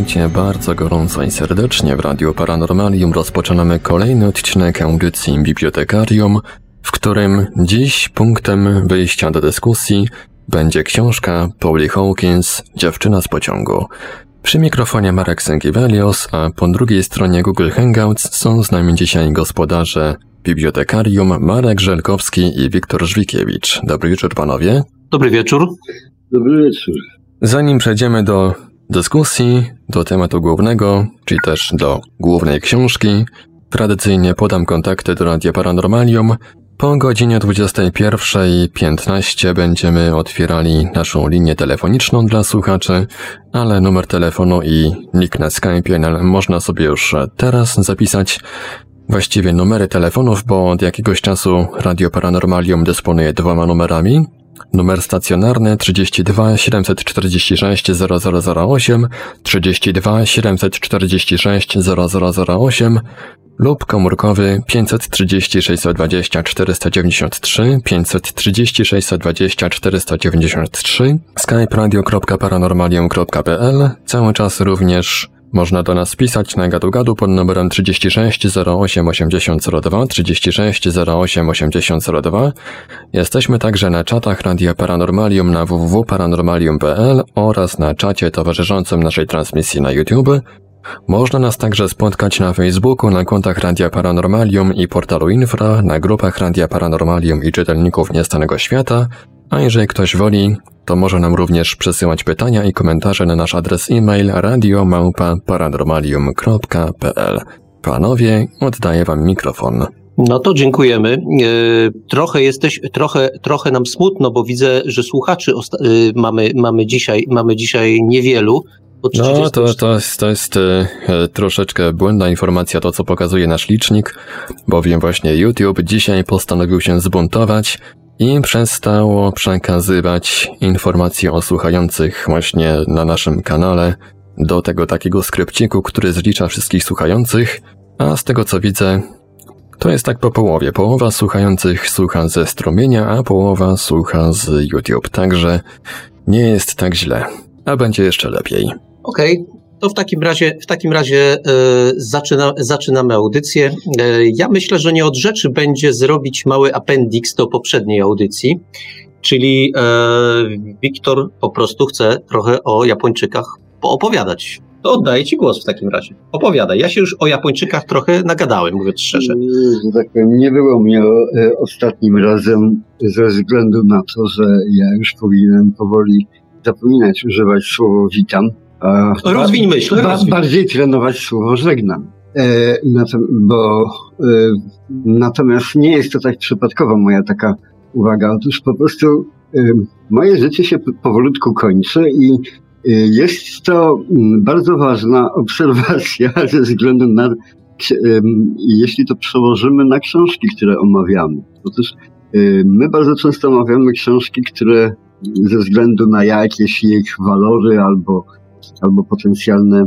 witajcie bardzo gorąco i serdecznie w Radiu Paranormalium. Rozpoczynamy kolejny odcinek audycji Bibliotekarium, w którym dziś punktem wyjścia do dyskusji będzie książka Pauli Hawkins Dziewczyna z pociągu. Przy mikrofonie Marek Sękiewelios, a po drugiej stronie Google Hangouts są z nami dzisiaj gospodarze Bibliotekarium Marek Żelkowski i Wiktor Żwikiewicz. Dobry wieczór panowie. Dobry wieczór. Dobry wieczór. Zanim przejdziemy do dyskusji, do tematu głównego, czyli też do głównej książki, tradycyjnie podam kontakty do Radia Paranormalium. Po godzinie 21.15 będziemy otwierali naszą linię telefoniczną dla słuchaczy, ale numer telefonu i nick na Skype można sobie już teraz zapisać. Właściwie numery telefonów, bo od jakiegoś czasu Radio Paranormalium dysponuje dwoma numerami, Numer stacjonarny 32 746 0008, 32 746 0008 lub komórkowy 530 620 493, 530 620 493, skype cały czas również można do nas pisać na gadu-gadu pod numerem 36 08 8002, 36 08 8002. Jesteśmy także na czatach Radia Paranormalium na www.paranormalium.pl oraz na czacie towarzyszącym naszej transmisji na YouTube. Można nas także spotkać na Facebooku, na kontach Radia Paranormalium i portalu Infra, na grupach Radia Paranormalium i czytelników Niestanego Świata, a jeżeli ktoś woli, to może nam również przesyłać pytania i komentarze na nasz adres e-mail radiomałpa-paranormalium.pl. Panowie, oddaję wam mikrofon. No to dziękujemy. E, trochę jesteś, trochę, trochę nam smutno, bo widzę, że słuchaczy e, mamy, mamy, dzisiaj, mamy dzisiaj niewielu. No, to, to jest, to jest e, troszeczkę błędna informacja, to co pokazuje nasz licznik, bowiem właśnie YouTube dzisiaj postanowił się zbuntować i przestało przekazywać informacje o słuchających właśnie na naszym kanale do tego takiego skrypciku, który zlicza wszystkich słuchających, a z tego co widzę, to jest tak po połowie. Połowa słuchających słucha ze strumienia, a połowa słucha z YouTube, także nie jest tak źle, a będzie jeszcze lepiej. Okej, okay. To w takim razie, w takim razie e, zaczyna, zaczynamy audycję. E, ja myślę, że nie od rzeczy będzie zrobić mały appendix do poprzedniej audycji, czyli e, Wiktor po prostu chce trochę o Japończykach poopowiadać. To oddaję Ci głos w takim razie. Opowiadaj. Ja się już o Japończykach trochę nagadałem, mówiąc szczerze. Tak, nie było mnie ostatnim razem ze względu na to, że ja już powinienem powoli zapominać używać słowa witam Rozwiń myśl. Ba, rozwiń. Bardziej trenować słowo żegnam. E, bo e, natomiast nie jest to tak przypadkowo moja taka uwaga. Otóż po prostu e, moje życie się powolutku kończy i e, jest to bardzo ważna obserwacja ze względu na, e, jeśli to przełożymy na książki, które omawiamy. Otóż e, my bardzo często omawiamy książki, które ze względu na jakieś ich walory albo albo potencjalne y,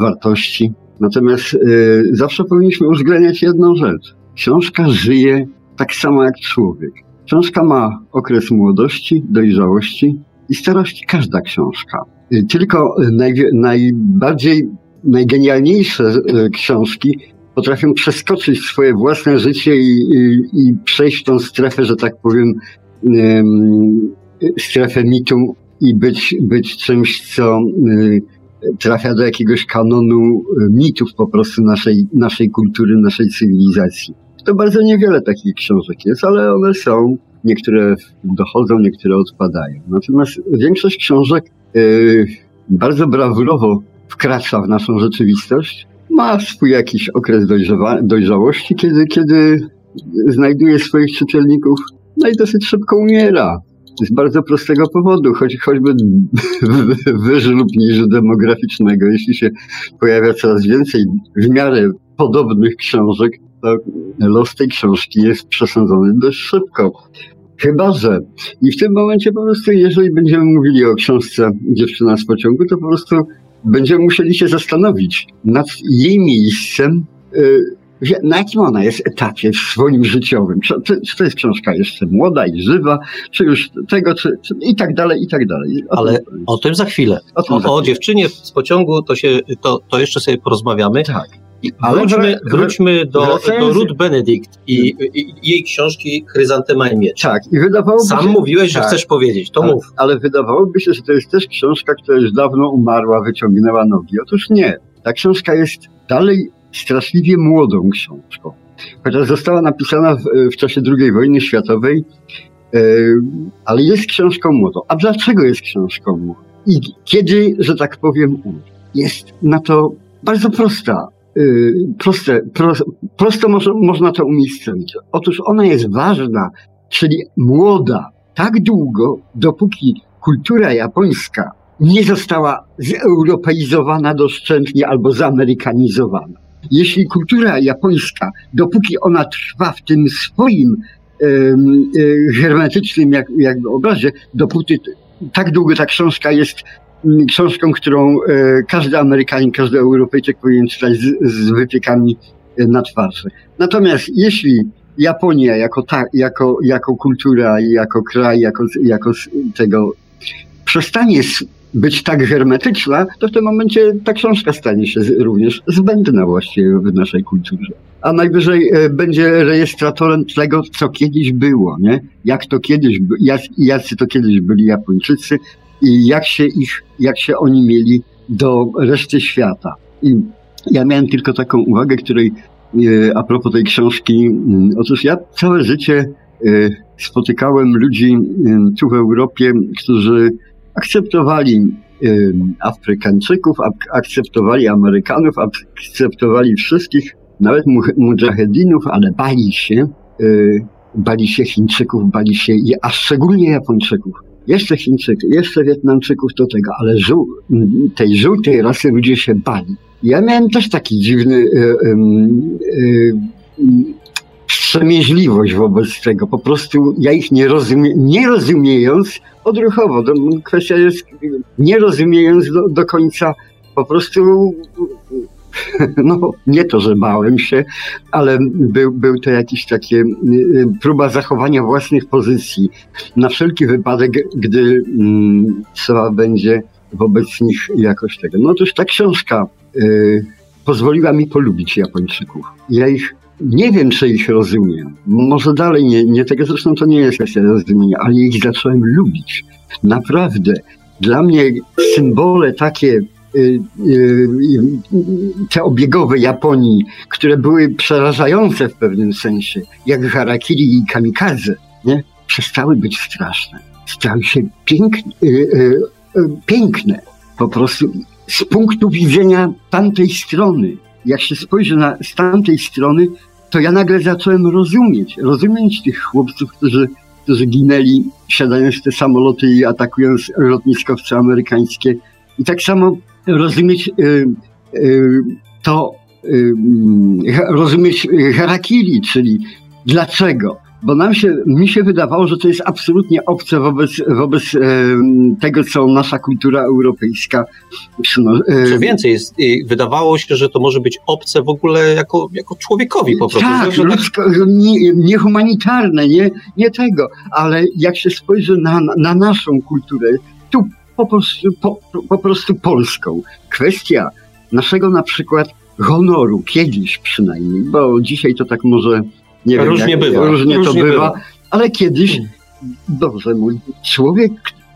wartości. Natomiast y, zawsze powinniśmy uwzględniać jedną rzecz. Książka żyje tak samo jak człowiek. Książka ma okres młodości, dojrzałości i starości. Każda książka. Y, tylko naj, najbardziej, najgenialniejsze książki potrafią przeskoczyć swoje własne życie i, i, i przejść tą strefę, że tak powiem, strefę mitu i być, być czymś, co y, trafia do jakiegoś kanonu y, mitów po prostu naszej, naszej kultury, naszej cywilizacji. To bardzo niewiele takich książek jest, ale one są. Niektóre dochodzą, niektóre odpadają. Natomiast większość książek yy, bardzo brawurowo wkracza w naszą rzeczywistość. Ma swój jakiś okres dojrzewa- dojrzałości, kiedy, kiedy znajduje swoich czytelników, no i dosyć szybko umiera. Z bardzo prostego powodu, choć, choćby wyżlub niż demograficznego. Jeśli się pojawia coraz więcej w miarę podobnych książek, to los tej książki jest przesądzony dość szybko. Chyba, że. I w tym momencie po prostu, jeżeli będziemy mówili o książce Dziewczyna z pociągu, to po prostu będziemy musieli się zastanowić nad jej miejscem y, na jakim ona jest etapie swoim życiowym? Czy, czy, czy, to jest książka jeszcze młoda i żywa, czy już tego, czy, czy i tak dalej, i tak dalej. O Ale tym, o tym za chwilę. O, o, za o dziewczynie z pociągu to, się, to, to jeszcze sobie porozmawiamy. Tak. Ale wróćmy, wróćmy do, do Ruth Benedict i, i, jej książki Chryzantema i Miecz. Tak, i wydawałoby Sam się, mówiłeś, że tak, chcesz powiedzieć, to ale, mów. Ale wydawałoby się, że to jest też książka, która już dawno umarła, wyciągnęła nogi. Otóż nie. Ta książka jest dalej straszliwie młodą książką. Chociaż została napisana w, w czasie II wojny światowej, e, ale jest książką młodą. A dlaczego jest książką młodą? I kiedy, że tak powiem, jest na to bardzo prosta Y, proste, pro, prosto mo można to umiejscowić. Otóż ona jest ważna, czyli młoda, tak długo, dopóki kultura japońska nie została zeuropeizowana doszczętnie albo zamerykanizowana. Jeśli kultura japońska, dopóki ona trwa w tym swoim y, hermetycznym jak, obrazie, dopóty tak długo ta książka jest Mm, książką, którą e, każdy Amerykanin, każdy Europejczyk powinien czytać z, z wypiekami e, na twarzy. Natomiast jeśli Japonia jako, ta, jako, jako kultura jako kraj, jako, jako tego przestanie być tak hermetyczna, to w tym momencie ta książka stanie się również zbędna właściwie w naszej kulturze. A najwyżej e, będzie rejestratorem tego, co kiedyś było, nie? Jak to kiedyś, jacy to kiedyś byli Japończycy, i jak się ich, jak się oni mieli do reszty świata. I ja miałem tylko taką uwagę, której e, a propos tej książki, mm, otóż ja całe życie e, spotykałem ludzi e, tu w Europie, którzy akceptowali Afrykańczyków, akceptowali Amerykanów, akceptowali wszystkich, nawet mujahedinów, ale bali się, bali się Chińczyków, bali się, a szczególnie Japończyków jeszcze Chińczyków, jeszcze Wietnamczyków do tego, ale tej żółtej rasy ludzie się bali. Ja miałem też taki dziwny y, wstrzemięźliwość wobec tego. Po prostu ja ich nie, rozumie, nie rozumiejąc odruchowo, to kwestia jest nie rozumiejąc do, do końca, po prostu no nie to, że bałem się, ale był, był to jakiś takie y, y, próba zachowania własnych pozycji na wszelki wypadek, gdy mm, trzeba będzie wobec nich jakoś tego. No otóż ta książka y, pozwoliła mi polubić Japończyków. Ja ich nie wiem, czy ich rozumiem. Może dalej nie, nie tego, zresztą to nie jest kwestia rozumienia, ale ich zacząłem lubić. Naprawdę. Dla mnie symbole takie Y, y, te obiegowe Japonii, które były przerażające w pewnym sensie, jak harakiri i kamikaze, nie? przestały być straszne. Stały się piękne, y, piękne. Po prostu z punktu widzenia tamtej strony. Jak się spojrzy na, z tamtej strony, to ja nagle zacząłem rozumieć, rozumieć tych chłopców, którzy, którzy ginęli, siadając w te samoloty i atakując lotniskowce amerykańskie. I tak samo rozumieć y, y, to, y, rozumieć harakiri, czyli dlaczego. Bo nam się, mi się wydawało, że to jest absolutnie obce wobec, wobec tego, co nasza kultura europejska przynosi. Co więcej, jest, wydawało się, że to może być obce w ogóle jako, jako człowiekowi po prostu. Tak, że, ludzko, nie, niehumanitarne, nie, nie tego, ale jak się spojrzy na, na naszą kulturę, tu po prostu, po, po prostu polską. Kwestia naszego na przykład honoru, kiedyś przynajmniej, bo dzisiaj to tak może nie wiem, różnie jak, bywa. Różnie, różnie to bywa, bywa, ale kiedyś, dobrze mój, człowiek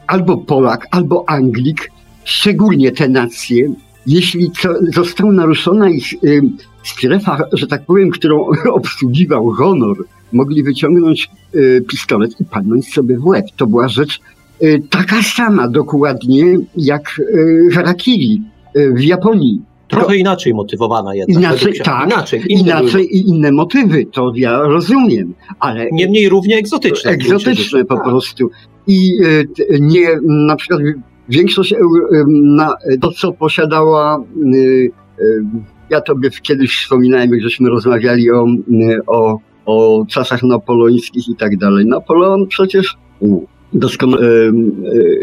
albo Polak, albo Anglik, szczególnie te nacje, jeśli została naruszona ich y, strefa, że tak powiem, którą obsługiwał honor, mogli wyciągnąć y, pistolet i padnąć sobie w łeb. To była rzecz Y, taka sama dokładnie jak y, harakiri y, w Japonii. Trochę inaczej motywowana jednak. Inaczej, tak, inaczej, inaczej i inne motywy, to ja rozumiem, ale... Niemniej równie egzotyczne. Egzotyczne po tak. prostu. I nie, na przykład większość, na, to co posiadała, ja tobie kiedyś wspominałem, jak żeśmy rozmawiali o, o, o czasach napoleońskich i tak dalej. Napoleon przecież doskonale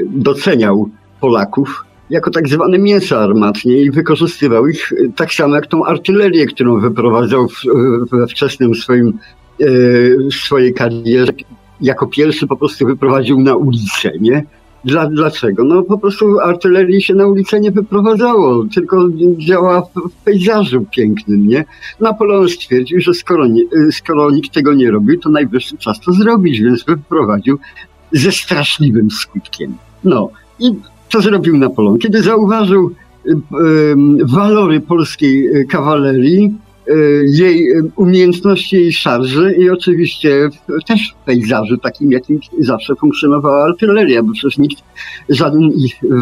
doceniał Polaków jako tak zwane mięsa armatnie i wykorzystywał ich y, tak samo jak tą artylerię, którą wyprowadzał w, we wczesnym swoim, w swojej karierze. Jako pierwszy po prostu wyprowadził na ulicę, nie? Dla, dlaczego? No po prostu artylerii się na ulicę nie wyprowadzało, tylko działa w, w pejzażu pięknym, nie? Napoleon stwierdził, że skoro, nie, skoro nikt tego nie robił, to najwyższy czas to zrobić, więc wyprowadził ze straszliwym skutkiem. No i co zrobił Napoleon? Kiedy zauważył y, y, walory polskiej kawalerii, Y, jej y, umiejętności jej szarży i oczywiście też w pejzażu takim, jakim zawsze funkcjonowała artyleria, bo przecież nikt, żaden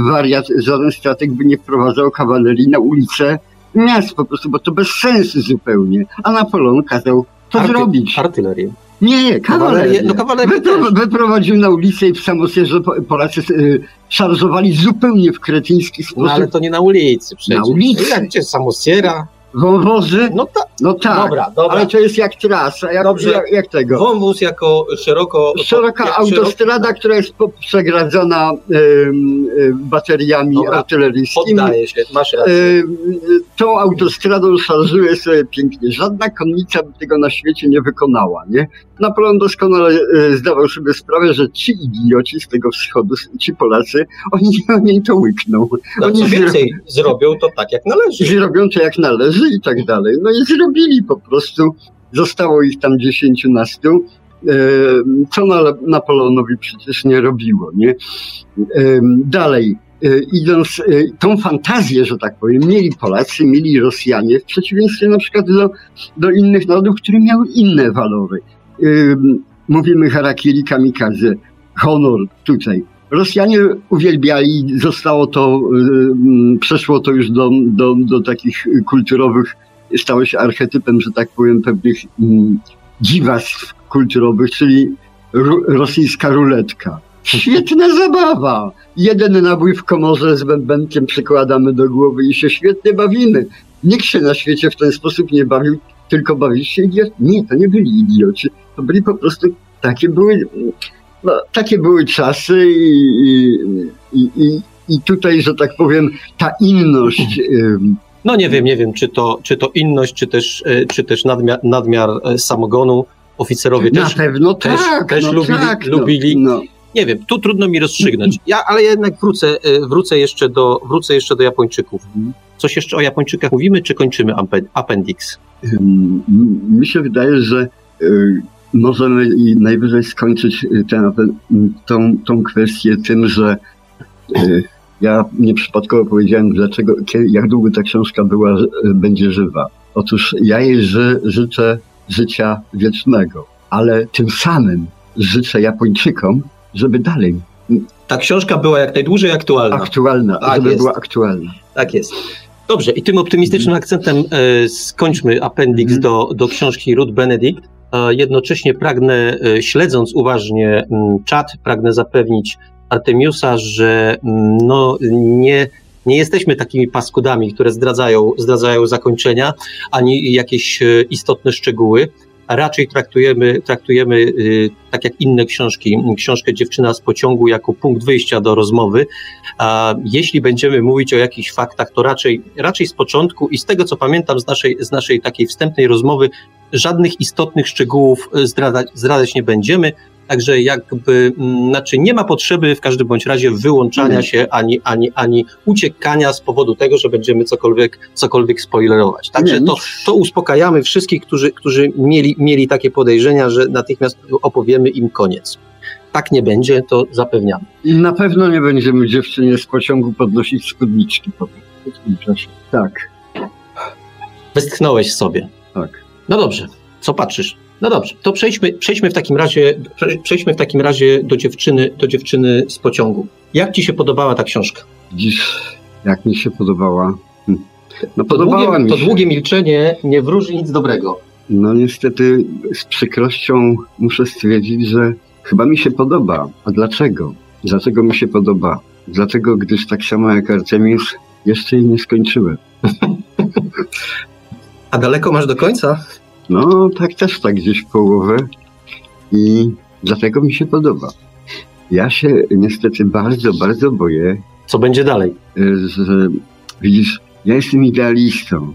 wariat, żaden strateg by nie wprowadzał kawalerii na ulicę miast po prostu, bo to bez sensu zupełnie. A Napoleon kazał to Arty zrobić. Artylerię. Nie, kawalerię. No kawalerię Wypro wyprowadził na ulicę i w Samosierze Polacy y, szarżowali zupełnie w kretyński sposób. No ale to nie na ulicy przecież. Na ulicy. Jak gdzie Samosiera? Wąwozy? No, ta, no tak. Dobra, dobra. Ale to jest jak trasa. Jak, Dobrze. Jak, jak tego? Wąwóz jako szeroko. Szeroka jak autostrada, szeroko... która jest przegradzona y, y, bateriami dobra. artyleryjskimi. Poddaje się, masz rację. Y, tą autostradą szarżuje sobie pięknie. Żadna konnica by tego na świecie nie wykonała, nie? Napoleon doskonale zdawał sobie sprawę, że ci idioci z tego wschodu, ci Polacy, oni, oni to łykną. No, oni więcej, zrobią to tak jak należy. Zrobią to jak należy i tak dalej. No i zrobili po prostu. Zostało ich tam dziesięciu e, co Napoleonowi przecież nie robiło, nie? E, dalej, e, idąc, tą fantazję, że tak powiem, mieli Polacy, mieli Rosjanie, w przeciwieństwie na przykład do, do innych narodów, które miały inne walory. Mówimy harakiri kamikaze, honor tutaj. Rosjanie uwielbiali, zostało to, przeszło to już do, do, do takich kulturowych stało się archetypem, że tak powiem, pewnych dziwactw kulturowych, czyli rosyjska ruletka. Świetna zabawa! Jeden nabój w komorze z bębenkiem przykładamy do głowy i się świetnie bawimy. Nikt się na świecie w ten sposób nie bawił, tylko bawił się idiot. Nie, to nie byli idioci. To byli po prostu, takie były, no, takie były czasy i, i, i, i tutaj, że tak powiem, ta inność no nie wiem, nie wiem, czy to, czy to inność, czy też, e, czy też nadmiar, nadmiar e, samogonu. Oficerowie Na też, pewno też, tak, też no lubili. Tak, no, lubili. No. Nie wiem, tu trudno mi rozstrzygnąć. Ja, ale jednak wrócę, e, wrócę, jeszcze do, wrócę jeszcze do Japończyków. Coś jeszcze o Japończykach mówimy, czy kończymy appendix? Mi się wydaje, że możemy najwyżej skończyć tę, tą, tą kwestię tym, że ja nieprzypadkowo powiedziałem, dlaczego, jak długo ta książka była, będzie żywa. Otóż ja jej ży, życzę życia wiecznego, ale tym samym życzę Japończykom, żeby dalej. Ta książka była jak najdłużej aktualna. Aktualna, tak żeby jest. była aktualna. Tak jest. Dobrze, i tym optymistycznym mm. akcentem e, skończmy appendix mm. do, do książki Ruth Benedict. E, jednocześnie pragnę, e, śledząc uważnie m, czat, pragnę zapewnić Artemiusa, że mm, no, nie, nie jesteśmy takimi paskudami, które zdradzają, zdradzają zakończenia, ani jakieś e, istotne szczegóły, a raczej traktujemy, traktujemy y, tak jak inne książki, książkę Dziewczyna z pociągu jako punkt wyjścia do rozmowy. A jeśli będziemy mówić o jakichś faktach, to raczej, raczej z początku i z tego, co pamiętam z naszej, z naszej takiej wstępnej rozmowy, żadnych istotnych szczegółów e, zdradzać, zdradzać nie będziemy. Także jakby, mm, znaczy nie ma potrzeby w każdym bądź razie wyłączania się ani, ani, ani uciekania z powodu tego, że będziemy cokolwiek, cokolwiek spoilerować. Także to, to uspokajamy wszystkich, którzy, którzy mieli, mieli takie podejrzenia, że natychmiast opowiemy im koniec. Tak nie będzie, to zapewniam. Na pewno nie będziemy dziewczynie z pociągu podnosić spódniczki po tym czasie. Tak. Westchnąłeś sobie. Tak. No dobrze, co patrzysz? No dobrze, to przejdźmy, przejdźmy, w takim razie, przejdźmy w takim razie do dziewczyny, do dziewczyny z pociągu. Jak ci się podobała ta książka? Dziś, jak mi się podobała? Hm. No to podobała długie, mi się. To długie milczenie nie wróży nic dobrego. No niestety z przykrością muszę stwierdzić, że chyba mi się podoba. A dlaczego? Dlaczego mi się podoba? Dlatego, gdyż tak samo jak Artemius jeszcze jej nie skończyłem. A daleko masz do końca? No, tak też tak gdzieś w połowę i dlatego mi się podoba. Ja się niestety bardzo, bardzo boję Co będzie dalej? że widzisz, ja jestem idealistą.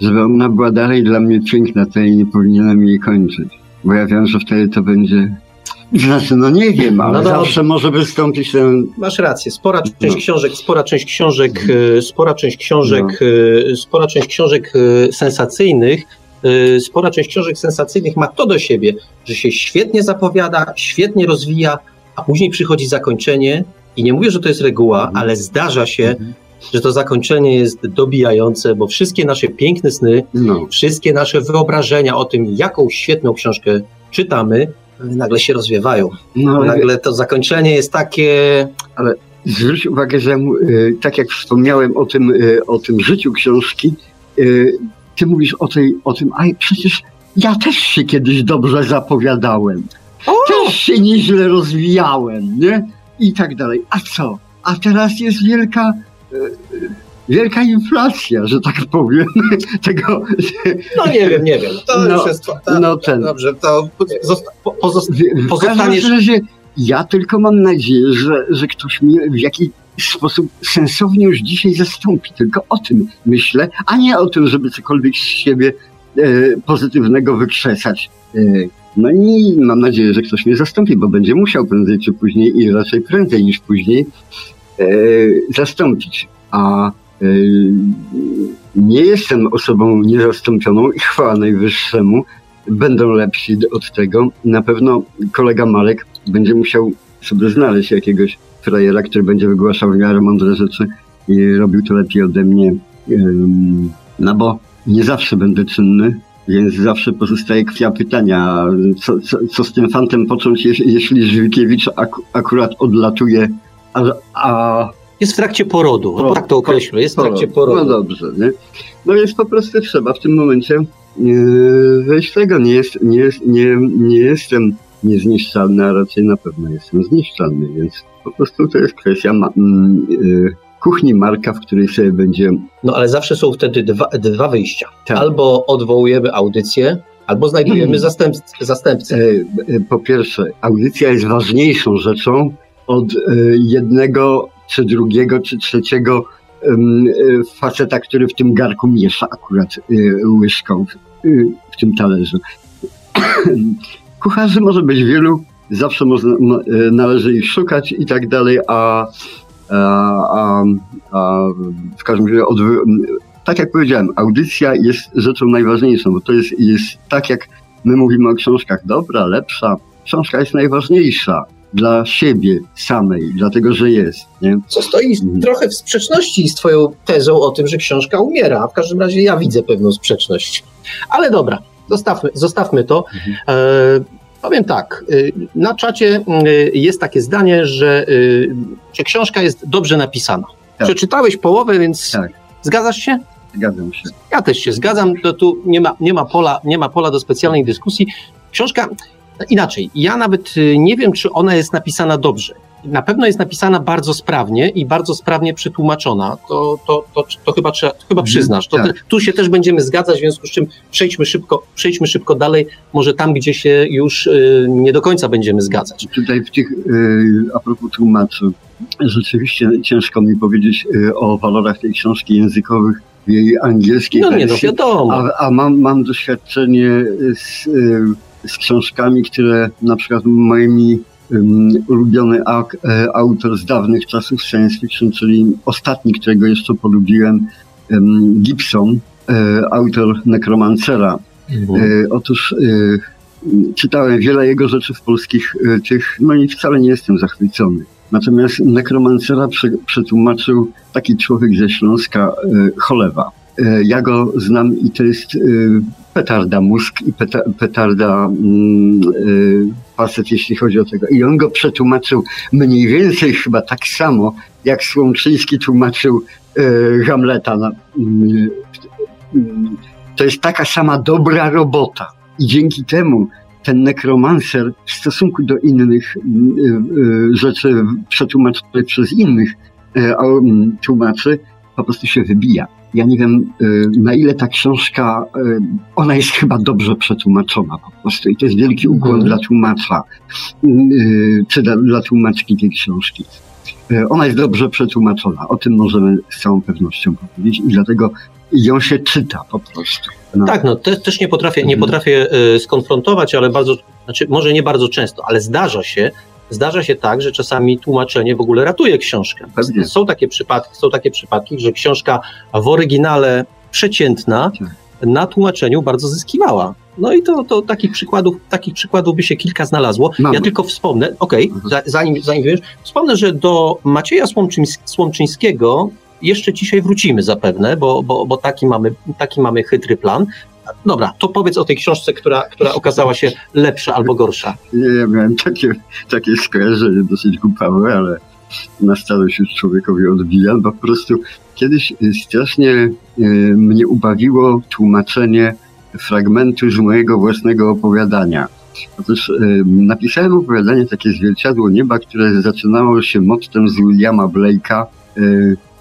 Żeby ona była dalej dla mnie piękna, to ja nie powinienem jej kończyć. Bo ja wiem, że wtedy to będzie... Znaczy, no nie wiem, ale No zawsze może wystąpić ten... Masz rację. Spora część No. książek, spora część książek, e, spora część książek, No. e, spora część książek e, sensacyjnych, e, spora część książek sensacyjnych ma to do siebie, że się świetnie zapowiada, świetnie rozwija, a później przychodzi zakończenie i nie mówię, że to jest reguła, Mhm. ale zdarza się, że to zakończenie jest dobijające, bo wszystkie nasze piękne sny, No, wszystkie nasze wyobrażenia o tym, jaką świetną książkę czytamy, nagle się rozwiewają. no ale Nagle to zakończenie jest takie zwróć uwagę, że y, tak jak wspomniałem o tym, y, o tym życiu książki, y, ty mówisz o, tej, o tym, a przecież ja też się kiedyś dobrze zapowiadałem. Też się nieźle rozwijałem, nie? I tak dalej. A co? A teraz jest wielka, y, y, wielka inflacja, że tak powiem, tego, No nie wiem, nie wiem. To No, już jest. To, no ten. Dobrze, to zosta, po, pozosta, W, w każdym Pozostaniesz- razie ja tylko mam nadzieję, że, że ktoś mnie w jakiś sposób sensownie już dzisiaj zastąpi. Tylko o tym myślę, a nie o tym, żeby cokolwiek z siebie e, pozytywnego wykrzesać. E, no i mam nadzieję, że ktoś mnie zastąpi, bo będzie musiał prędzej czy później i raczej prędzej niż później e, zastąpić. A e, nie jestem osobą niezastąpioną i chwała najwyższemu, będą lepsi od tego. Na pewno kolega Marek będzie musiał sobie znaleźć jakiegoś frajera, który będzie wygłaszał w miarę mądre rzeczy i robił to lepiej ode mnie. No bo nie zawsze będę czynny, więc zawsze pozostaje kwestia pytania, co, co, co z tym fantem począć, jeśli, Żywkiewicz ak, akurat odlatuje, a, a jest w trakcie porodu. No, tak to określę. Jest w trakcie no porodu. dobrze, nie? No więc po prostu trzeba w tym momencie yy, wejść w tego. Nie, jest, nie, jest, nie, nie jestem niezniszczalny, a raczej na pewno jestem zniszczalny, więc po prostu to jest kwestia ma, mm, yy, kuchni Marka, w której sobie będzie No ale zawsze są wtedy dwa, dwa wyjścia. Tak. Albo odwołujemy audycję, albo znajdujemy Mhm. zastępc, zastępcę. E, e, po pierwsze, audycja jest ważniejszą rzeczą od e, jednego, czy drugiego, czy trzeciego e, faceta, który w tym garku miesza akurat łyżką w, w tym talerzu. Kucharzy może być wielu, zawsze można, mo- e, należy ich szukać i tak dalej, a, a, a, a w każdym razie odwy- tak jak powiedziałem, audycja jest rzeczą najważniejszą, bo to jest, jest tak jak My mówimy o książkach dobra, lepsza. Książka jest najważniejsza dla siebie samej, dlatego że jest. Nie? Co stoi Mhm. trochę w sprzeczności z twoją tezą o tym, że książka umiera. A w każdym razie ja widzę pewną sprzeczność. Ale dobra, zostawmy, zostawmy to. Mhm. E, powiem tak, y, na czacie y, jest takie zdanie, że, że książka jest dobrze napisana. Tak. Przeczytałeś połowę, więc Tak. zgadzasz się? Zgadzam się. Ja też się zgadzam, to tu nie ma, nie ma, pola, nie ma pola do specjalnej dyskusji. Książka, inaczej, ja nawet nie wiem, czy ona jest napisana dobrze. Na pewno jest napisana bardzo sprawnie i bardzo sprawnie przetłumaczona. To, to, to, to chyba, trzeba, to chyba Mhm, przyznasz. To tak. tu się też będziemy zgadzać, w związku z czym przejdźmy szybko, przejdźmy szybko dalej, może tam, gdzie się już y, nie do końca będziemy zgadzać. Tutaj w tych, y, a propos tłumaczy, rzeczywiście ciężko mi powiedzieć y, o walorach tej książki językowych w jej angielskiej No nie, no wiadomo. A, a mam, mam doświadczenie z, y, z książkami, które na przykład moimi ulubiony e, autor z dawnych czasów science fiction, czyli ostatni, którego jeszcze polubiłem, em, Gibson, e, autor Necromancera. Mhm. E, otóż czytałem wiele jego rzeczy w polskich tych, no i wcale nie jestem zachwycony. Natomiast Necromancera prze, przetłumaczył taki człowiek ze Śląska, Cholewa. E, ja go znam i to jest e, petarda mózg i peta, petarda e, facet, jeśli chodzi o tego. I on go przetłumaczył mniej więcej chyba tak samo, jak Słomczyński tłumaczył Hamleta. Mm, mm, to jest taka sama dobra robota. I dzięki temu ten nekromancer w stosunku do innych rzeczy przetłumaczonych przez innych tłumaczy po prostu się wybija. Ja nie wiem, y, na ile ta książka, y, ona jest chyba dobrze przetłumaczona po prostu i to jest wielki ukłon Mhm. dla tłumacza, y, czy dla, dla tłumaczki tej książki. Ona jest dobrze przetłumaczona, o tym możemy z całą pewnością powiedzieć i dlatego ją się czyta po prostu. No. Tak, no te, też nie potrafię, nie Mhm. potrafię skonfrontować, ale bardzo, znaczy może nie bardzo często, ale zdarza się, zdarza się tak, że czasami tłumaczenie w ogóle ratuje książkę. Pewnie. Są takie przypadki, są takie przypadki, że książka w oryginale przeciętna Tak. na tłumaczeniu bardzo zyskiwała. No i to, to takich przykładów, takich przykładów by się kilka znalazło. Mamy. Ja tylko wspomnę, okej, Mhm. za, zanim, zanim wiesz, wspomnę, że do Macieja Słomczyńs- Słomczyńskiego jeszcze dzisiaj wrócimy zapewne, bo, bo, bo taki, mamy, taki mamy chytry plan. Dobra, to powiedz o tej książce, która, która okazała się lepsza albo gorsza. Nie, ja miałem takie, takie skojarzenie dosyć głupawe, ale na starość już człowiekowi odbijam, bo po prostu kiedyś y, strasznie y, mnie ubawiło tłumaczenie fragmentu z mojego własnego opowiadania. Otóż y, napisałem opowiadanie takie Zwierciadło Nieba, które zaczynało się mottem z Williama Blake'a.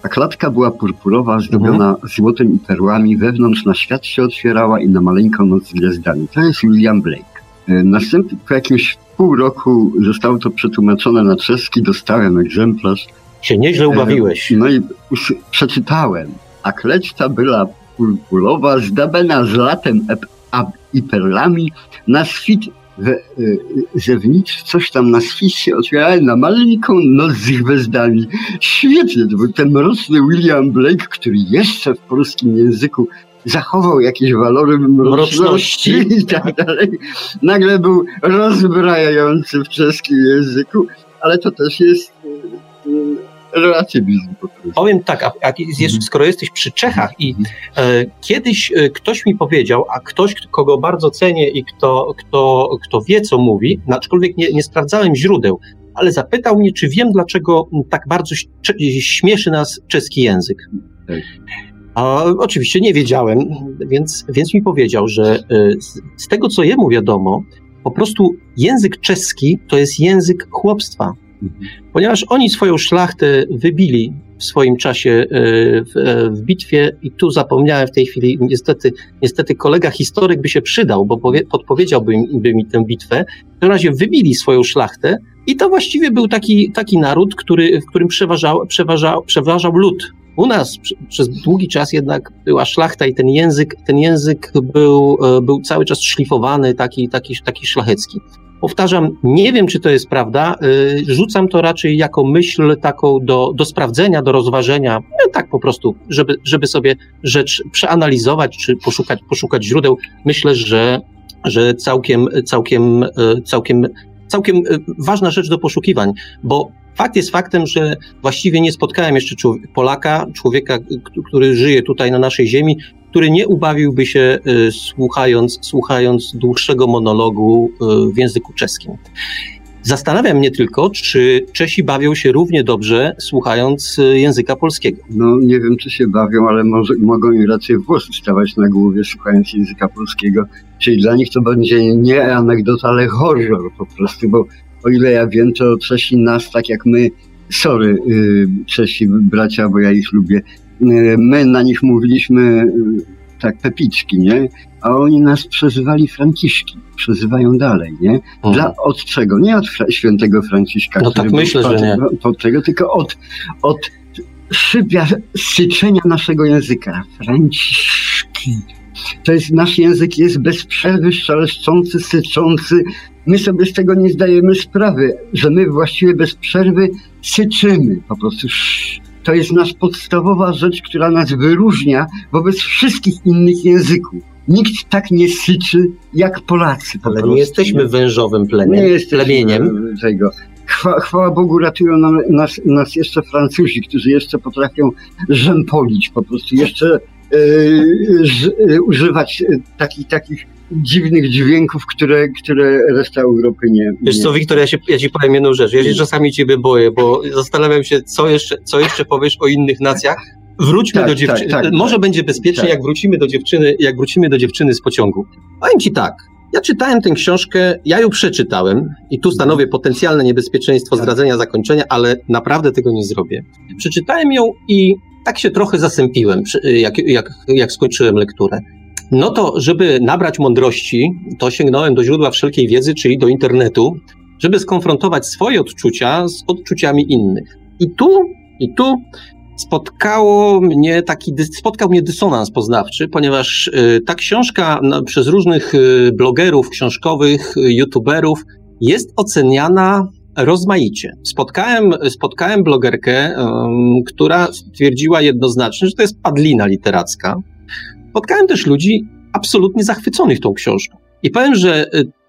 A klatka była purpurowa, zdobiona złotem i perłami, wewnątrz na świat się otwierała i na maleńką noc z gwiazdami. To jest William Blake. E, Następnie po jakimś pół roku zostało to przetłumaczone na czeski, dostałem egzemplarz. Się nieźle ubawiłeś. No i przeczytałem. A kleczta była purpurowa, zdabena zlatem ep- a- i perlami, na swit we, y, zewnicz, coś tam na swit się otwierało, na maleńką noc z gwiazdami. Świetnie, to był ten mroczny William Blake, który jeszcze w polskim języku zachował jakieś walory mroczności Mroczności. i tak dalej. Nagle był rozbrajający w czeskim języku, ale to też jest y, Powiem tak, a, a jeszcze, Mhm. skoro jesteś przy Czechach i e, kiedyś e, ktoś mi powiedział, a ktoś, kogo bardzo cenię i kto, kto, kto wie, co mówi, no, aczkolwiek nie, nie sprawdzałem źródeł, ale zapytał mnie, czy wiem, dlaczego tak bardzo śmieszy nas czeski język. Tak. A, oczywiście nie wiedziałem, więc, więc mi powiedział, że e, z, z tego, co jemu wiadomo, po prostu język czeski to jest język chłopstwa ponieważ oni swoją szlachtę wybili w swoim czasie e, w, e, w bitwie i tu zapomniałem w tej chwili, niestety, niestety kolega historyk by się przydał, bo powie, podpowiedziałby by mi tę bitwę. W każdym razie wybili swoją szlachtę i to właściwie był taki, taki naród, który, w którym przeważał, przeważał, przeważał lud. U nas przez długi czas jednak była szlachta i ten język, ten język był, e, był cały czas szlifowany, taki, taki, taki szlachecki. Powtarzam, nie wiem, czy to jest prawda. y, Rzucam to raczej jako myśl taką do, do sprawdzenia, do rozważenia, no, tak po prostu, żeby, żeby sobie rzecz przeanalizować, czy poszukać, poszukać źródeł. Myślę, że, że całkiem, całkiem, y, całkiem, całkiem y, ważna rzecz do poszukiwań, bo fakt jest faktem, że właściwie nie spotkałem jeszcze Polaka, człowieka, który żyje tutaj na naszej ziemi, który nie ubawiłby się y, słuchając, słuchając dłuższego monologu y, w języku czeskim. Zastanawiam mnie tylko, czy Czesi bawią się równie dobrze słuchając y, języka polskiego. No nie wiem, czy się bawią, ale może, mogą im raczej włosy stawać na głowie, słuchając języka polskiego. Czyli dla nich to będzie nie anegdota, ale horror po prostu, bo o ile ja wiem, to Czesi nas, tak jak my, sorry, Czesi bracia, bo ja ich lubię, my na nich mówiliśmy yy, tak pepiczki, nie? A oni nas przezywali Franciszki, przezywają dalej, nie? Dla, od czego? Nie od fra- świętego Franciszka. No który tak myślę, że nie. Od czego? Tylko od, od szybia, syczenia naszego języka. Franciszki. To jest, nasz język jest bez przerwy szeleszczący, syczący. My sobie z tego nie zdajemy sprawy, że my właściwie bez przerwy syczymy. Po prostu sz- to jest nasza podstawowa rzecz, która nas wyróżnia wobec wszystkich innych języków. Nikt tak nie syczy jak Polacy. Po Ale prostu. nie jesteśmy wężowym plemiem, Nie jesteśmy plemieniem. tego. Chwa, chwała Bogu ratują nam, nas, nas jeszcze Francuzi, którzy jeszcze potrafią rzępolić, po prostu jeszcze e, ż, e, używać takich, dziwnych dźwięków, które, które reszta Europy nie. Wiesz nie. co, Wiktor, ja, się, ja ci powiem jedną rzecz. Ja się czasami ciebie boję, bo zastanawiam się, co jeszcze, co jeszcze powiesz o innych nacjach. Wróćmy Tak, do dziewczyny. tak, tak, Może tak. będzie bezpiecznie, Tak. jak wrócimy do dziewczyny, jak wrócimy do dziewczyny z pociągu. Powiem ci tak. Ja czytałem tę książkę, ja ją przeczytałem i tu stanowię potencjalne niebezpieczeństwo Tak. zdradzenia zakończenia, ale naprawdę tego nie zrobię. Przeczytałem ją i tak się trochę zasępiłem, jak, jak, jak skończyłem lekturę. No to, żeby nabrać mądrości, to sięgnąłem do źródła wszelkiej wiedzy, czyli do internetu, żeby skonfrontować swoje odczucia z odczuciami innych. I tu, i tu spotkało mnie taki, spotkał mnie dysonans poznawczy, ponieważ y, ta książka no, przez różnych y, blogerów książkowych, y, youtuberów jest oceniana rozmaicie. Spotkałem, spotkałem blogerkę, która stwierdziła jednoznacznie, że to jest padlina literacka. Spotkałem też ludzi absolutnie zachwyconych tą książką. I powiem, że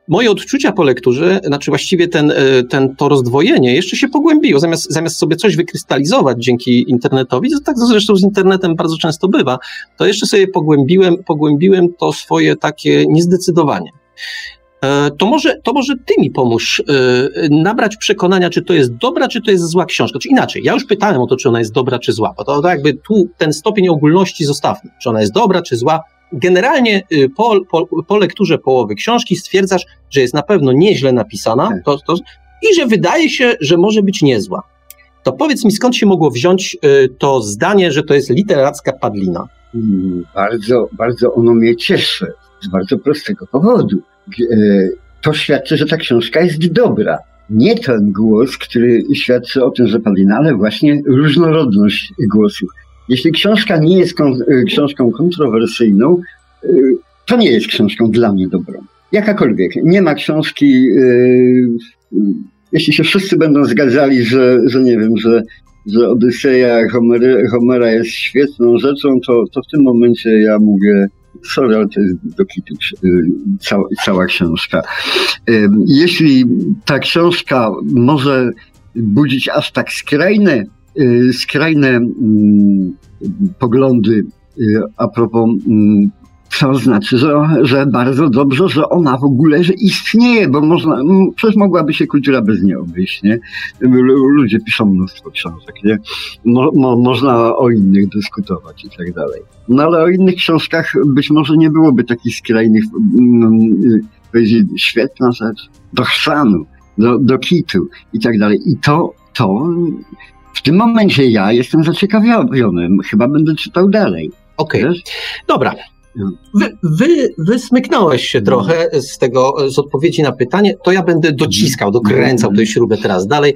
moje odczucia po lekturze, znaczy właściwie ten, e, ten, to rozdwojenie jeszcze się pogłębiło. Zamiast, zamiast sobie coś wykrystalizować dzięki internetowi, to tak zresztą z internetem bardzo często bywa, to jeszcze sobie pogłębiłem, pogłębiłem to swoje takie niezdecydowanie. E, to może, to może ty mi pomóż e, nabrać przekonania, czy to jest dobra, czy to jest zła książka. Czy inaczej, ja już pytałem o to, czy ona jest dobra, czy zła, bo to, to jakby tu ten stopień ogólności zostawmy, czy ona jest dobra, czy zła, generalnie y, po, po, po, lekturze połowy książki stwierdzasz, że jest na pewno nieźle napisana tak. to, to, i że wydaje się, że może być niezła. To powiedz mi, skąd się mogło wziąć y, to zdanie, że to jest literacka padlina? Hmm, bardzo, bardzo ono mnie cieszy. Z bardzo prostego powodu. E, to świadczy, że ta książka jest dobra. Nie ten głos, który świadczy o tym, że padlina, ale właśnie różnorodność głosów. Jeśli książka nie jest kon y, książką kontrowersyjną, y, to nie jest książką dla mnie dobrą. Jakakolwiek. Nie ma książki, jeśli się wszyscy będą zgadzali, że, że nie wiem, że, że Odyseja Homera jest świetną rzeczą, to, to w tym momencie ja mówię, sorry, ale to jest do kitu cała, cała książka. Jeśli ta książka może budzić aż tak skrajne Y, skrajne mm, poglądy y, a propos mm, znaczy, że, że bardzo dobrze, że ona w ogóle że istnieje, bo można, przecież mogłaby się kultura bez niej obejść, nie? Ludzie piszą mnóstwo książek, nie? Mo, mo, można o innych dyskutować i tak dalej. No ale o innych książkach być może nie byłoby takich skrajnych, powiedzieć, świetna rzecz, do chrzanu, do, do kitu i tak dalej. I to, to w tym momencie ja jestem zaciekawiony. Chyba będę czytał dalej. Okej. Okay. Dobra. Wy, wy, wysmyknąłeś się trochę z tego, z odpowiedzi na pytanie, to ja będę dociskał, dokręcał tę śrubę teraz dalej.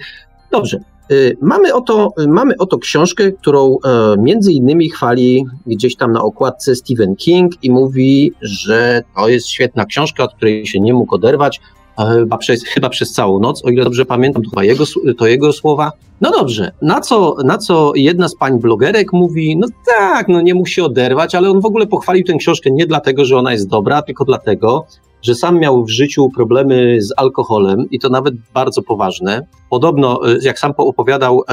Dobrze. Y, mamy oto, mamy oto książkę, którą e, między innymi chwali gdzieś tam na okładce Stephen King i mówi, że to jest świetna książka, od której się nie mógł oderwać chyba przez, chyba przez całą noc, o ile dobrze pamiętam, to, jego, to jego słowa. No dobrze, na co, na co jedna z pań blogerek mówi, no tak, no nie się oderwać, ale on w ogóle pochwalił tę książkę nie dlatego, że ona jest dobra, tylko dlatego, że sam miał w życiu problemy z alkoholem i to nawet bardzo poważne. Podobno, e, jak sam opowiadał, e,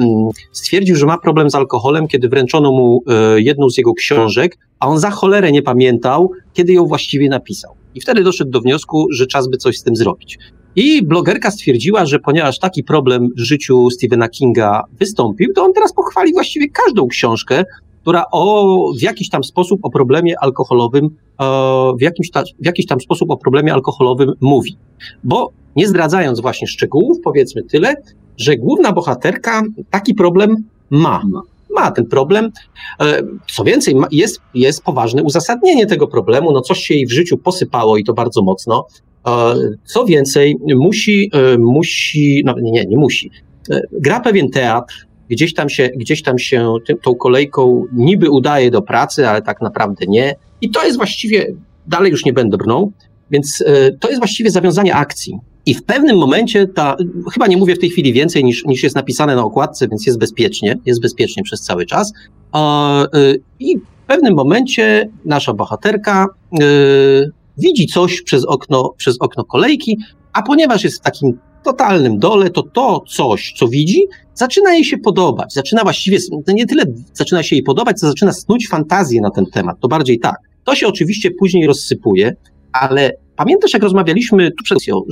mm, stwierdził, że ma problem z alkoholem, kiedy wręczono mu e, jedną z jego książek, a on za cholerę nie pamiętał, kiedy ją właściwie napisał. I wtedy doszedł do wniosku, że czas by coś z tym zrobić. I blogerka stwierdziła, że ponieważ taki problem w życiu Stephena Kinga wystąpił, to on teraz pochwali właściwie każdą książkę, która o, w jakiś tam sposób o problemie alkoholowym, e, w jakimś, ta, w jakiś tam sposób o problemie alkoholowym mówi. Bo nie zdradzając właśnie szczegółów, powiedzmy tyle, że główna bohaterka taki problem ma ma ten problem. E, co więcej, jest, jest poważne uzasadnienie tego problemu. No coś się jej w życiu posypało i to bardzo mocno. E, co więcej, musi, e, musi, no nie, nie musi. Gra pewien teatr, gdzieś tam się, gdzieś tam się tą kolejką niby udaje do pracy, ale tak naprawdę nie. I to jest właściwie, dalej już nie będę brnął, więc to jest właściwie zawiązanie akcji. I w pewnym momencie ta, chyba nie mówię w tej chwili więcej niż, niż jest napisane na okładce, więc jest bezpiecznie, jest bezpiecznie przez cały czas. Y, I w pewnym momencie nasza bohaterka y, widzi coś przez okno, przez okno kolejki, a ponieważ jest w takim totalnym dole, to to coś, co widzi, zaczyna jej się podobać. Zaczyna właściwie, nie tyle zaczyna się jej podobać, co zaczyna snuć fantazję na ten temat. To bardziej tak. To się oczywiście później rozsypuje, ale pamiętasz, jak rozmawialiśmy tu przed chwilą,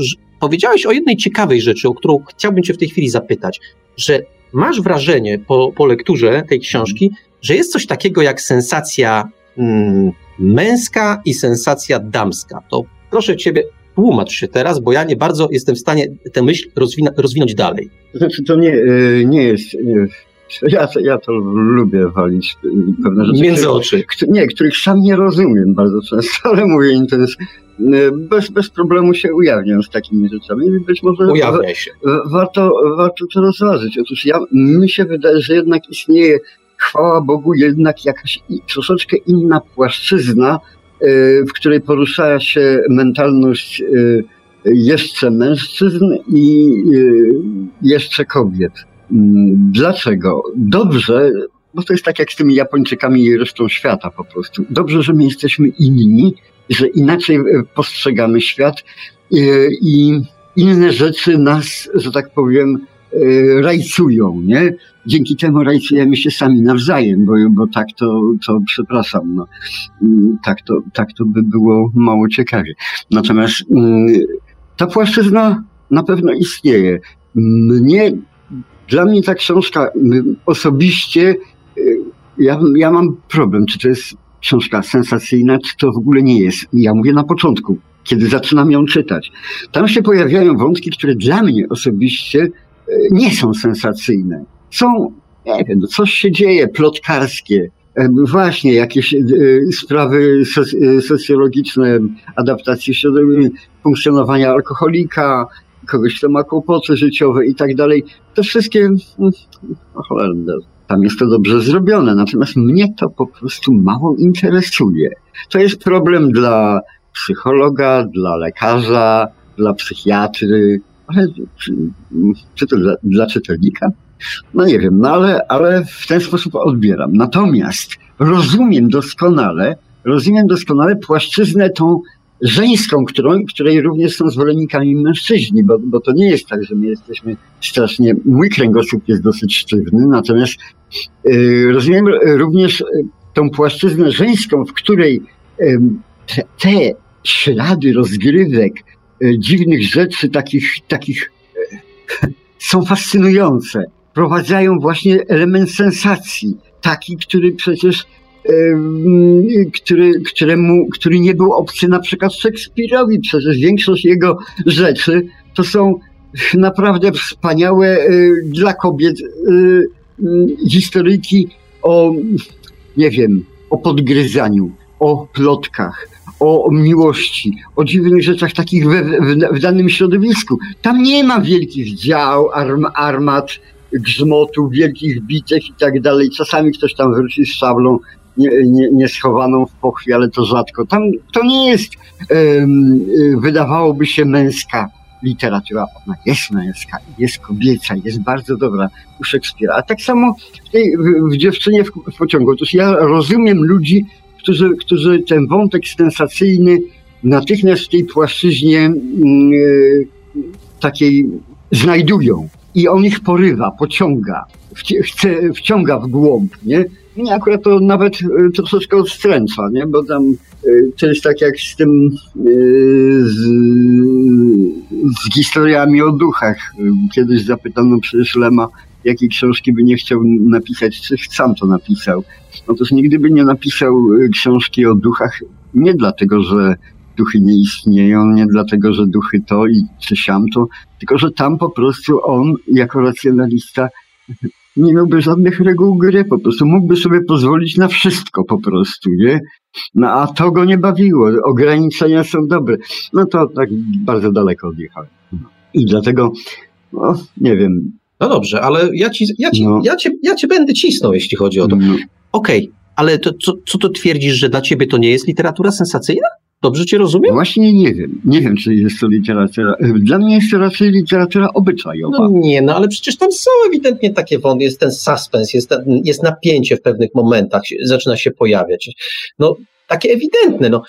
powiedziałeś o jednej ciekawej rzeczy, o którą chciałbym Cię w tej chwili zapytać, że masz wrażenie po, po lekturze tej książki, że jest coś takiego jak sensacja mm, męska i sensacja damska. To proszę Ciebie, tłumacz się teraz, bo ja nie bardzo jestem w stanie tę myśl rozwina, rozwinąć dalej. Znaczy, to nie, e, nie jest e, Ja to, ja to lubię walić pewne rzeczy. Między oczy. Nie, których sam nie rozumiem bardzo często, ale mówię im to jest, y, bez, bez problemu się ujawniam z takimi rzeczami. Być może Ujawniaj się. wa- warto, warto to rozważyć. Otóż ja, mi się wydaje, że jednak istnieje, chwała Bogu, jednak jakaś troszeczkę inna płaszczyzna, y, w której porusza się mentalność y, jeszcze mężczyzn i jeszcze kobiet. Mm, Dlaczego? Dobrze, bo to jest tak jak z tymi Japończykami i resztą świata po prostu. Dobrze, że my jesteśmy inni, że inaczej e, postrzegamy świat e, i inne rzeczy nas, że tak powiem, e, rajcują, nie? Dzięki temu rajcujemy się sami nawzajem, bo, bo tak to, to przepraszam, no, Mm, tak, to, tak to by było mało ciekawie. Natomiast mm, ta płaszczyzna na pewno istnieje. Mnie, dla mnie ta książka mm, osobiście, y, ja, ja mam problem, czy to jest książka sensacyjna, czy to w ogóle nie jest. Ja mówię na początku, kiedy zaczynam ją czytać. Tam się pojawiają wątki, które dla mnie osobiście y, nie są sensacyjne. Są, nie wiem, no coś się dzieje, plotkarskie, Właśnie, jakieś sprawy soc- socjologiczne, adaptacji funkcjonowania alkoholika, kogoś, kto ma kłopoty życiowe i tak dalej. To wszystkie, mm, no cholerne, tam jest to dobrze zrobione, natomiast mnie to po prostu mało interesuje. To jest problem dla psychologa, dla lekarza, dla psychiatry, ale czy, czy to dla, dla czytelnika? No nie wiem, no ale, ale w ten sposób odbieram. Natomiast rozumiem doskonale, rozumiem doskonale płaszczyznę tą żeńską, którą, której również są zwolennikami mężczyźni, bo, bo to nie jest tak, że my jesteśmy strasznie, mój kręgosłup jest dosyć sztywny, natomiast y, rozumiem również y, tą płaszczyznę żeńską, w której y, te, ślady rozgrywek, y, dziwnych rzeczy, takich, takich są fascynujące. Prowadzają właśnie element sensacji, taki, który przecież który, któremu, który nie był obcy na przykład Szekspirowi. Przecież większość jego rzeczy to są naprawdę wspaniałe y, dla kobiet y, historyjki o, nie wiem, o podgryzaniu, o plotkach, o miłości, o dziwnych rzeczach takich we, w, w danym środowisku. Tam nie ma wielkich dział, arm, armat, grzmotów, wielkich bitew i tak dalej. Czasami ktoś tam wróci z szablą nie, nie, nie schowaną w pochwie, ale to rzadko. Tam to nie jest, y, wydawałoby się, męska literatura. Ona jest męska, jest kobieca, jest bardzo dobra u Szekspira. A tak samo w, tej, w, w dziewczynie w, w pociągu. Otóż ja rozumiem ludzi, którzy, którzy ten wątek sensacyjny natychmiast w tej płaszczyźnie mm, y, takiej znajdują. I on ich porywa, pociąga, wci- chce, wciąga w głąb, nie? Mnie akurat to nawet y, troszeczkę odstręcza, nie? Bo tam y, to jest tak jak z tym, y, z, z historiami o duchach. Kiedyś zapytano przecież Lema, jakiej książki by nie chciał napisać, czy sam to napisał. Otóż nigdy by nie napisał książki o duchach, nie dlatego, że duchy nie istnieją, nie dlatego, że duchy to i czy siam to, tylko że tam po prostu on, jako racjonalista, nie miałby żadnych reguł gry, po prostu mógłby sobie pozwolić na wszystko po prostu, nie? No a to go nie bawiło, ograniczenia są dobre. No to tak bardzo daleko odjechałem. I dlatego, no nie wiem. No dobrze, ale ja, ci, ja, ci, No. ja, cię, ja cię będę cisnął, jeśli chodzi o to. no, Okej, ale to, co, co to twierdzisz, że dla ciebie to nie jest literatura sensacyjna? Dobrze cię rozumiem? Właśnie nie wiem. Nie wiem, czy jest to literatura. Dla mnie jest to raczej literatura obyczajowa. No nie, no ale przecież tam są ewidentnie takie wątki, jest ten suspens, jest, ten, jest napięcie w pewnych momentach, zaczyna się pojawiać. No takie ewidentne, no,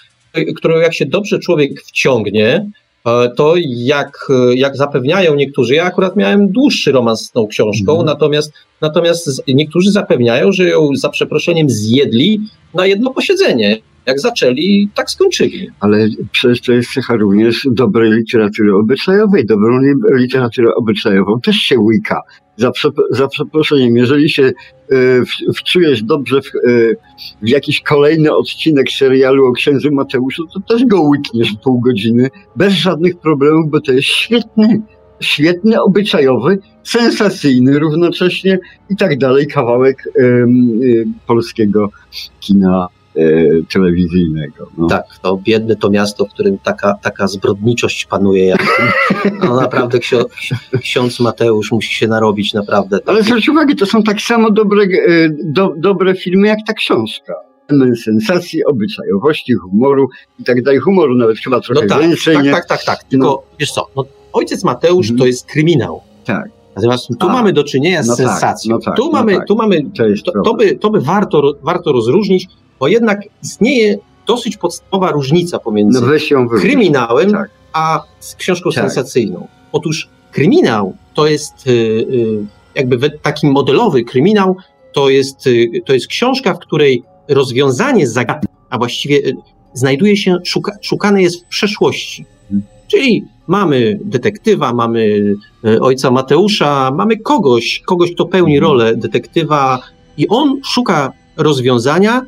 które jak się dobrze człowiek wciągnie, e, to jak, e, jak zapewniają niektórzy, ja akurat miałem dłuższy romans z tą książką, Mhm. natomiast, natomiast niektórzy zapewniają, że ją za przeproszeniem zjedli na jedno posiedzenie. Jak zaczęli, tak skończyli. Ale przecież to jest cecha również dobrej literatury obyczajowej. Dobrą li- literaturę obyczajową też się łyka. Za, za przeproszeniem, jeżeli się e, wczujesz dobrze w, e, w jakiś kolejny odcinek serialu o księdzu Mateuszu, to też go łykniesz pół godziny bez żadnych problemów, bo to jest świetny, świetny, obyczajowy, sensacyjny równocześnie i tak dalej kawałek y, polskiego kina telewizyjnego. No. Tak, to biedne to miasto, w którym taka, taka zbrodniczość panuje. Jak, no naprawdę ksio, ksiądz Mateusz musi się narobić, naprawdę. Ale zwróć uwagę, to są tak samo dobre, y, do, dobre filmy jak ta książka. Element sensacji, obyczajowości, humoru i tak dalej. Humoru nawet chyba trochę no tak, więcej. tak, nie? tak, tak, tak. Tylko No. wiesz co, no, ojciec Mateusz Mhm. to jest kryminał. Tak. Natomiast tu A, mamy do czynienia z no tak, sensacją. no tak, tu, no mamy, tak. tu mamy, To to, by, to by warto, warto rozróżnić, bo jednak istnieje dosyć podstawowa różnica pomiędzy No kryminałem, Tak. a książką Tak. sensacyjną. Otóż kryminał to jest y, y, jakby taki modelowy kryminał, to jest, y, to jest książka, w której rozwiązanie zagadki, a właściwie znajduje się, szuka, szukane jest w przeszłości. Mhm. Czyli mamy detektywa, mamy ojca Mateusza, mamy kogoś, kogoś, kto pełni Mhm. rolę detektywa i on szuka rozwiązania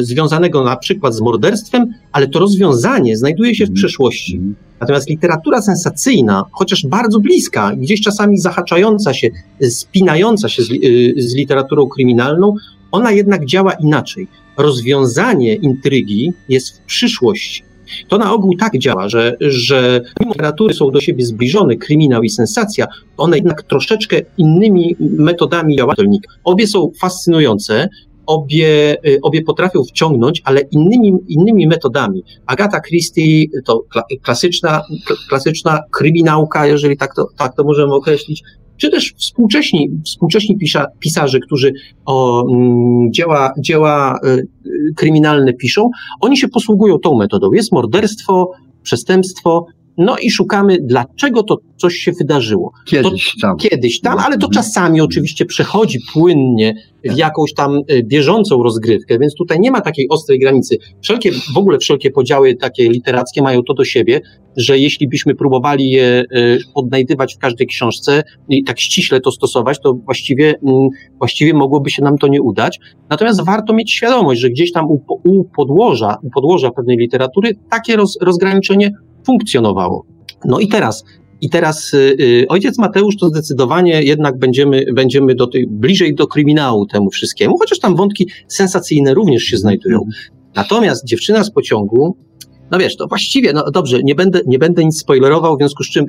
związanego na przykład z morderstwem, ale to rozwiązanie znajduje się w Mhm. przeszłości. Mhm. Natomiast literatura sensacyjna, chociaż bardzo bliska, gdzieś czasami zahaczająca się, y, spinająca się z, y, z literaturą kryminalną, ona jednak działa inaczej. Rozwiązanie intrygi jest w przyszłości. To na ogół tak działa, że, że mimo literatury są do siebie zbliżone, kryminał i sensacja, one jednak troszeczkę innymi metodami działają. Obie są fascynujące, obie, y, obie potrafią wciągnąć, ale innymi, innymi metodami. Agata Christie to kla, klasyczna, kl- klasyczna kryminałka, jeżeli tak to, tak to możemy określić, czy też współcześni, współcześni pisarze, którzy o, mm, dzieła, dzieła y, y, kryminalne piszą, oni się posługują tą metodą. Jest morderstwo, przestępstwo, no i szukamy, dlaczego to coś się wydarzyło. Kiedyś tam. Kiedyś tam, ale to Mhm. czasami oczywiście przechodzi płynnie w jakąś tam y, bieżącą rozgrywkę, więc tutaj nie ma takiej ostrej granicy. Wszelkie, w ogóle wszelkie podziały takie literackie mają to do siebie, że jeśli byśmy próbowali je y, odnajdywać w każdej książce i tak ściśle to stosować, to właściwie, mm, właściwie mogłoby się nam to nie udać. Natomiast warto mieć świadomość, że gdzieś tam u, u podłoża, u podłoża pewnej literatury takie roz, rozgraniczenie funkcjonowało. No i teraz, i teraz y, y, ojciec Mateusz to zdecydowanie jednak będziemy, będziemy do tej, bliżej do kryminału temu wszystkiemu, chociaż tam wątki sensacyjne również się znajdują. Natomiast dziewczyna z pociągu, no wiesz, to właściwie, no dobrze, nie będę, nie będę nic spoilerował, w związku z czym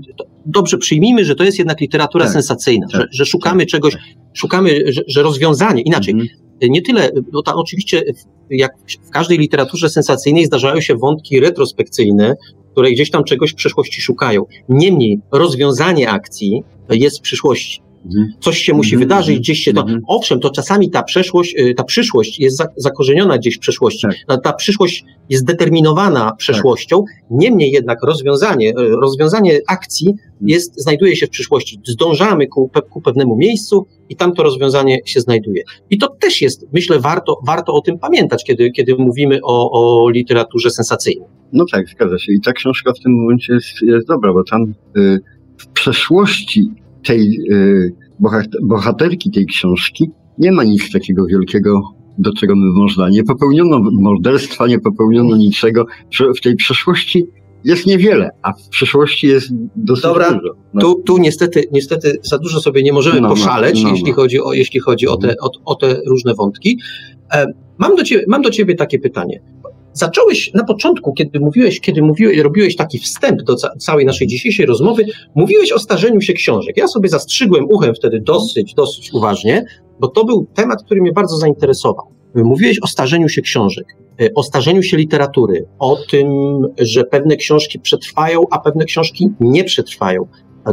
dobrze przyjmijmy, że to jest jednak literatura Tak, sensacyjna, tak, że, że szukamy tak, czegoś, szukamy, że, że rozwiązanie, inaczej, Mhm. nie tyle, bo tam oczywiście jak w każdej literaturze sensacyjnej zdarzają się wątki retrospekcyjne, które gdzieś tam czegoś w przeszłości szukają. Niemniej rozwiązanie akcji jest w przyszłości. Mhm. Coś się musi Mhm, wydarzyć, gdzieś się to. mhm. Owszem, to czasami ta przeszłość, y, ta przyszłość jest za, zakorzeniona gdzieś w przeszłości. Tak. Ta przyszłość jest determinowana przeszłością, niemniej jednak rozwiązanie, y, rozwiązanie akcji jest, znajduje się w przyszłości. Zdążamy ku, ku pewnemu miejscu i tam to rozwiązanie się znajduje. I to też jest, myślę, warto, warto o tym pamiętać, kiedy, kiedy mówimy o, o literaturze sensacyjnej. No tak, zgadza się. I ta książka w tym momencie jest, jest dobra, bo tam y, w przeszłości tej y, bohat- bohaterki tej książki nie ma nic takiego wielkiego, do czego by można. Nie popełniono morderstwa, nie popełniono niczego. W tej przeszłości jest niewiele, a w przyszłości jest dosyć Dobra, dużo. No, Tu, tu niestety, niestety za dużo sobie nie możemy No, no, poszaleć, no, no. jeśli chodzi o, jeśli chodzi o, te, o, o te różne wątki. E, mam, do ciebie, mam do ciebie takie pytanie. Zacząłeś na początku, kiedy mówiłeś, kiedy mówiłeś, robiłeś taki wstęp do ca- całej naszej dzisiejszej rozmowy, mówiłeś o starzeniu się książek. Ja sobie zastrzygłem uchem wtedy dosyć, dosyć uważnie, bo to był temat, który mnie bardzo zainteresował. Mówiłeś o starzeniu się książek, e, o starzeniu się literatury, o tym, że pewne książki przetrwają, a pewne książki nie przetrwają.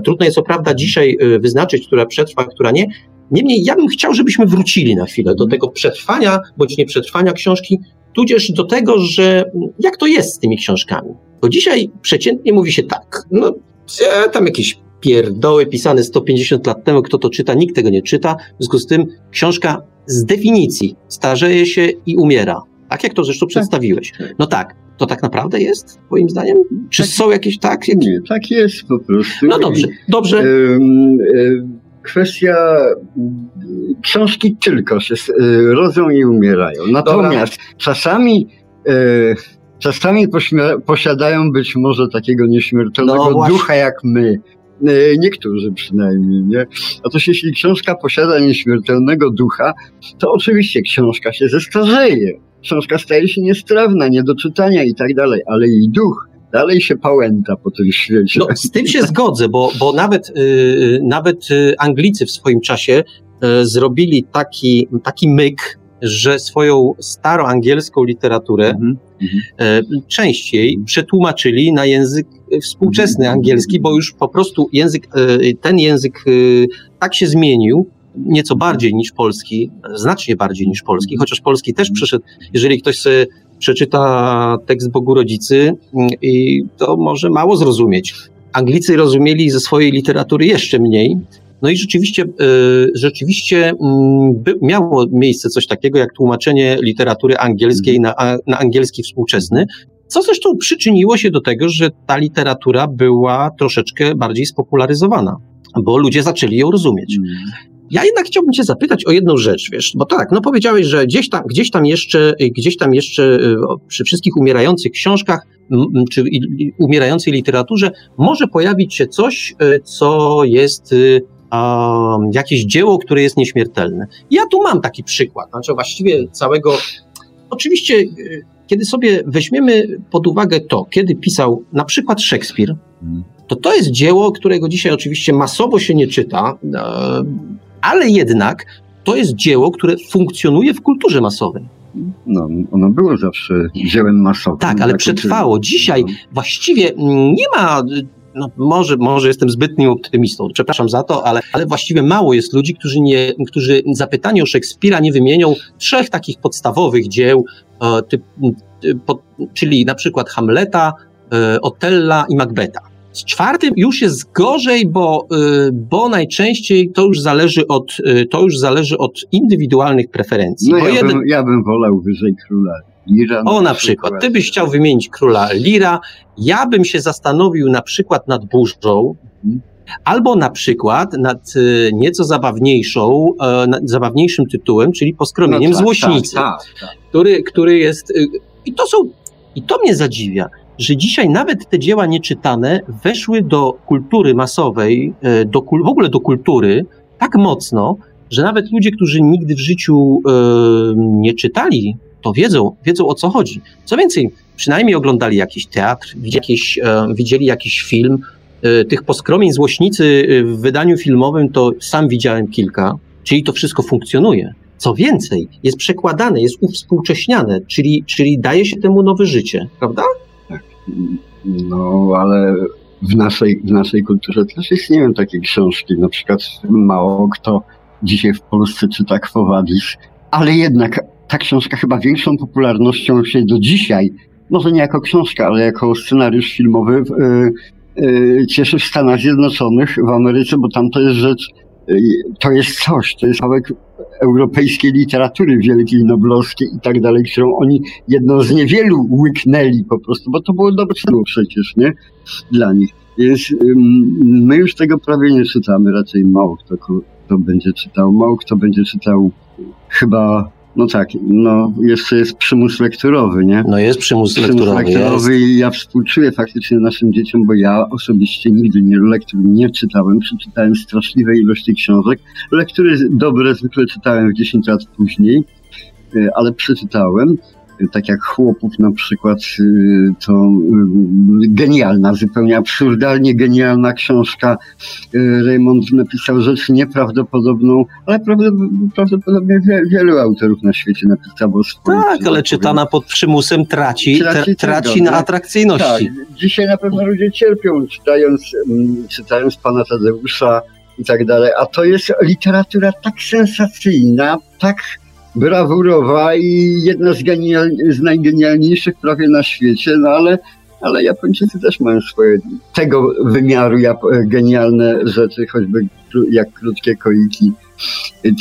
Trudno jest co prawda dzisiaj y, wyznaczyć, która przetrwa, która nie. Niemniej ja bym chciał, żebyśmy wrócili na chwilę do tego przetrwania bądź nieprzetrwania książki, tudzież do tego, że mm, jak to jest z tymi książkami. Bo dzisiaj przeciętnie mówi się tak, no tam jakieś pierdoły pisane 150 lat temu, kto to czyta, nikt tego nie czyta. W związku z tym książka z definicji starzeje się i umiera. Tak jak to zresztą przedstawiłeś. No tak, to tak naprawdę jest, twoim zdaniem? Czy Tak. są jakieś tak? Jakieś... nie, tak jest po prostu. No dobrze, dobrze. Ym, y, Kwestia y, książki tylko się y, rodzą i umierają. Natomiast czasami y, czasami posiadają być może takiego nieśmiertelnego No ducha jak my. E, niektórzy przynajmniej, nie? Otóż jeśli książka posiada nieśmiertelnego ducha, to oczywiście książka się zestarzeje. Książka staje się niestrawna, nie do czytania i tak dalej, ale jej duch dalej się pałęta po tym świecie. No, z tym się zgodzę, bo, bo nawet, yy, nawet y, Anglicy w swoim czasie yy, zrobili taki, taki myk, że swoją staroangielską literaturę mhm, yy, częściej przetłumaczyli na język współczesny mhm. angielski, bo już po prostu język, ten język tak się zmienił, nieco bardziej niż polski, znacznie bardziej niż polski, chociaż polski też przeszedł, jeżeli ktoś sobie przeczyta tekst Bogu Rodzicy, mm, i to może mało zrozumieć. Anglicy rozumieli ze swojej literatury jeszcze mniej. No i rzeczywiście, y, rzeczywiście mm, miało miejsce coś takiego jak tłumaczenie literatury angielskiej na, na angielski współczesny, co zresztą przyczyniło się do tego, że ta literatura była troszeczkę bardziej spopularyzowana, bo ludzie zaczęli ją rozumieć. Ja jednak chciałbym cię zapytać o jedną rzecz, wiesz, bo tak, no powiedziałeś, że gdzieś tam, gdzieś tam jeszcze, gdzieś tam jeszcze y, przy wszystkich umierających książkach, czy umierającej literaturze może pojawić się coś, y, co jest um, jakieś dzieło, które jest nieśmiertelne. Ja tu mam taki przykład, znaczy właściwie całego, oczywiście kiedy sobie weźmiemy pod uwagę to, kiedy pisał na przykład Szekspir, mhm. to to jest dzieło, którego dzisiaj oczywiście masowo się nie czyta, ale jednak to jest dzieło, które funkcjonuje w kulturze masowej. No, ono było zawsze dziełem masowym. Tak, ale przetrwało. Dzisiaj no. właściwie nie ma no może, może jestem zbytnim optymistą, przepraszam za to, ale, ale właściwie mało jest ludzi, którzy, nie, którzy zapytanie o Szekspira nie wymienią trzech takich podstawowych dzieł, e, typ, po, czyli na przykład Hamleta, e, Otella i Macbeta. Z czwartym już jest gorzej, bo, y, bo najczęściej to już zależy od, y, to już zależy od indywidualnych preferencji. No ja, jeden... bym, ja bym wolał wyżej króla Lira. O, na przykład. Ty byś chciał wymienić króla Lira. Ja bym się zastanowił na przykład nad burzą, mhm. albo na przykład nad y, nieco zabawniejszą, nad zabawniejszym tytułem, czyli poskromieniem no tak, złośnicy, tak, tak, tak. Który, który jest. I to są. I to mnie zadziwia że dzisiaj nawet te dzieła nieczytane weszły do kultury masowej, e, do, w ogóle do kultury tak mocno, że nawet ludzie, którzy nigdy w życiu e, nie czytali, to wiedzą, wiedzą o co chodzi. Co więcej, przynajmniej oglądali jakiś teatr, jakiś, e, widzieli jakiś film. Tych poskromień złośnicy w wydaniu filmowym to sam widziałem kilka, czyli to wszystko funkcjonuje. Co więcej, jest przekładane, jest uwspółcześniane, czyli, czyli daje się temu nowe życie, prawda? No, ale w naszej, w naszej kulturze też istnieją takie książki. Na przykład mało kto dzisiaj w Polsce czyta Quo Vadis, ale jednak ta książka chyba większą popularnością się do dzisiaj, może nie jako książka, ale jako scenariusz filmowy yy, cieszy w Stanach Zjednoczonych, w Ameryce, bo tam to jest rzecz, to jest coś, to jest kawałek europejskiej literatury wielkiej, noblowskiej i tak dalej, którą oni jedną z niewielu łyknęli po prostu, bo to było dobre przecież, nie? Dla nich. Jest, my już tego prawie nie czytamy, raczej mało kto, kto będzie czytał, mało kto będzie czytał chyba no tak, no jeszcze jest przymus lekturowy, nie? No jest przymus, przymus lekturowy. lekturowy jest. i ja współczuję faktycznie naszym dzieciom, bo ja osobiście nigdy nie, lektur nie czytałem, przeczytałem straszliwe ilości książek. Lektury dobre zwykle czytałem w 10 lat później, y, ale przeczytałem tak jak chłopów na przykład, y, to y, genialna, zupełnie absurdalnie genialna książka. Y, Raymond napisał rzecz nieprawdopodobną, ale prawdopodobnie wielu autorów na świecie napisało swoje. Tak, ale czytana pod przymusem traci, traci, traci na atrakcyjności. Tak. Dzisiaj na pewno ludzie cierpią czytając, mm, czytając pana Tadeusza i tak dalej, a to jest literatura tak sensacyjna, tak brawurowa i jedna z, genial, z najgenialniejszych prawie na świecie, no ale, ale Japończycy też mają swoje tego wymiaru genialne rzeczy, choćby jak krótkie koiki,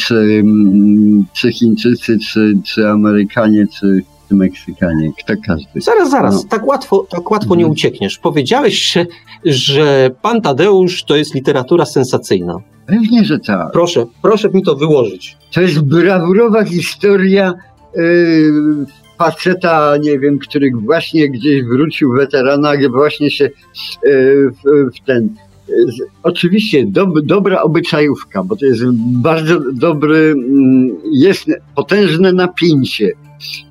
czy, mm, czy Chińczycy, czy, czy Amerykanie, czy Meksykanie, kto każdy. Zaraz, zaraz, no. tak łatwo, tak łatwo nie mhm. uciekniesz. Powiedziałeś, że, pan Tadeusz to jest literatura sensacyjna. Pewnie, że tak. Proszę, proszę mi to wyłożyć. To jest brawurowa historia yy, faceta, nie wiem, który właśnie gdzieś wrócił w weteranach, właśnie się yy, w, w, ten oczywiście dob, dobra obyczajówka, bo to jest bardzo dobry, mm, jest potężne napięcie.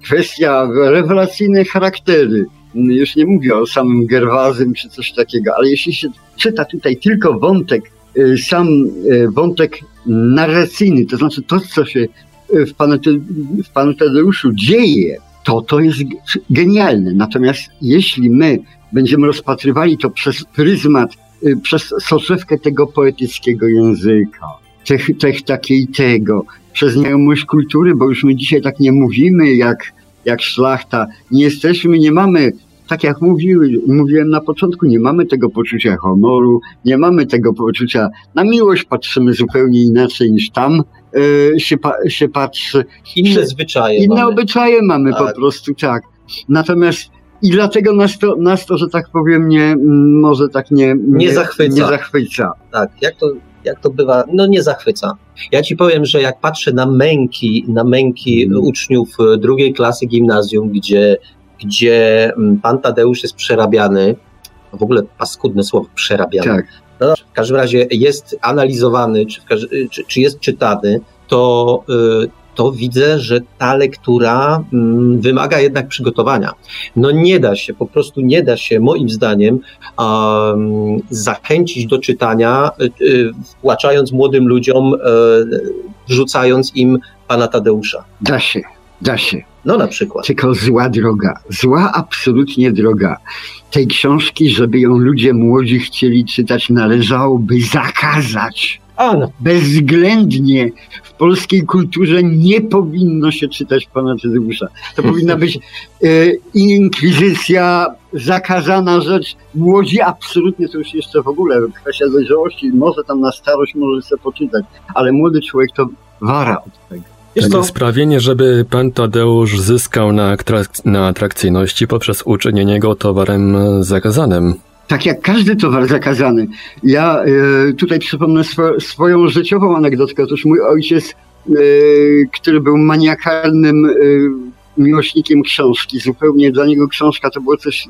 Kwestia rewelacyjne charaktery. Już nie mówię o samym Gerwazym czy coś takiego, ale jeśli się czyta tutaj tylko wątek, y, sam y, wątek narracyjny, to znaczy to, co się y, w Panu, w Panu Tadeuszu dzieje, to to jest genialne. Natomiast jeśli my będziemy rozpatrywali to przez pryzmat, przez soczewkę tego poetyckiego języka, tych, tych takiej tego, przez znajomość kultury, bo już my dzisiaj tak nie mówimy jak, jak szlachta. Nie jesteśmy, nie mamy, tak jak mówiły, mówiłem na początku, nie mamy tego poczucia honoru, nie mamy tego poczucia, na miłość patrzymy zupełnie inaczej niż tam y, się, pa, się patrzy. Inne zwyczaje Inne mamy. obyczaje mamy po Tak. prostu, tak. Natomiast i dlatego nas to, nas to, że tak powiem, nie, może tak nie, Nie zachwyca. Nie zachwyca. Tak, jak to, jak to bywa, no nie zachwyca. Ja ci powiem, że jak patrzę na męki, na męki Mhm. uczniów e, drugiej klasy gimnazjum, gdzie, gdzie mm, pan Tadeusz jest przerabiany, w ogóle paskudne słowo przerabiany, Tak. no, w każdym razie jest analizowany, czy, czy, czy jest czytany, to, y, to widzę, że ta lektura mm, wymaga jednak przygotowania. No nie da się, po prostu nie da się, moim zdaniem, um, zachęcić do czytania, y, y, wtłaczając młodym ludziom, y, wrzucając im pana Tadeusza. Da się, da się. No na przykład. Tylko zła droga. Zła absolutnie droga. Tej książki, żeby ją ludzie młodzi chcieli czytać, należałoby zakazać. No, Bezwzględnie w polskiej kulturze nie powinno się czytać pana Tadeusza. To powinna być e, inkwizycja, zakazana rzecz. Młodzi absolutnie to już jeszcze w ogóle kwestia dojrzałości. Może tam na starość może sobie poczytać, ale młody człowiek to wara od tego. wiesz co? Sprawienie, żeby pan Tadeusz zyskał na, atrak- na atrakcyjności poprzez uczynienie go towarem zakazanym. Tak jak każdy towar zakazany. Ja e, tutaj przypomnę swo, swoją życiową anegdotkę. Otóż mój ojciec, e, który był maniakalnym e, miłośnikiem książki, zupełnie dla niego książka to było coś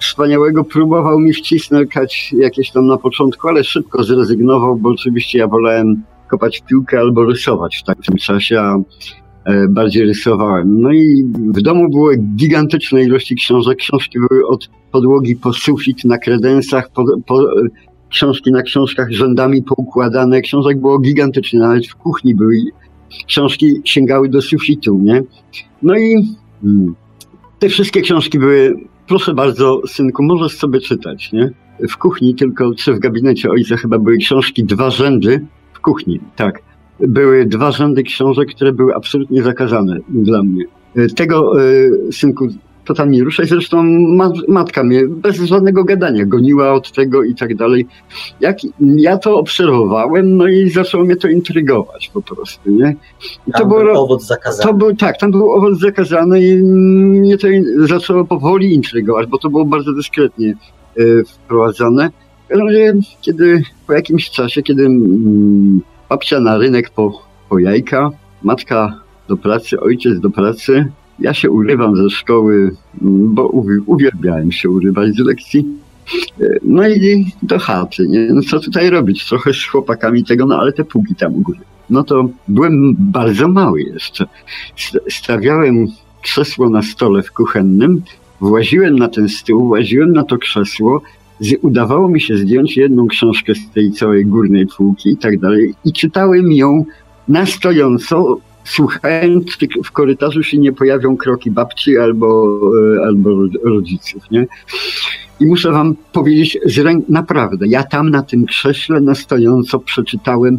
wspaniałego. Próbował mi wcisnąć jakieś tam na początku, ale szybko zrezygnował, bo oczywiście ja wolałem kopać piłkę albo rysować w takim czasie, a bardziej rysowałem. No i w domu były gigantyczne ilości książek. Książki były od podłogi po sufit na kredensach, po, po, e, książki na książkach rzędami poukładane. Książek było gigantycznie, nawet w kuchni były. Książki sięgały do sufitu, nie? No i mm, te wszystkie książki były, proszę bardzo, synku, możesz sobie czytać, nie? W kuchni tylko, czy w gabinecie ojca chyba były książki, dwa rzędy w kuchni, tak. Były dwa rzędy książek, które były absolutnie zakazane dla mnie. E, Tego, e, synku, to tam nie ruszaj. Zresztą ma, matka mnie bez żadnego gadania goniła od tego i tak dalej. Jak ja to obserwowałem, no i zaczęło mnie to intrygować po prostu, nie? I Tam to było, był owoc zakazany. to był, tak, tam był owoc zakazany i mnie to zaczęło powoli intrygować, bo to było bardzo dyskretnie y, wprowadzone. W każdym razie, kiedy po jakimś czasie, kiedy mm, babcia na rynek po, po jajka, matka do pracy, ojciec do pracy, ja się urywam ze szkoły, mm, bo uwi- uwielbiałem się urywać z lekcji. Y, No i do chaty, nie? No co tutaj robić? Trochę z chłopakami tego, no ale te pługi tam u góry. No to byłem bardzo mały jeszcze. St- Stawiałem krzesło na stole w kuchennym, właziłem na ten stół, właziłem na to krzesło, udawało mi się zdjąć jedną książkę z tej całej górnej półki i tak dalej i czytałem ją na stojąco, słuchając, czy w korytarzu się nie pojawią kroki babci albo, e, albo rodziców, nie? I muszę wam powiedzieć, że naprawdę, ja tam na tym krześle na stojąco przeczytałem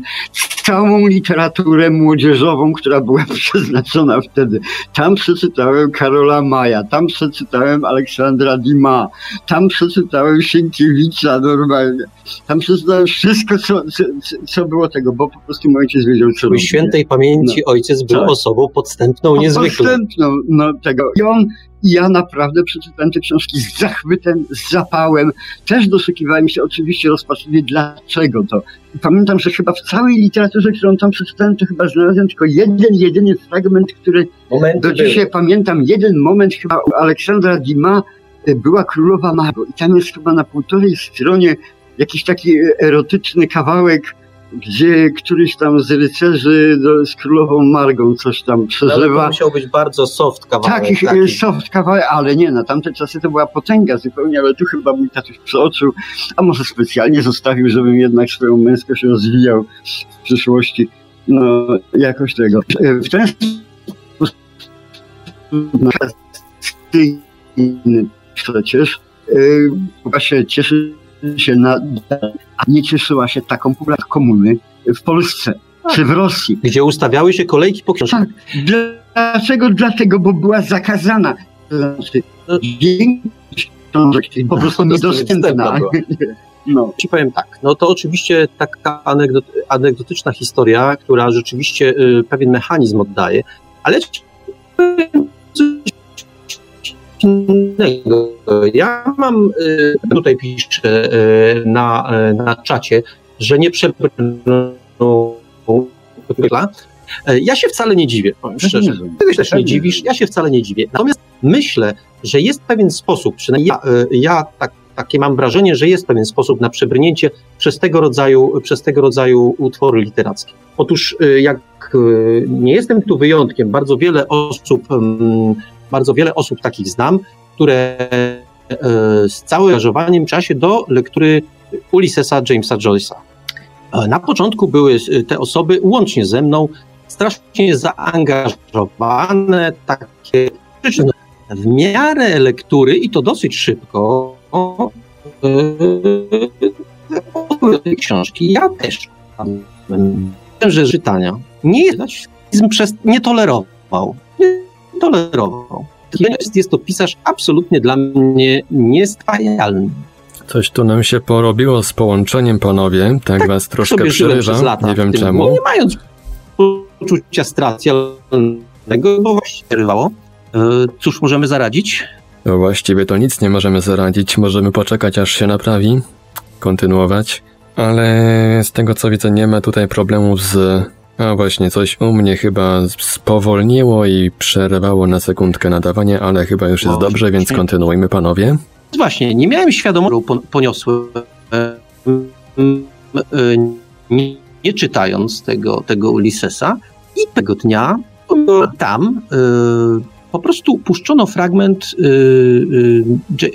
całą literaturę młodzieżową, która była przeznaczona wtedy. Tam przeczytałem Karola Maja, tam przeczytałem Aleksandra Dima, tam przeczytałem Sienkiewicza normalnie. Tam przeczytałem wszystko, co, co, co było tego, bo po prostu mój ojciec wiedział, co Twój robi. świętej pamięci ojciec był Tak. osobą podstępną niezwykle. Podstępną, no tego. I on, i ja naprawdę przeczytałem te książki z zachwytem, z zapałem. Też doszukiwałem się oczywiście rozpaczliwie, dlaczego to. I pamiętam, że chyba w całej literaturze, którą tam przeczytałem, to chyba znalazłem tylko jeden, jedyny fragment, który Momenty do dzisiaj były. pamiętam. Jeden moment chyba u Aleksandra Dima y, była królowa Mago i tam jest chyba na półtorej stronie jakiś taki erotyczny kawałek, gdzie któryś tam z rycerzy do, z królową Margą coś tam Ale to przeżywa. musiał być bardzo soft kawałek. Takich taki. soft kawałek, ale nie, na tamte czasy to była potęga zupełnie, ale tu chyba mój tatuś przeoczył, a może specjalnie zostawił, żebym jednak swoją męskość rozwijał w przyszłości. No, jakoś tego. W ten sposób przecież e, właśnie cieszy się na, nie cieszyła się taką popularną komuny w Polsce czy w Rosji. Gdzie ustawiały się kolejki po książkach. Tak. Dlaczego? Dlatego, bo była zakazana. Znaczy, większość książek po prostu niedostępna. Niedostępna. No. Ci powiem tak, no to oczywiście taka anegdot, anegdotyczna historia, która rzeczywiście y, pewien mechanizm oddaje, ale innego. Ja mam, y, tutaj piszę y, na, y, na czacie, że nie przebrnął ja się wcale nie dziwię, powiem szczerze. Ty się też nie dziwisz, ja się wcale nie dziwię. Natomiast myślę, że jest pewien sposób, przynajmniej ja, ja tak, takie mam wrażenie, że jest pewien sposób na przebrnięcie przez tego rodzaju, przez tego rodzaju utwory literackie. Otóż jak nie jestem tu wyjątkiem, bardzo wiele osób, mm, bardzo wiele osób takich znam, które y, z całym zaangażowaniem w czasie do lektury Ulyssesa Jamesa Joyce'a. E, Na początku były y, te osoby, łącznie ze mną, strasznie zaangażowane, takie w miarę lektury i to dosyć szybko yy, książki. Ja też wiem, że czytania nie jest nie tolerował. Tolerował. Jest, jest to pisarz absolutnie dla mnie niestwajalny. Coś tu nam się porobiło z połączeniem, panowie. Tak, was troszkę sobie żyłem przez przerywa. Nie wiem tym, czemu. Nie mając poczucia stracjalnego, bo właściwie rywało. E, Cóż możemy zaradzić? No właściwie to nic nie możemy zaradzić. Możemy poczekać, aż się naprawi. Kontynuować. Ale z tego co widzę, nie ma tutaj problemów z. A właśnie, coś u mnie chyba spowolniło i przerwało na sekundkę nadawanie, ale chyba już jest O, dobrze, więc kontynuujmy, panowie. Właśnie, nie miałem świadomości, poniosłem, e, nie, nie czytając tego, tego Ulyssesa. I tego dnia tam e, po prostu puszczono fragment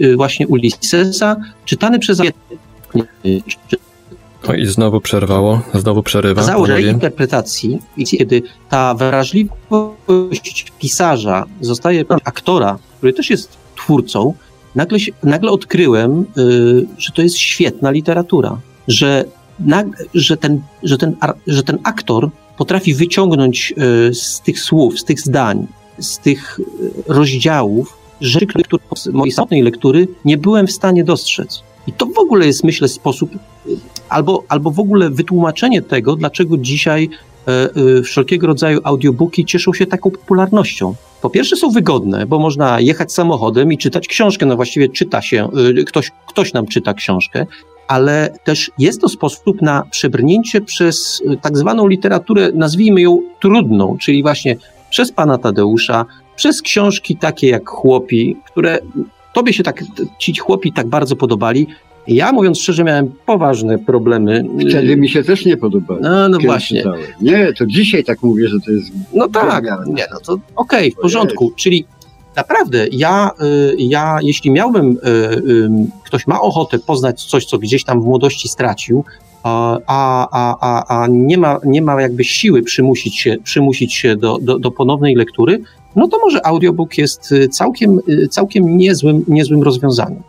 e, właśnie Ulyssesa, czytany przez O i znowu przerwało, znowu przerywa, panowie. interpretacji, kiedy ta wrażliwość pisarza zostaje aktora, który też jest twórcą, nagle, się, nagle odkryłem, y, że to jest świetna literatura, że, nag, że, ten, że, ten, że ten aktor potrafi wyciągnąć y, z tych słów, z tych zdań, z tych y, rozdziałów rzeczy, które z mojej samotnej lektury nie byłem w stanie dostrzec. I to w ogóle jest, myślę, sposób, albo, albo w ogóle wytłumaczenie tego, dlaczego dzisiaj e, e, wszelkiego rodzaju audiobooki cieszą się taką popularnością. Po pierwsze są wygodne, bo można jechać samochodem i czytać książkę, no właściwie czyta się, e, ktoś, ktoś nam czyta książkę, ale też jest to sposób na przebrnięcie przez tak zwaną literaturę, nazwijmy ją trudną, czyli właśnie przez pana Tadeusza, przez książki takie jak Chłopi, które tobie się tak, ci chłopi tak bardzo podobali. Ja, mówiąc szczerze, miałem poważne problemy. Wtedy mi się też nie podobało. No, no właśnie. czytałem. Nie, to dzisiaj tak mówię, że to jest... No tak, nie, no to okej, w porządku. Czyli naprawdę ja, y, ja jeśli miałbym, y, ktoś ma ochotę poznać coś, co gdzieś tam w młodości stracił, a, a, a, a, nie, ma, nie ma jakby siły przymusić się, przymusić się do, do, do ponownej lektury, no to może audiobook jest y, całkiem, całkiem niezłym, niezłym rozwiązaniem.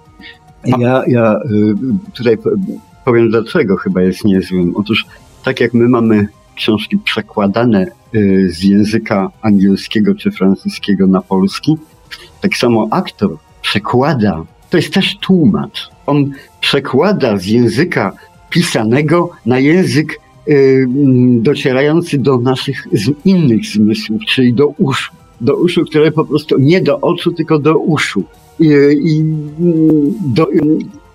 Ja, ja y, tutaj po- powiem dlaczego chyba jest niezłym. Otóż tak jak my mamy książki przekładane y, z języka angielskiego czy francuskiego na polski, tak samo aktor przekłada, to jest też tłumacz. On przekłada z języka pisanego na język y, mm, docierający do naszych innych zmysłów, czyli do uszu. Do uszu, które po prostu nie do oczu, tylko do uszu. I, do,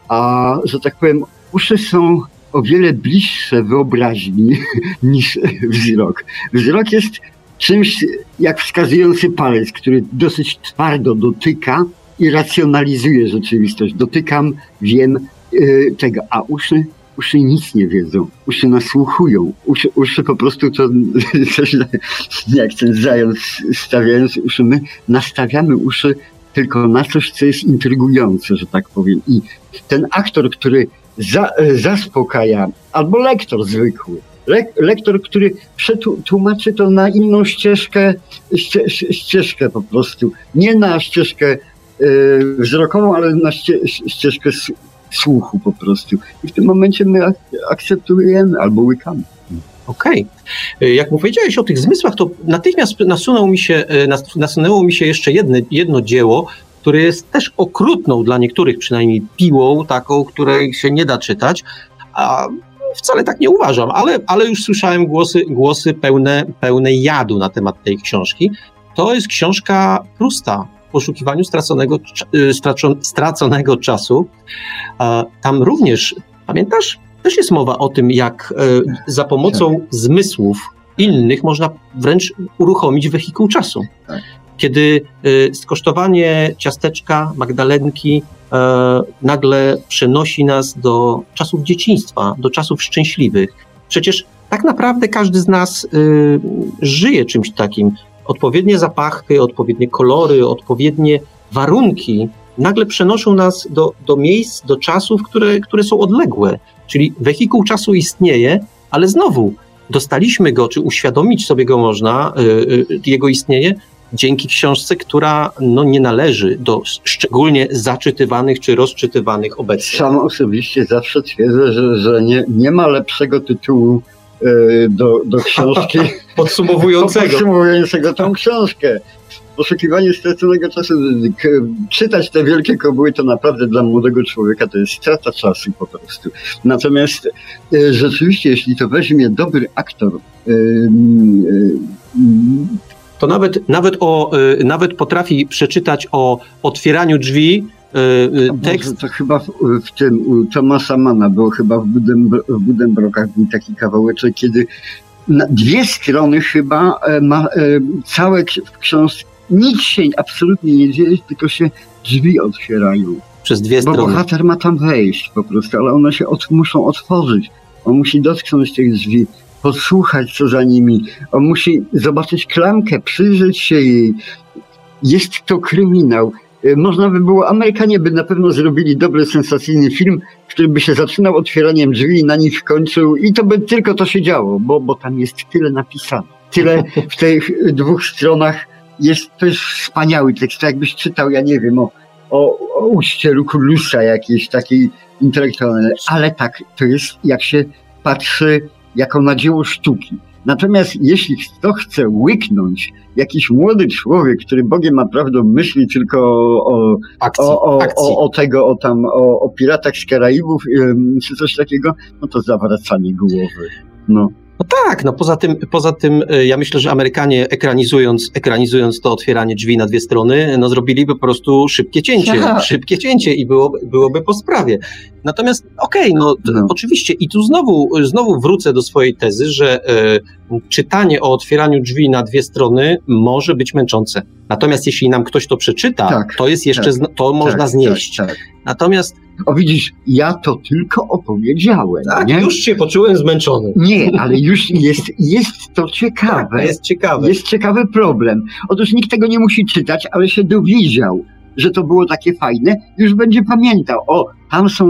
a że tak powiem, uszy są o wiele bliższe wyobraźni niż wzrok. Wzrok jest czymś jak wskazujący palec, który dosyć twardo dotyka i racjonalizuje rzeczywistość. Dotykam, wiem, y, tego, a uszy, uszy nic nie wiedzą. Uszy nasłuchują. Uszy, uszy po prostu to, coś, jak ten zając stawiając uszy, my nastawiamy uszy tylko na coś, co jest intrygujące, że tak powiem. I ten aktor, który za, zaspokaja, albo lektor zwykły, le, lektor, który przetłumaczy to na inną ścieżkę, ście, ścieżkę po prostu. Nie na ścieżkę y, wzrokową, ale na ście, ścieżkę słuchu po prostu. I w tym momencie my akceptujemy albo łykamy. Okej. Okay. Jak mu powiedziałeś o tych zmysłach, to natychmiast nasunęło mi się, nasunęło mi się jeszcze jedno, jedno dzieło, które jest też okrutną dla niektórych przynajmniej piłą, taką, której się nie da czytać, a wcale tak nie uważam, ale, ale już słyszałem głosy, głosy pełne, pełne jadu na temat tej książki. To jest książka Prusta, poszukiwaniu straconego, y, straconego czasu. Tam również, pamiętasz, też jest mowa o tym, jak e, za pomocą tak. zmysłów innych można wręcz uruchomić wehikuł czasu. Tak. Kiedy e, skosztowanie ciasteczka, magdalenki e, nagle przenosi nas do czasów dzieciństwa, do czasów szczęśliwych. Przecież tak naprawdę każdy z nas żyje czymś takim odpowiednie zapachy, odpowiednie kolory, odpowiednie warunki nagle przenoszą nas do, do miejsc, do czasów, które, które są odległe. Czyli wehikuł czasu istnieje, ale znowu dostaliśmy go, czy uświadomić sobie go można, yy, yy, jego istnienie, dzięki książce, która no, nie należy do szczególnie zaczytywanych czy rozczytywanych obecnie. Sam osobiście zawsze twierdzę, że, że nie, nie ma lepszego tytułu Y, do, do książki. Podsumowującego. Podsumowującego tą książkę. Poszukiwanie straconego czasu. Czytać te wielkie kobyły to naprawdę dla młodego człowieka to jest strata czasu po prostu. Natomiast y, rzeczywiście, jeśli to weźmie dobry aktor, y, to nawet, nawet, o, nawet potrafi przeczytać o otwieraniu drzwi E, e, tekst... To chyba w, w, tym u Thomasa Mana było chyba w, Budem, w Budembrokach był taki kawałeczek, kiedy na dwie strony chyba e, ma całe w książce nic się absolutnie nie dzieje, tylko się drzwi otwierają. Przez dwie strony. Bo bohater ma tam wejść po prostu, ale one się od, muszą otworzyć. On musi dotknąć tych drzwi, posłuchać co za nimi. On musi zobaczyć klamkę, przyjrzeć się jej. Jest to kryminał. Y, można by było, Amerykanie by na pewno zrobili dobry, sensacyjny film, który by się zaczynał otwieraniem drzwi i na nich kończył i to by tylko to się działo, bo, bo tam jest tyle napisane. Tyle w tych dwóch stronach jest, to jest wspaniały tekst, to jakbyś czytał, ja nie wiem, o, o, o uście Lukulusa jakiejś takiej intelektualnej, ale tak, to jest jak się patrzy jako na dzieło sztuki. Natomiast jeśli kto chce łyknąć jakiś młody człowiek, który Bogiem ma prawdą myśli tylko o, akcji, o, o, akcji. o, o tego, o tam, o, o piratach z Karaibów, czy coś takiego, no to zawracanie głowy. No. No tak, no poza tym, poza tym e, ja myślę, że Amerykanie ekranizując, ekranizując to otwieranie drzwi na dwie strony, no zrobiliby po prostu szybkie cięcie, ja. szybkie cięcie i byłoby, byłoby po sprawie. Natomiast okej, okay, no, no, oczywiście i tu znowu, znowu wrócę do swojej tezy, że e, czytanie o otwieraniu drzwi na dwie strony może być męczące. Natomiast jeśli nam ktoś to przeczyta, tak, to jest jeszcze, tak, to można tak, znieść. Tak, tak. Natomiast o widzisz, ja to tylko opowiedziałem. Tak, nie? już się poczułem zmęczony. Nie, ale już jest, jest to ciekawe. Tak, jest ciekawe. Jest ciekawy problem. Otóż nikt tego nie musi czytać, ale się dowiedział, że to było takie fajne, już będzie pamiętał. O, tam są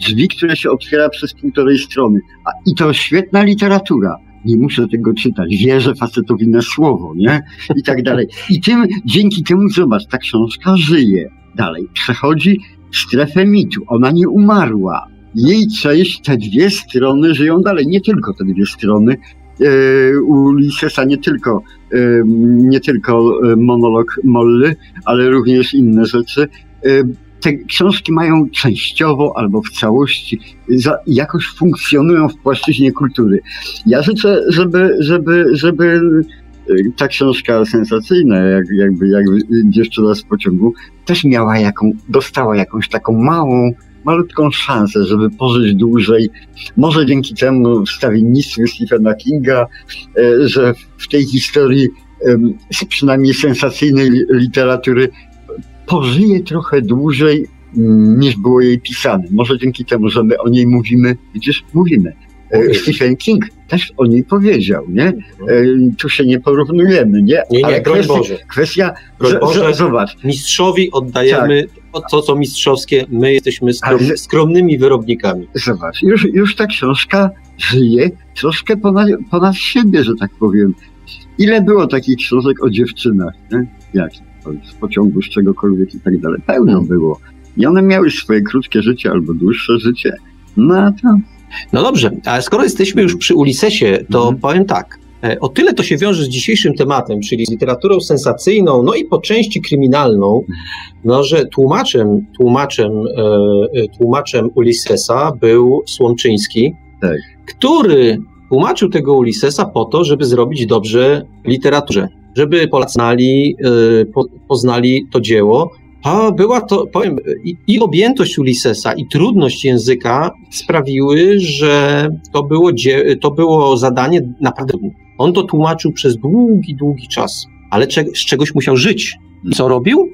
drzwi, które się otwiera przez półtorej strony. A, I to świetna literatura nie muszę tego czytać, wierzę facetowi na słowo, nie? I tak dalej. I tym, dzięki temu, zobacz, ta książka żyje dalej. Przechodzi strefę mitu. Ona nie umarła. Jej część, te dwie strony żyją dalej. Nie tylko te dwie strony. E, u Lisesa nie tylko, e, nie tylko e, monolog Molly, ale również inne rzeczy. Te książki mają częściowo albo w całości jakoś funkcjonują w płaszczyźnie kultury. Ja życzę, żeby, żeby, żeby ta książka sensacyjna, jak, jakby, jakby dziewczyna z pociągu, też miała jaką, dostała jakąś taką małą, malutką szansę, żeby pożyć dłużej. Może dzięki temu wstawiennictwu Stephena Kinga, e, że w tej historii przynajmniej sensacyjnej literatury pożyje trochę dłużej mm, niż było jej pisane. Może dzięki temu, że my o niej mówimy, widzisz, mówimy. E. Stephen King też o niej powiedział, nie? E, Tu się nie porównujemy, nie? Nie, nie, Ale broń kwestia, Boże. kwestia Broń Boże. zobacz, Mistrzowi oddajemy to, co mistrzowskie. My jesteśmy skromnymi wyrobnikami. zobacz, już, już ta książka żyje troszkę ponad, ponad siebie, że tak powiem. Ile było takich książek o dziewczynach, nie? Jak z pociągu, z czegokolwiek i tak dalej. Pełno Hmm. było. I one miały swoje krótkie życie albo dłuższe życie. No a to No dobrze, ale skoro jesteśmy już przy Ulisesie, to Mhm. powiem tak. E, O tyle to się wiąże z dzisiejszym tematem, czyli z literaturą sensacyjną, no i po części kryminalną, no że tłumaczem, tłumaczem, e, e, tłumaczem Ulisesa był Słomczyński, Tak. który tłumaczył tego Ulisesa po to, żeby zrobić dobrze literaturze, żeby Polacy znali, e, po, poznali to dzieło. A była to, powiem, i, i objętość Ulisesa, i trudność języka sprawiły, że to było, dzie- to było zadanie naprawdę. On to tłumaczył przez długi, długi czas, ale cze- z czegoś musiał żyć. Co robił?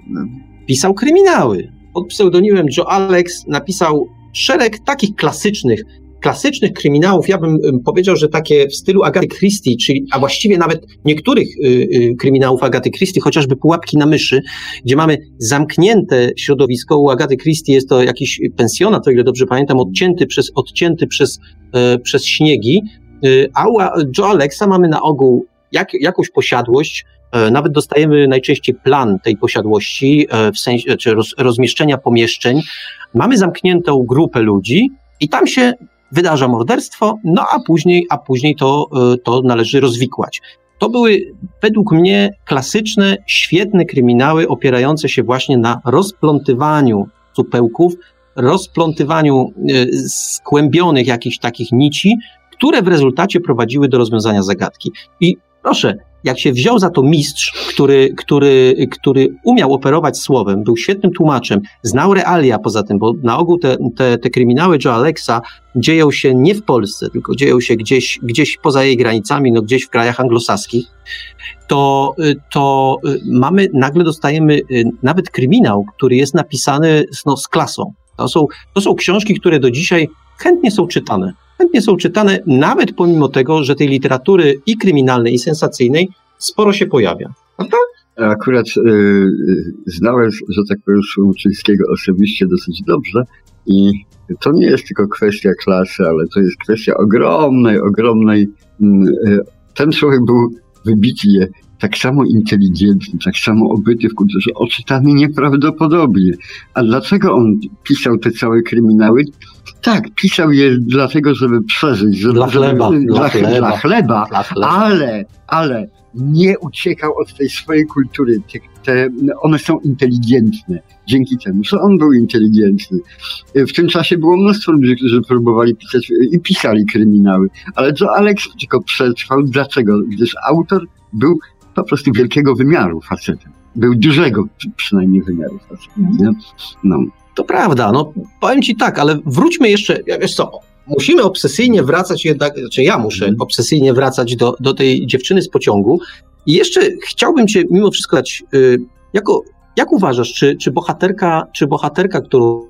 Pisał kryminały. Pod pseudonimem Joe Alex napisał szereg takich klasycznych, klasycznych kryminałów. Ja bym ym, powiedział, że takie w stylu Agaty Christie, czyli, a właściwie nawet niektórych y, y, kryminałów Agaty Christie, chociażby Pułapki na myszy, gdzie mamy zamknięte środowisko. U Agaty Christie jest to jakiś pensjonat, o ile dobrze pamiętam, odcięty przez, odcięty przez, e, przez śniegi, Y, a u Joe Alexa mamy na ogół jak, jakąś posiadłość, e, nawet dostajemy najczęściej plan tej posiadłości, e, w sensie, czy roz, rozmieszczenia pomieszczeń. Mamy zamkniętą grupę ludzi i tam się wydarza morderstwo, no a później, a później to, e, to należy rozwikłać. To były według mnie klasyczne, świetne kryminały opierające się właśnie na rozplątywaniu supełków, rozplątywaniu skłębionych jakichś takich nici, które w rezultacie prowadziły do rozwiązania zagadki. I proszę, jak się wziął za to mistrz, który, który, który umiał operować słowem, był świetnym tłumaczem, znał realia poza tym, bo na ogół te, te, te kryminały Joe Alexa dzieją się nie w Polsce, tylko dzieją się gdzieś, gdzieś poza jej granicami, no gdzieś w krajach anglosaskich, to, to y, mamy, nagle dostajemy y, nawet kryminał, który jest napisany no, z klasą. To są, to są książki, które do dzisiaj chętnie są czytane. Chętnie są czytane, nawet pomimo tego, że tej literatury i kryminalnej, i sensacyjnej sporo się pojawia. akurat y, y, znałem, że tak powiem, Słomczyńskiego osobiście dosyć dobrze i to nie jest tylko kwestia klasy, ale to jest kwestia ogromnej, ogromnej. mm, y, Ten człowiek był wybitnie tak samo inteligentny, tak samo obyty w kulturze, oczytany nieprawdopodobnie. A dlaczego on pisał te całe kryminały? Tak, pisał je dlatego, żeby przeżyć. Żeby, Dla chleba, Żeby, dla dla, chleba. dla chleba, Dla chleba. ale, ale nie uciekał od tej swojej kultury. Te, te, one są inteligentne dzięki temu, że on był inteligentny. W tym czasie było mnóstwo ludzi, którzy próbowali pisać i pisali kryminały, ale Joe Alex tylko przetrwał. Dlaczego? Gdyż autor był po prostu wielkiego wymiaru facetem. Był dużego przy- przynajmniej wymiaru facetem. Nie? No. To prawda, no powiem ci tak, ale wróćmy jeszcze, wiesz co, musimy obsesyjnie wracać jednak, znaczy ja muszę Mhm. obsesyjnie wracać do, do tej dziewczyny z pociągu i jeszcze chciałbym cię mimo wszystko dać, y, jako, jak uważasz, czy, czy bohaterka, czy bohaterka, którą,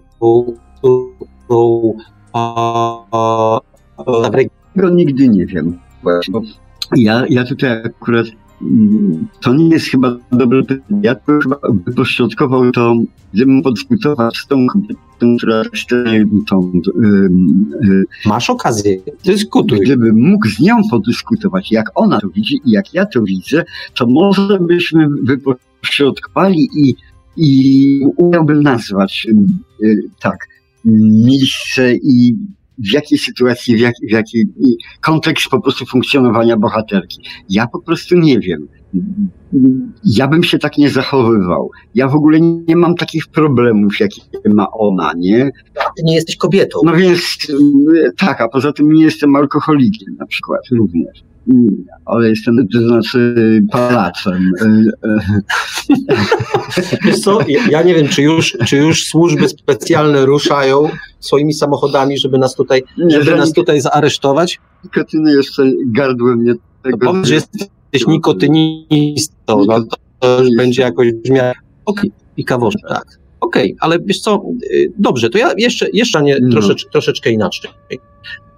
którą a, a, a, Tego nigdy nie wiem. Bo ja, ja tutaj akurat to nie jest chyba dobre pytanie. Ja to chyba wypośrodkował to, gdybym podyskutować z tą kobietą, która chce tą, y, masz okazję, dyskutuj. gdybym mógł z nią podyskutować, jak ona to widzi i jak ja to widzę, to może byśmy wypośrodkowali i, i umiałbym nazwać y, tak miejsce i w jakiej sytuacji, w, jak, w jaki kontekst po prostu funkcjonowania bohaterki. Ja po prostu nie wiem. Ja bym się tak nie zachowywał. Ja w ogóle nie mam takich problemów, jakie ma ona, nie? Ty nie jesteś kobietą. No więc tak, a poza tym nie jestem alkoholikiem na przykład również. Ale jestem, to znaczy, palaczem. Wiesz co, ja, nie wiem, czy już, czy już służby specjalne ruszają swoimi samochodami, żeby nas tutaj, żeby nas tutaj zaaresztować. nikotyny jeszcze gardłem nie To tego. powiedz, że jesteś nikotynistą, no to, to już będzie jakoś brzmiało. Okej, i kawosz, tak. Okej, okay, ale wiesz co, y, dobrze, to ja jeszcze, jeszcze nie, no. troszecz, troszeczkę inaczej.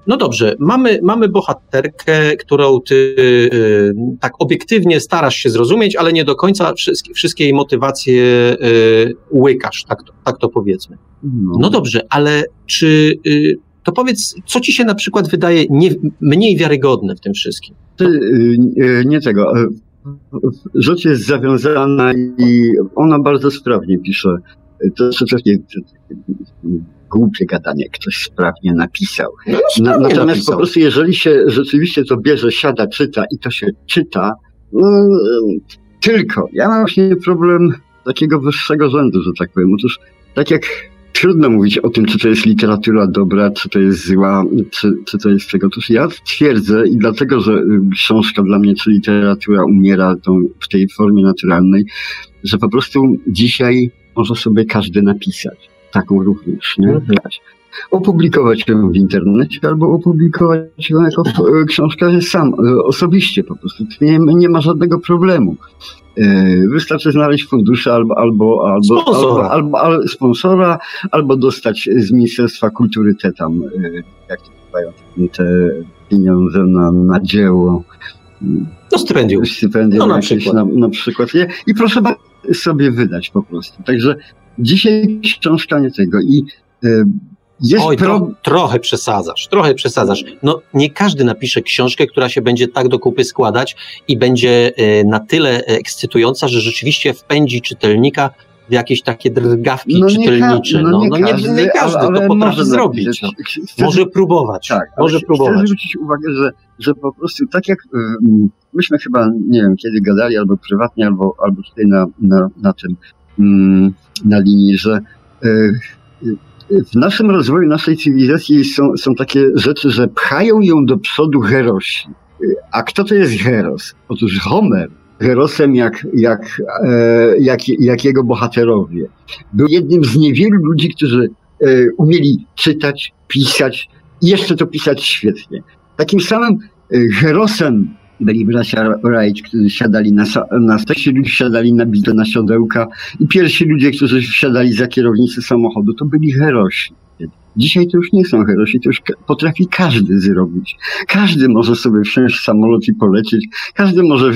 No dobrze, mamy, mamy bohaterkę, którą ty y, tak obiektywnie starasz się zrozumieć, ale nie do końca wszystkie, wszystkie jej motywacje y, łykasz, tak to, tak to powiedzmy. No. no dobrze, ale czy y, to powiedz, co ci się na przykład wydaje nie, mniej wiarygodne w tym wszystkim? Ty, y, nie tego. Rzecz jest zawiązana i ona bardzo sprawnie pisze. To takie głupie gadanie, ktoś sprawnie napisał. No, Na, natomiast napisał. po prostu jeżeli się rzeczywiście to bierze, siada, czyta i to się czyta, no, tylko. Ja mam właśnie problem takiego wyższego rzędu, że tak powiem. Otóż tak jak trudno mówić o tym, czy to jest literatura dobra, czy to jest zła, czy, czy to jest czego. Otóż ja twierdzę i dlatego, że książka dla mnie, czy literatura umiera tą, w tej formie naturalnej, że po prostu dzisiaj może sobie każdy napisać taką również, nie? Mhm. Opublikować ją w internecie albo opublikować ją jako e, książkę sam, e, osobiście po prostu. Nie, nie ma żadnego problemu. E, wystarczy znaleźć fundusze albo, albo, albo, sponsora. Albo, albo, sponsora, albo dostać z Ministerstwa Kultury te tam, jak to nazywają, te pieniądze na, na dzieło. No stypendium. Stypendium no, na, przykład. Na, na przykład. I proszę sobie wydać po prostu. Także Dzisiaj książka nie tego i y, jest Oj, pro... tro, trochę przesadzasz, trochę przesadzasz. No, nie każdy napisze książkę, która się będzie tak do kupy składać i będzie y, na tyle ekscytująca, że rzeczywiście wpędzi czytelnika w jakieś takie drgawki no czytelnicze. No, no, nie, no, nie, każdy, nie każdy ale, to potrafi zrobić. No. Może próbować. Tak, może próbować. Chcę zwrócić uwagę, że, że po prostu tak jak y, myśmy chyba, nie wiem, kiedy gadali, albo prywatnie, albo, albo tutaj na, na, na tym, na linii, że e, e, w naszym rozwoju, naszej cywilizacji są, są takie rzeczy, że pchają ją do przodu herosi. E, a kto to jest heros? Otóż Homer, herosem jak, jak, jak, jak jego bohaterowie. Był jednym z niewielu ludzi, którzy umieli czytać, pisać i jeszcze to pisać świetnie. Takim samym herosem byli bracia Wright, którzy siadali na, na pierwsi ludzie siadali na bite na siodełka i pierwsi ludzie, którzy wsiadali za kierownicę samochodu, to byli herosi. Dzisiaj to już nie są herosi, to już potrafi każdy zrobić. Każdy może sobie wsiąść w samolot i polecieć. Każdy może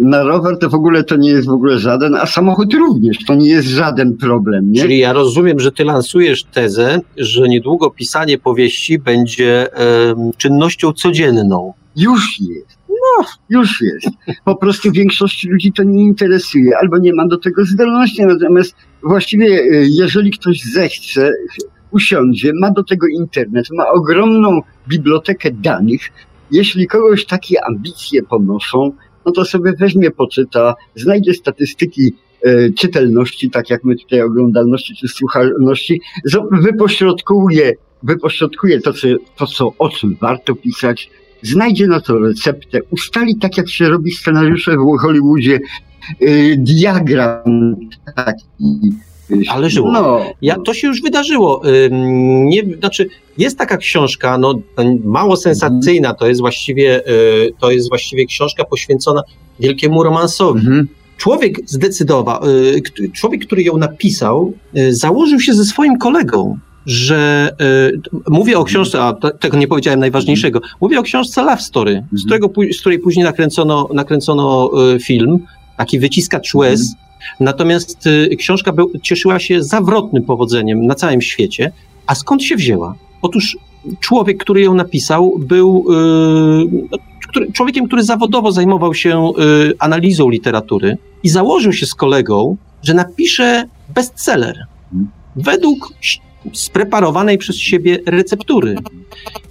na rower to w ogóle to nie jest w ogóle żaden, a samochód również to nie jest żaden problem. Nie? Czyli ja rozumiem, że ty lansujesz tezę, że niedługo pisanie powieści będzie e, czynnością codzienną. Już jest. Już jest. Po prostu większości ludzi to nie interesuje, albo nie ma do tego zdolności. Natomiast właściwie, e, jeżeli ktoś zechce, usiądzie, ma do tego internet, ma ogromną bibliotekę danych. Jeśli kogoś takie ambicje ponoszą, no to sobie weźmie, poczyta, znajdzie statystyki e, czytelności, tak jak my tutaj oglądalności czy słuchalności, wypośrodkuje, wypośrodkuje to, co, to co, o czym warto pisać, znajdzie na to receptę, ustali tak, jak się robi scenariusze w Hollywoodzie, yy, diagram taki. Ale żyło. No. Ja, to się już wydarzyło. Nie, znaczy, jest taka książka, no, mało sensacyjna, to jest właściwie, y, to jest właściwie książka poświęcona wielkiemu romansowi. Mhm. Człowiek zdecydował, y, człowiek, który ją napisał, y, założył się ze swoim kolegą że y, mówię o książce, a tego nie powiedziałem najważniejszego, mówię o książce Love Story, z, którego, z której później nakręcono, nakręcono y, film, taki wyciskacz łez. Mhm. Natomiast y, książka był, cieszyła się zawrotnym powodzeniem na całym świecie. A skąd się wzięła? Otóż człowiek, który ją napisał, był y, który, człowiekiem, który zawodowo zajmował się analizą literatury i założył się z kolegą, że napisze bestseller. Mhm. Według spreparowanej przez siebie receptury.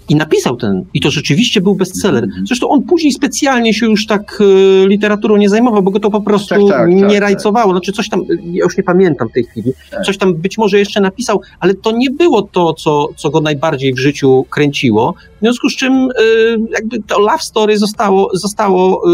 I napisał ten, i to rzeczywiście był bestseller. Mhm. Zresztą on później specjalnie się już tak y, literaturą nie zajmował, bo go to po prostu tak, tak, nie tak, tak. rajcowało. Znaczy coś tam, ja już nie pamiętam w tej chwili, tak. coś tam być może jeszcze napisał, ale to nie było to, co, co go najbardziej w życiu kręciło. W związku z czym y, jakby to love story zostało, zostało,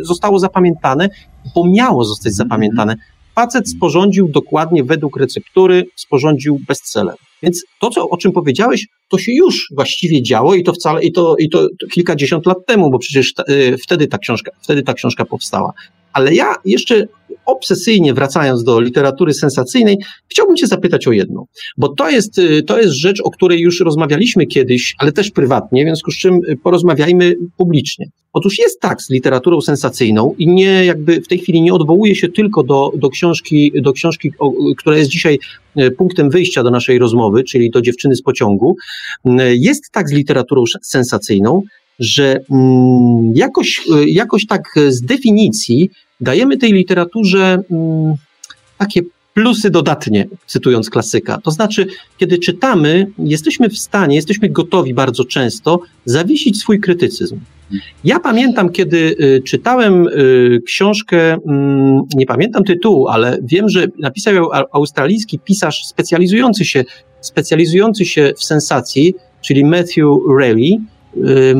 y, zostało zapamiętane, bo miało zostać mhm. zapamiętane. Facet sporządził dokładnie według receptury, sporządził bestseller. Więc to, co, o czym powiedziałeś, to się już właściwie działo i to wcale, i to, i to, kilkadziesiąt lat temu, bo przecież y, wtedy, ta książka, wtedy ta książka powstała. Ale ja jeszcze obsesyjnie wracając do literatury sensacyjnej, chciałbym Cię zapytać o jedno, bo to jest, y, to jest rzecz, o której już rozmawialiśmy kiedyś, ale też prywatnie, w związku z czym y, porozmawiajmy publicznie. Otóż jest tak z literaturą sensacyjną i nie jakby w tej chwili nie odwołuje się tylko do, do książki, do książki, o, która jest dzisiaj y, punktem wyjścia do naszej rozmowy, czyli do dziewczyny z pociągu. Jest tak z literaturą sensacyjną, że mm, jakoś, jakoś tak z definicji dajemy tej literaturze mm, takie plusy dodatnie, cytując klasyka. To znaczy, kiedy czytamy, jesteśmy w stanie, jesteśmy gotowi bardzo często zawiesić swój krytycyzm. Ja pamiętam, kiedy y, czytałem y, książkę, mm, nie pamiętam tytułu, ale wiem, że napisał ją australijski pisarz specjalizujący się, specjalizujący się w sensacji, czyli Matthew Raleigh. Y,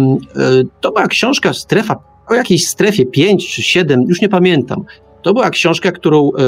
to była książka Strefa o jakiejś strefie 5 czy 7, już nie pamiętam. To była książka, którą, e,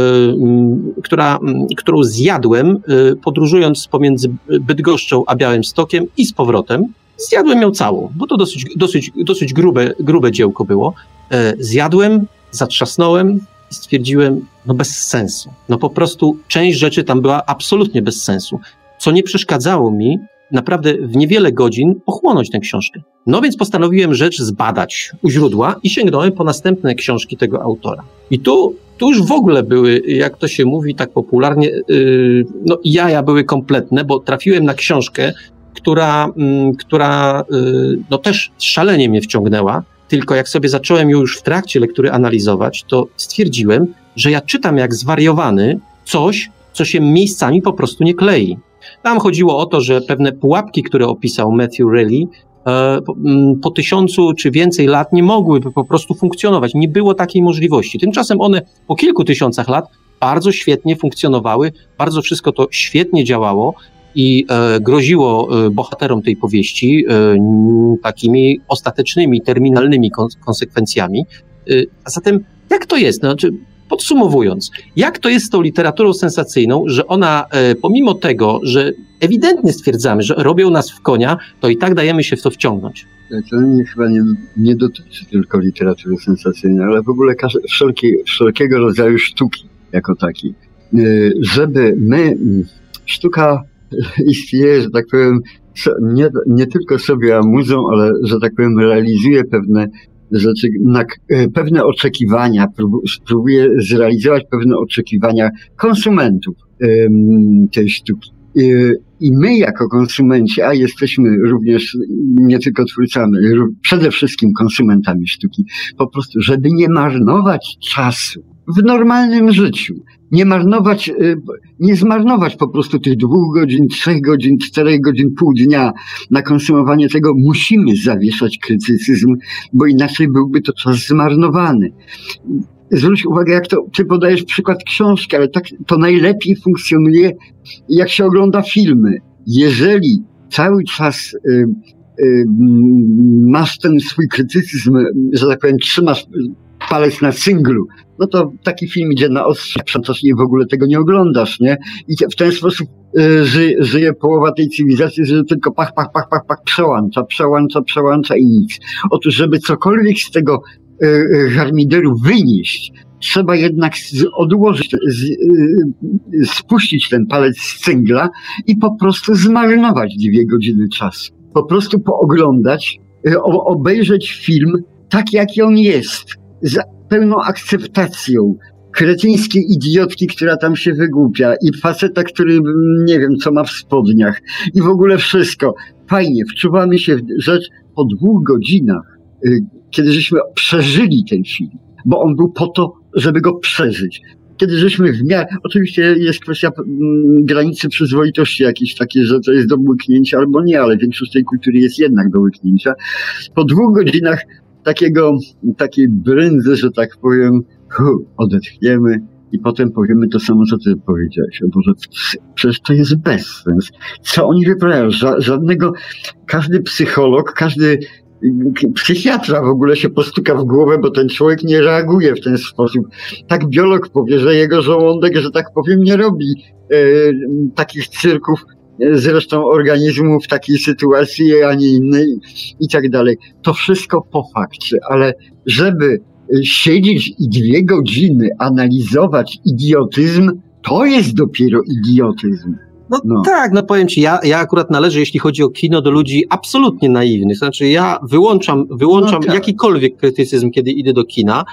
która, którą zjadłem, e, podróżując pomiędzy Bydgoszczą a Białymstokiem i z powrotem. Zjadłem ją całą, bo to dosyć, dosyć, dosyć grube, grube dziełko było. E, zjadłem, zatrzasnąłem i stwierdziłem, no bez sensu. No po prostu część rzeczy tam była absolutnie bez sensu, co nie przeszkadzało mi naprawdę w niewiele godzin pochłonąć tę książkę. No więc postanowiłem rzecz zbadać u źródła i sięgnąłem po następne książki tego autora. I tu, tu już w ogóle były, jak to się mówi tak popularnie, yy, no jaja były kompletne, bo trafiłem na książkę, która, yy, która yy, no też szalenie mnie wciągnęła, tylko jak sobie zacząłem już w trakcie lektury analizować, to stwierdziłem, że ja czytam jak zwariowany coś, co się miejscami po prostu nie klei. Tam chodziło o to, że pewne pułapki, które opisał Matthew Rayleigh, e, mm, po tysiącu czy więcej lat nie mogłyby po prostu funkcjonować. Nie było takiej możliwości. Tymczasem one po kilku tysiącach lat bardzo świetnie funkcjonowały, bardzo wszystko to świetnie działało i e, groziło e, bohaterom tej powieści takimi ostatecznymi, terminalnymi konsekwencjami. A zatem jak to jest? Znaczy, Podsumowując, jak to jest z tą literaturą sensacyjną, że ona, e, pomimo tego, że ewidentnie stwierdzamy, że robią nas w konia, to i tak dajemy się w to wciągnąć? To nie, chyba nie, nie dotyczy tylko literatury sensacyjnej, ale w ogóle wszelkie, wszelkiego rodzaju sztuki jako takiej. E, żeby my, sztuka istnieje, że tak powiem, nie, nie tylko sobie amuzą, ale że tak powiem, realizuje pewne rzeczy, na e, pewne oczekiwania, próbuje zrealizować pewne oczekiwania konsumentów tej sztuki. E, I my jako konsumenci, a jesteśmy również nie tylko twórcami, przede wszystkim konsumentami sztuki, po prostu, żeby nie marnować czasu w normalnym życiu, nie marnować, y, nie zmarnować po prostu tych dwóch godzin, trzech godzin, czterech godzin, pół dnia na konsumowanie tego, musimy zawieszać krytycyzm, bo inaczej byłby to czas zmarnowany. Zwróć uwagę, jak to, ty podajesz przykład książki, ale tak to najlepiej funkcjonuje, jak się ogląda filmy. Jeżeli cały czas y, masz ten swój krytycyzm, że tak powiem, trzymasz palec na singlu, no to taki film idzie na ostrze, i w ogóle tego nie oglądasz, nie? I w ten sposób y, żyje, żyje połowa tej cywilizacji, że tylko pach, pach, pach, pach, pach, przełącza, przełącza, przełącza i nic. Otóż, żeby cokolwiek z tego y, y, harmideru wynieść, trzeba jednak odłożyć, spuścić ten palec z cęgla i po prostu zmarnować dwie godziny czasu. Po prostu pooglądać, y, obejrzeć film tak, jaki on jest z pełną akceptacją kretyńskiej idiotki, która tam się wygłupia i faceta, który nie wiem, co ma w spodniach i w ogóle wszystko. Fajnie, wczuwamy się w rzecz po dwóch godzinach, y, kiedy żeśmy przeżyli ten film, bo on był po to, żeby go przeżyć. Kiedy żeśmy w miarę, oczywiście jest kwestia mm, granicy przyzwoitości jakieś takie, że to jest do łyknięcia albo nie, ale większość tej kultury jest jednak do łyknięcia. Po dwóch godzinach takiego, takiej brędzy, że tak powiem, hu, odetchniemy i potem powiemy to samo, co ty powiedziałeś. O Boże, przecież to jest bezsens. Co oni wyprawiają? Żadnego, każdy psycholog, każdy psychiatra w ogóle się postuka w głowę, bo ten człowiek nie reaguje w ten sposób. Tak biolog powie, że jego żołądek, że tak powiem, nie robi e, takich cyrków zresztą organizmu w takiej sytuacji, a nie innej i tak dalej. To wszystko po fakcie, ale żeby y, siedzieć i dwie godziny analizować idiotyzm, to jest dopiero idiotyzm. No, No. tak, no powiem ci, ja, ja akurat należę, jeśli chodzi o kino, do ludzi absolutnie naiwnych. Znaczy, ja wyłączam, wyłączam No tak. jakikolwiek krytycyzm, kiedy idę do kina.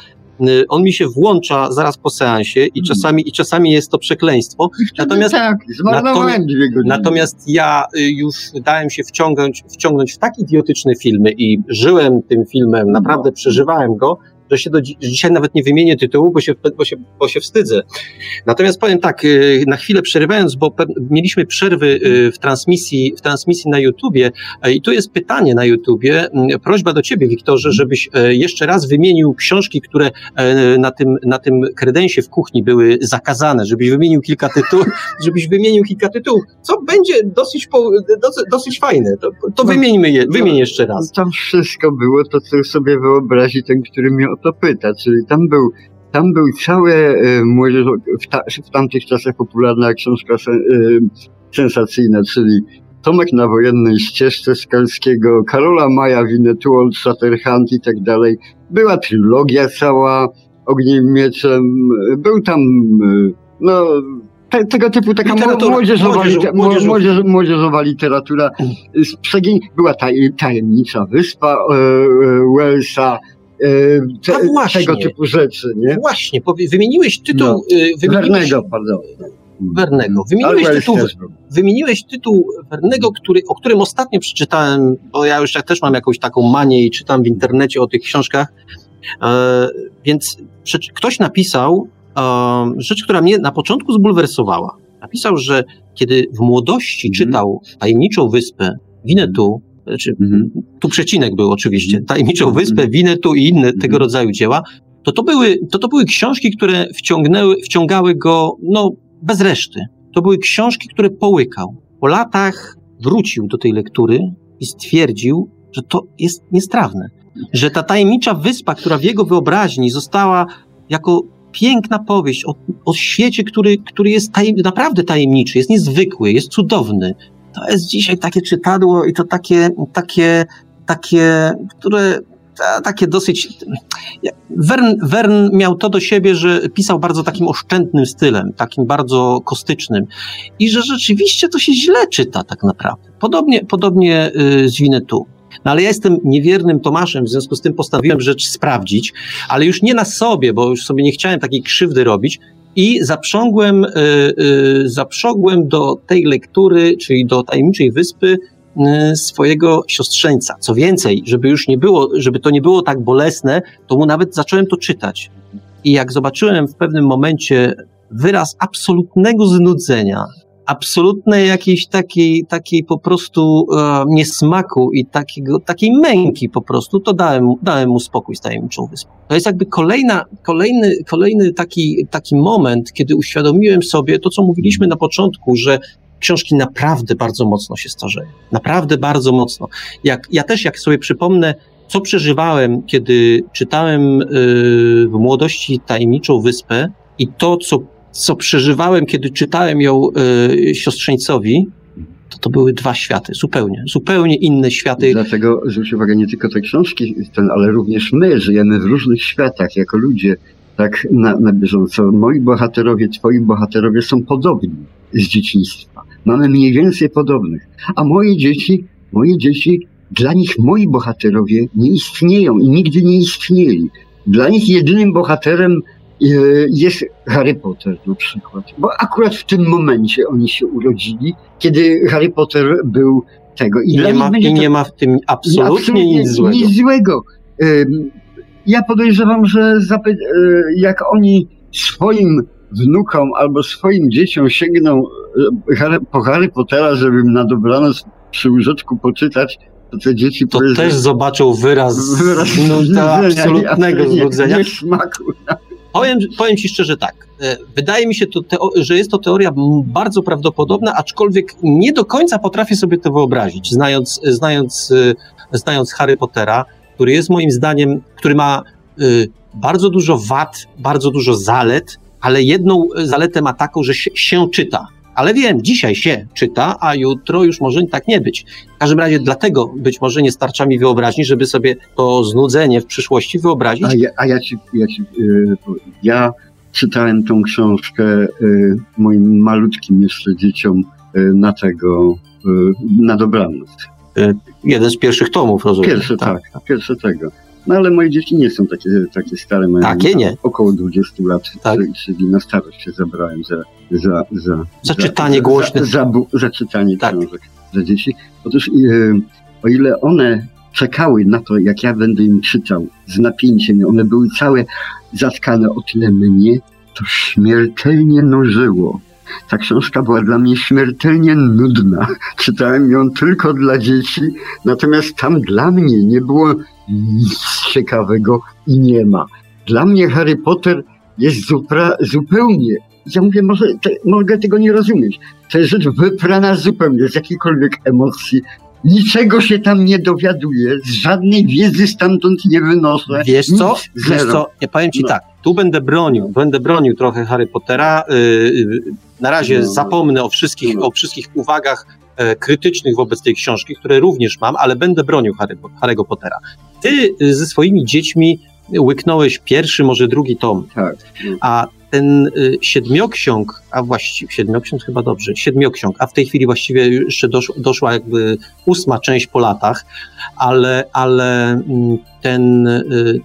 Y, On mi się włącza zaraz po seansie i Hmm. czasami, i czasami jest to przekleństwo. Natomiast- tak, natomiast-. Natomiast ja y, już dałem się wciągnąć, wciągnąć w tak idiotyczne filmy i żyłem tym filmem, naprawdę przeżywałem go, że się do dzi- dzisiaj nawet nie wymienię tytułu, bo się, bo się, bo się wstydzę. Natomiast powiem tak, y, na chwilę przerywając, bo mieliśmy przerwy y, w transmisji, w transmisji na YouTubie y, i tu jest pytanie na YouTubie, prośba do ciebie, Wiktorze, żebyś y, jeszcze raz wymienił książki, które y, na tym, na tym kredensie w kuchni były zakazane, żebyś wymienił kilka tytułów, żebyś wymienił kilka tytułów, co będzie dosyć, dosyć, dosyć fajne. To, to No. wymieńmy je, wymień jeszcze raz. Tam wszystko było to, co sobie wyobrazi ten, który mnie o to pyta. Czyli tam był, tam był całe e, młodzież, w, ta, w tamtych czasach popularna książka e, sensacyjna, czyli Tomek na wojennej ścieżce Skalskiego, Karola Maja, Winnetu, Old Shatterhand i tak dalej. Była trylogia cała Ogniem Mieczem. Był tam, e, no, te, tego typu taka Literatura, młodzieżowa, młodzieżowa. młodzież, młodzieżowa literatura była taj, tajemnicza wyspa e, Wellsa, te, A właśnie. tego typu rzeczy, nie? Właśnie, powie- wymieniłeś tytuł. No. y, wymieniłeś, Wernego, pardon. Wernego. Wymieniłeś Ale tytuł, wymieniłeś tytuł Wernego, który, o którym ostatnio przeczytałem, bo ja już też mam jakąś taką manię i czytam w internecie o tych książkach. E, więc ktoś napisał e, rzecz, która mnie na początku zbulwersowała. Napisał, że kiedy w młodości Mhm. czytał Tajemniczą Wyspę Winnetu, znaczy Mhm. tu przecinek był oczywiście, Tajemniczą Mhm. Wyspę, Winnetu i inne tego Mhm. rodzaju dzieła, to to były, to to były książki, które wciągnęły, wciągały go, no, bez reszty. To były książki, które połykał. Po latach wrócił do tej lektury i stwierdził, że to jest niestrawne. Że ta tajemnicza wyspa, która w jego wyobraźni została jako piękna powieść o, o świecie, który, który jest tajem, naprawdę tajemniczy, jest niezwykły, jest cudowny. To jest dzisiaj takie czytadło i to takie, takie, takie, które ta- takie dosyć. Wern, Wern miał to do siebie, że pisał bardzo takim oszczędnym stylem, takim bardzo kostycznym i że rzeczywiście to się źle czyta tak naprawdę. Podobnie, podobnie y, z Winnetu. No ale ja jestem niewiernym Tomaszem, w związku z tym postanowiłem rzecz sprawdzić, ale już nie na sobie, bo już sobie nie chciałem takiej krzywdy robić i zaprzągłem, y, y, zaprzągłem do tej lektury, czyli do Tajemniczej Wyspy, y, swojego siostrzeńca. Co więcej, żeby już nie było, żeby to nie było tak bolesne, to mu nawet zacząłem to czytać. I jak zobaczyłem w pewnym momencie wyraz absolutnego znudzenia, absolutnej jakiejś takiej, takiej po prostu e, niesmaku i takiego, takiej męki po prostu, to dałem, dałem mu spokój z tajemniczą wyspą. To jest jakby kolejna, kolejny, kolejny taki, taki moment, kiedy uświadomiłem sobie to, co mówiliśmy na początku, że książki naprawdę bardzo mocno się starzeją. Naprawdę bardzo mocno. Jak, ja też, jak sobie przypomnę, co przeżywałem, kiedy czytałem y, w młodości Tajemniczą Wyspę i to, co, co przeżywałem, kiedy czytałem ją y, siostrzeńcowi, to to były dwa światy, zupełnie, zupełnie inne światy. Dlatego zwróć uwagę, nie tylko te książki, ten, ale również my żyjemy w różnych światach jako ludzie, tak na, na bieżąco. Moi bohaterowie, twoi bohaterowie są podobni z dzieciństwa. Mamy mniej więcej podobnych. A moje dzieci, moje dzieci, dla nich moi bohaterowie nie istnieją i nigdy nie istnieli. Dla nich jedynym bohaterem jest Harry Potter na przykład. Bo akurat w tym momencie oni się urodzili, kiedy Harry Potter był tego. I, nie, ma, I nie ma w tym absolutnie nic złego. nic złego. Ja podejrzewam, że y, jak oni swoim wnukom albo swoim dzieciom sięgną Harry- po Harry Pottera, żeby im na dobranoc przy łóżeczku poczytać, to te dzieci To powiedzą- też zobaczył wyraz, wyraz no, znudzenia absolutnego nie- znudzenia. niesmaku. Powiem, powiem ci szczerze tak. e, Wydaje mi się, to że jest to teoria bardzo prawdopodobna, aczkolwiek nie do końca potrafię sobie to wyobrazić, znając, znając, e, znając Harry Pottera, który jest moim zdaniem, który ma e, bardzo dużo wad, bardzo dużo zalet, ale jedną zaletę ma taką, że się, się czyta. Ale wiem, dzisiaj się czyta, a jutro już może tak nie być. W każdym razie dlatego być może nie starcza mi wyobraźni, żeby sobie to znudzenie w przyszłości wyobrazić. A ja, a ja ci, ja, ci yy, ja czytałem tą książkę yy, moim malutkim jeszcze dzieciom yy, na tego, na dobranoc. Jeden z pierwszych tomów, rozumiem. Pierwszy, tak, tak pierwszy tego. No ale moje dzieci nie są takie, takie stare, mają takie nie. około 20 lat, tak. czyli na starość się zabrałem za, za, za, za czytanie głośne. Za, za, za czytanie tak. książek dla dzieci. Otóż yy, o ile one czekały na to, jak ja będę im czytał z napięciem, one były całe zatkane, o tyle mnie to śmiertelnie nożyło. Ta książka była dla mnie śmiertelnie nudna. Czytałem ją tylko dla dzieci, natomiast tam dla mnie nie było nic ciekawego i nie ma. Dla mnie Harry Potter jest zupra, zupełnie. Ja mówię, może te, mogę tego nie rozumieć. To jest rzecz wyprana zupełnie z jakiejkolwiek emocji. Niczego się tam nie dowiaduję, z żadnej wiedzy stamtąd nie wynoszę. Wiesz co? Wiesz co? Ja powiem ci no. tak, tu będę bronił, będę bronił trochę Harry Pottera. Yy, na razie no. zapomnę o wszystkich, no. o wszystkich uwagach e, krytycznych wobec tej książki, które również mam, ale będę bronił Harry, Harry'ego Pottera. Ty y, ze swoimi dziećmi łyknąłeś pierwszy, może drugi tom. Tak. A ten y, siedmioksiąg, a właściwie siedmioksiąg chyba dobrze, siedmioksiąg, a w tej chwili właściwie jeszcze dosz, doszła jakby ósma część po latach, ale, ale mm, ten y,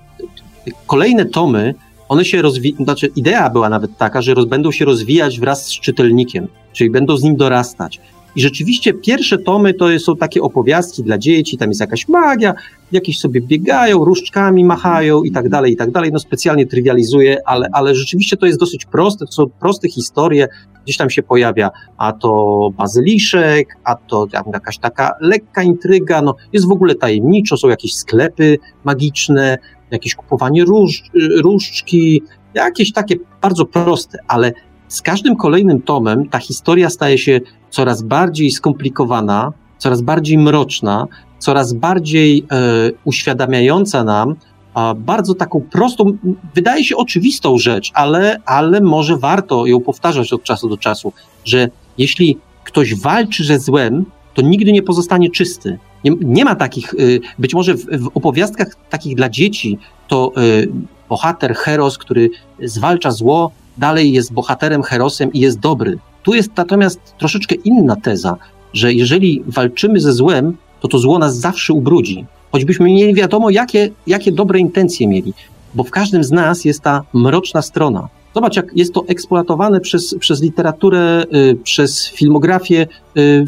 kolejne tomy, one się rozwijają, znaczy idea była nawet taka, że roz, będą się rozwijać wraz z czytelnikiem, czyli będą z nim dorastać. I rzeczywiście pierwsze tomy to są takie opowiastki dla dzieci, tam jest jakaś magia, jakieś sobie biegają, różdżkami machają i tak dalej, i tak dalej. No specjalnie trywializuję, ale, ale rzeczywiście to jest dosyć proste, to są proste historie, gdzieś tam się pojawia, a to bazyliszek, a to jakaś taka lekka intryga, no jest w ogóle tajemniczo, są jakieś sklepy magiczne, jakieś kupowanie róż, różdżki, jakieś takie bardzo proste, ale z każdym kolejnym tomem ta historia staje się coraz bardziej skomplikowana, coraz bardziej mroczna, coraz bardziej e, uświadamiająca nam a bardzo taką prostą, wydaje się oczywistą rzecz, ale, ale może warto ją powtarzać od czasu do czasu, że jeśli ktoś walczy ze złem, to nigdy nie pozostanie czysty. Nie, nie ma takich, y, być może w, w, opowiastkach takich dla dzieci, to y, bohater, heros, który zwalcza zło, dalej jest bohaterem, herosem i jest dobry. Tu jest natomiast troszeczkę inna teza, że jeżeli walczymy ze złem, to to zło nas zawsze ubrudzi. Choćbyśmy mieli wiadomo, jakie, jakie dobre intencje mieli, bo w każdym z nas jest ta mroczna strona. Zobacz, jak jest to eksploatowane przez, przez literaturę, y, przez filmografię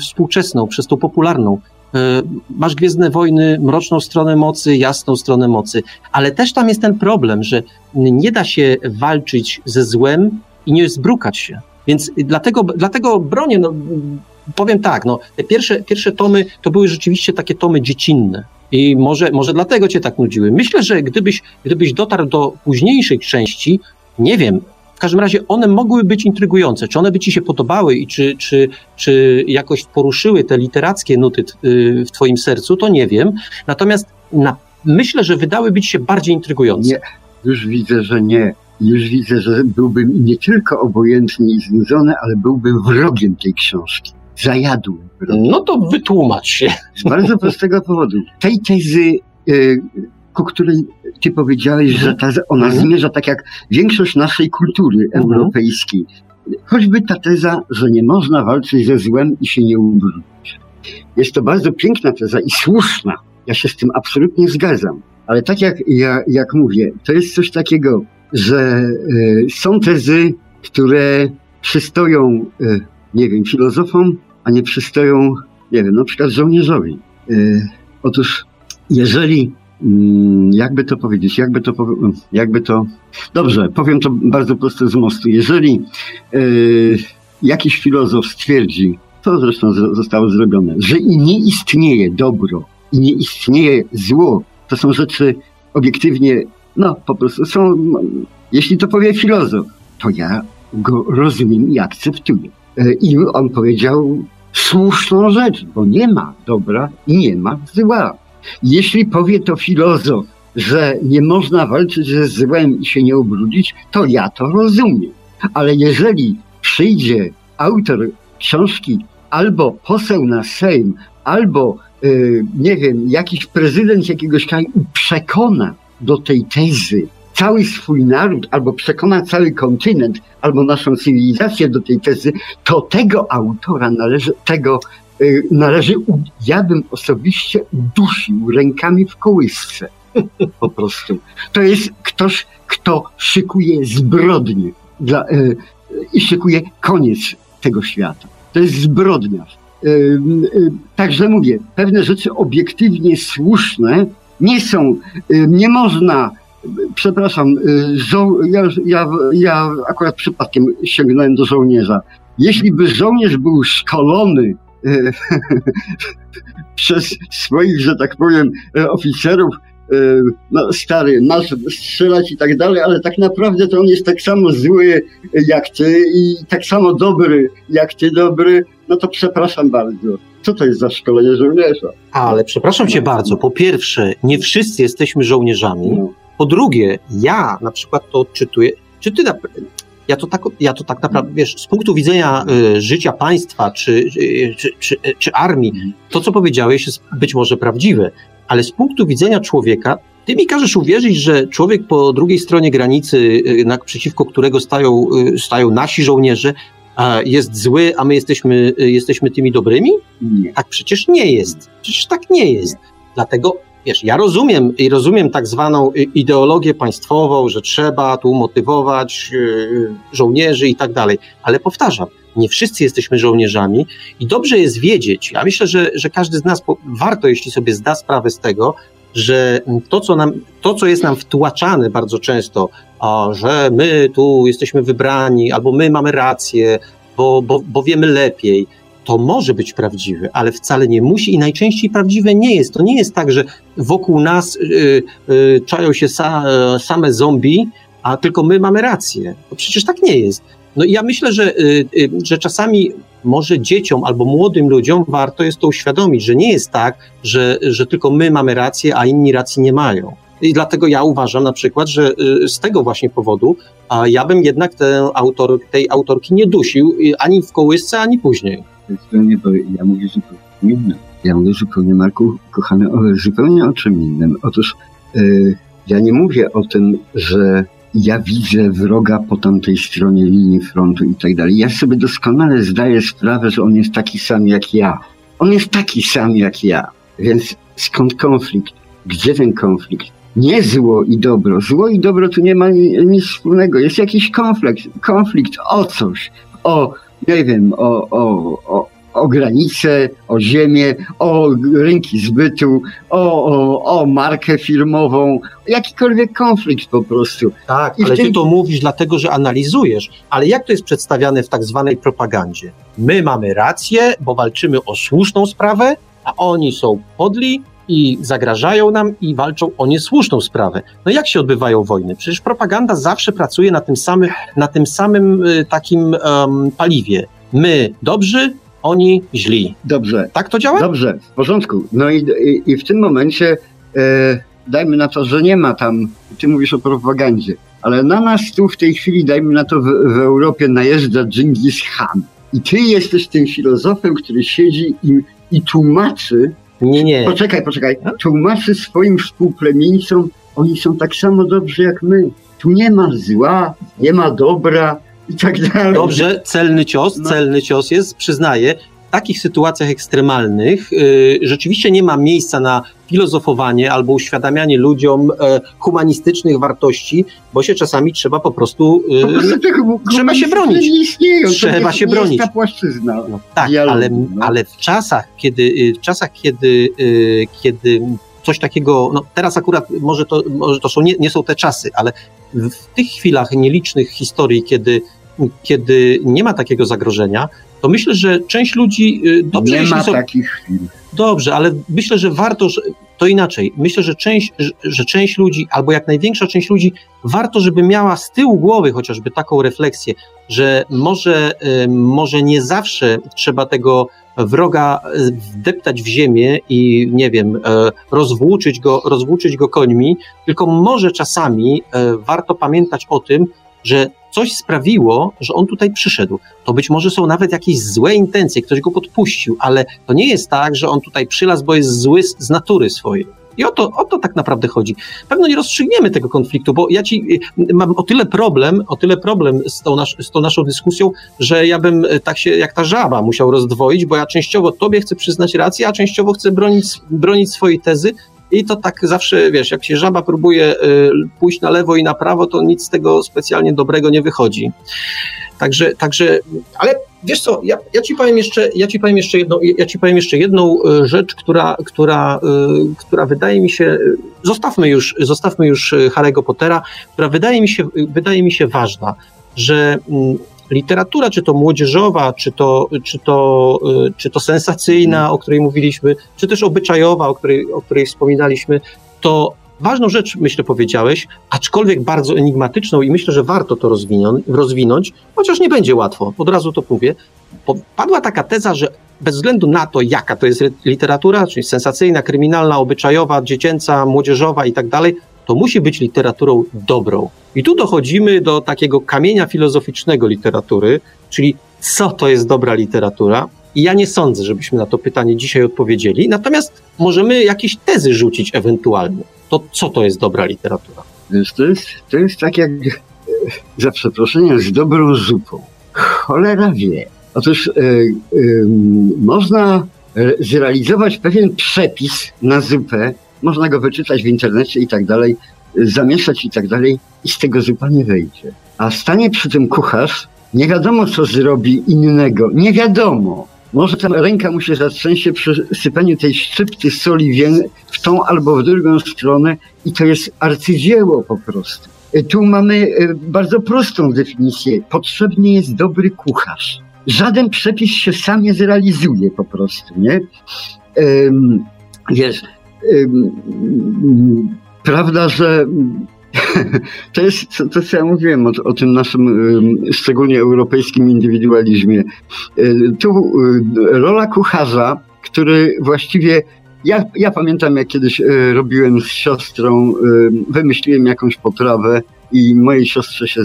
współczesną, przez tą popularną. Y, masz Gwiezdne Wojny, mroczną stronę mocy, jasną stronę mocy, ale też tam jest ten problem, że nie da się walczyć ze złem i nie zbrukać się. Więc dlatego, dlatego bronię, no, powiem tak, no, te pierwsze, pierwsze tomy to były rzeczywiście takie tomy dziecinne. I może, może dlatego cię tak nudziły. Myślę, że gdybyś, gdybyś dotarł do późniejszych części, nie wiem, w każdym razie one mogły być intrygujące. Czy one by ci się podobały i czy, czy, czy jakoś poruszyły te literackie nuty y, w twoim sercu, to nie wiem. Natomiast na, myślę, że wydały być się bardziej intrygujące. Nie, już widzę, że nie. Już widzę, że byłbym nie tylko obojętny i znudzony, ale byłbym wrogiem tej książki. Zajadłem. Wrogiem. No to wytłumacz się. Z bardzo prostego powodu. Tej tezy, y, ku której ty powiedziałeś, że ta, ona mhm. zmierza tak jak większość naszej kultury mhm. europejskiej. Choćby ta teza, że nie można walczyć ze złem i się nie ubrudzić. Jest to bardzo piękna teza i słuszna. Ja się z tym absolutnie zgadzam. Ale tak jak, ja, jak mówię, to jest coś takiego, że y, są tezy, które przystoją, y, nie wiem, filozofom, a nie przystoją, nie wiem, na przykład żołnierzowi. Y, otóż, jeżeli, jakby to powiedzieć, jakby to, jakby to, dobrze, powiem to bardzo prosto z mostu. Jeżeli jakiś filozof stwierdzi, to zresztą zostało zrobione, że i nie istnieje dobro, i nie istnieje zło, to są rzeczy obiektywnie no, po prostu są, jeśli to powie filozof, to ja go rozumiem i akceptuję. E, I on powiedział słuszną rzecz, bo nie ma dobra i nie ma zła. Jeśli powie to filozof, że nie można walczyć ze złem i się nie ubrudzić, to ja to rozumiem. Ale jeżeli przyjdzie autor, książki albo poseł na Sejm, albo y, nie wiem, jakiś prezydent jakiegoś kraju przekona do tej tezy cały swój naród, albo przekona cały kontynent, albo naszą cywilizację do tej tezy, to tego autora należy, tego należy, ja bym osobiście udusił rękami w kołysce. Po prostu. To jest ktoś, kto szykuje zbrodnię dla, y, i szykuje koniec tego świata. To jest zbrodniarz. Y, także mówię, pewne rzeczy obiektywnie słuszne nie są, nie można, przepraszam, żo- ja, ja, ja akurat przypadkiem sięgnąłem do żołnierza. Jeśli by żołnierz był szkolony przez swoich, że tak powiem, oficerów Y, no, stary, masz strzelać i tak dalej, ale tak naprawdę to on jest tak samo zły jak ty i tak samo dobry jak ty dobry, no to przepraszam bardzo. Co to jest za szkolenie żołnierza? Ale przepraszam cię bardzo, po pierwsze, nie wszyscy jesteśmy żołnierzami. No. Po drugie, ja na przykład to odczytuję. Czy ty, ja to tak, ja to tak naprawdę, wiesz, z punktu widzenia y, życia państwa czy, y, czy, czy, czy, armii, to co powiedziałeś jest być może prawdziwe, ale z punktu widzenia człowieka, ty mi każesz uwierzyć, że człowiek po drugiej stronie granicy, y, przeciwko którego stają, y, stają nasi żołnierze, jest zły, a my jesteśmy, y, jesteśmy tymi dobrymi? Nie. Tak przecież nie jest. Przecież tak nie jest. Dlatego Wiesz, ja rozumiem i rozumiem tak zwaną ideologię państwową, że trzeba tu motywować żołnierzy i tak dalej, ale powtarzam, nie wszyscy jesteśmy żołnierzami i dobrze jest wiedzieć, ja myślę, że, że każdy z nas warto, jeśli sobie zda sprawę z tego, że to co, nam, to, co jest nam wtłaczane bardzo często, a, że my tu jesteśmy wybrani, albo my mamy rację, bo, bo, bo wiemy lepiej, to może być prawdziwe, ale wcale nie musi i najczęściej prawdziwe nie jest. To nie jest tak, że wokół nas y, y, czają się sa, same zombie, a tylko my mamy rację. To przecież tak nie jest. No i ja myślę, że, y, y, że czasami może dzieciom albo młodym ludziom warto jest to uświadomić, że nie jest tak, że, że tylko my mamy rację, a inni racji nie mają. I dlatego ja uważam na przykład, że y, z tego właśnie powodu a ja bym jednak autor, tej autorki nie dusił ani w kołysce, ani później. Nie, bo ja mówię zupełnie innym. Ja mówię zupełnie, Marku, kochany, o, zupełnie o czym innym. Otóż yy, ja nie mówię o tym, że ja widzę wroga po tamtej stronie linii frontu i tak dalej. Ja sobie doskonale zdaję sprawę, że on jest taki sam jak ja. On jest taki sam jak ja. Więc skąd konflikt? Gdzie ten konflikt? Nie zło i dobro. Zło i dobro tu nie ma nic wspólnego. Jest jakiś konflikt. Konflikt o coś. O, nie wiem, o, o, o, o granice, o ziemię, o rynki zbytu, o, o, o markę firmową, jakikolwiek konflikt po prostu. Tak, I ale tym... ty to mówisz dlatego, że analizujesz, ale jak to jest przedstawiane w tak zwanej propagandzie? My mamy rację, bo walczymy o słuszną sprawę, a oni są podli, i zagrażają nam i walczą o niesłuszną sprawę. No jak się odbywają wojny? Przecież propaganda zawsze pracuje na tym samym, na tym samym y, takim um, paliwie. My dobrzy, oni źli. Dobrze. Tak to działa? Dobrze, w porządku. No i, i, i w tym momencie e, dajmy na to, że nie ma tam, ty mówisz o propagandzie, ale na nas tu w tej chwili, dajmy na to, w, w Europie najeżdża Dżingis Khan. I ty jesteś tym filozofem, który siedzi i, i tłumaczy. Nie, nie. Poczekaj, poczekaj. Tłumaczy swoim współplemieńcom, oni są tak samo dobrzy jak my. Tu nie ma zła, nie ma dobra, i tak dalej. Dobrze, celny cios, no. celny cios jest, przyznaję. W takich sytuacjach ekstremalnych y, rzeczywiście nie ma miejsca na filozofowanie albo uświadamianie ludziom y, humanistycznych wartości, bo się czasami trzeba po prostu. Y, po prostu trzeba się bronić. Nie istnieją, trzeba się bronić. Ta płaszczyzna. No, tak, dialogu, ale, no. ale w czasach, kiedy, y, w czasach, kiedy, kiedy coś takiego, no teraz akurat może to, może to są, nie, nie są te czasy, ale w tych chwilach nielicznych historii, kiedy kiedy nie ma takiego zagrożenia, to myślę, że część ludzi y, dobrze. Nie ma takich chwil. Dobrze, ale myślę, że warto, że... to inaczej. Myślę, że część, że część ludzi, albo jak największa część ludzi, warto, żeby miała z tyłu głowy chociażby taką refleksję, że może, może nie zawsze trzeba tego wroga y, wdeptać w ziemię i nie wiem, rozwłóczyć go, rozwłóczyć go końmi, tylko może czasami warto pamiętać o tym, że coś sprawiło, że on tutaj przyszedł. To być może są nawet jakieś złe intencje, ktoś go podpuścił, ale to nie jest tak, że on tutaj przylazł, bo jest zły z, natury swojej. I o to, o to tak naprawdę chodzi. Pewno nie rozstrzygniemy tego konfliktu, bo ja ci y, mam o tyle problem, o tyle problem z tą, nas, z tą naszą dyskusją, że ja bym y, tak się jak ta żaba musiał rozdwoić, bo ja częściowo tobie chcę przyznać rację, a częściowo chcę bronić, bronić swojej tezy, i to tak zawsze, wiesz, jak się żaba próbuje y, pójść na lewo i na prawo, to nic z tego specjalnie dobrego nie wychodzi. Także, także ale wiesz co, ja, ja, ci powiem jeszcze, ja ci powiem jeszcze jedną, ja ci powiem jeszcze jedną y, rzecz, która, która, y, która wydaje mi się, zostawmy już, zostawmy już Harry'ego Pottera, która wydaje mi się, wydaje mi się ważna, że mm, literatura, czy to młodzieżowa, czy to, czy to, y, czy to sensacyjna, o której mówiliśmy, czy też obyczajowa, o której, o której wspominaliśmy, to ważną rzecz, myślę, powiedziałeś, aczkolwiek bardzo enigmatyczną i myślę, że warto to rozwinąć, rozwinąć chociaż nie będzie łatwo, od razu to mówię. Padła taka teza, że bez względu na to, jaka to jest literatura, czyli sensacyjna, kryminalna, obyczajowa, dziecięca, młodzieżowa i tak dalej, to musi być literaturą dobrą. I tu dochodzimy do takiego kamienia filozoficznego literatury, czyli co to jest dobra literatura. I ja nie sądzę, żebyśmy na to pytanie dzisiaj odpowiedzieli, natomiast możemy jakieś tezy rzucić ewentualnie. To co to jest dobra literatura? Wiesz, to jest, to jest tak jak, za przeproszeniem, z dobrą zupą. Cholera wie. Otóż e, e, można zrealizować pewien przepis na zupę, można go wyczytać w internecie i tak dalej, zamieszać i tak dalej i z tego zupa nie wejdzie. A stanie przy tym kucharz, nie wiadomo co zrobi innego, nie wiadomo. Może ta ręka mu się zatrzęsie przy sypaniu tej szczypty soli w tą albo w drugą stronę i to jest arcydzieło po prostu. Tu mamy e, bardzo prostą definicję. Potrzebny jest dobry kucharz. Żaden przepis się sam nie zrealizuje po prostu, nie? Wiesz, Prawda, że to jest to, co ja mówiłem o, o tym naszym szczególnie europejskim indywidualizmie. Y, tu y, rola kucharza, który właściwie ja, ja pamiętam, jak kiedyś y, robiłem z siostrą, wymyśliłem jakąś potrawę i mojej siostrze się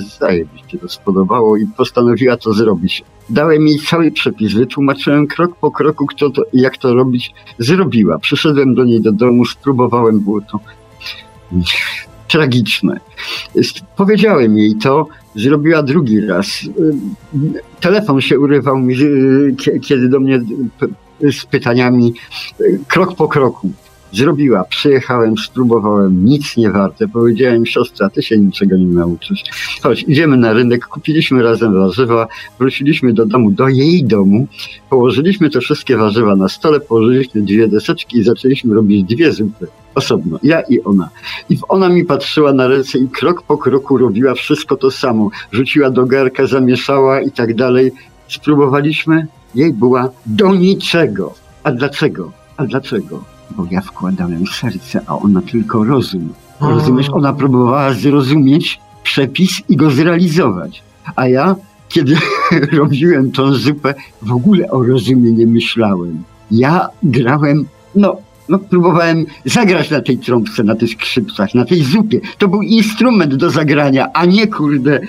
się to spodobało i postanowiła to zrobić. Dałem jej cały przepis, wytłumaczyłem krok po kroku, kto to, jak to robić. Zrobiła. Przyszedłem do niej do domu, spróbowałem, było to tragiczne. Powiedziałem jej to, zrobiła drugi raz. Telefon się urywał kiedy do mnie z pytaniami krok po kroku. Zrobiła, przyjechałem, spróbowałem, nic nie warte. Powiedziałem, siostra, ty się niczego nie nauczysz. Chodź, idziemy na rynek, kupiliśmy razem warzywa, wróciliśmy do domu, do jej domu, położyliśmy te wszystkie warzywa na stole, położyliśmy dwie deseczki i zaczęliśmy robić dwie zupy. Osobno, ja i ona. I ona mi patrzyła na ręce i krok po kroku robiła wszystko to samo. Rzuciła do garka, zamieszała i tak dalej. Spróbowaliśmy, jej była do niczego. A dlaczego? A dlaczego? Bo ja wkładałem serce, a ona tylko rozum. Rozumiesz? Ona próbowała zrozumieć przepis i go zrealizować. A ja, kiedy robiłem tą zupę, w ogóle o rozumie nie myślałem. Ja grałem, no, no, próbowałem zagrać na tej trąbce, na tych skrzypcach, na tej zupie. To był instrument do zagrania, a nie kurde e,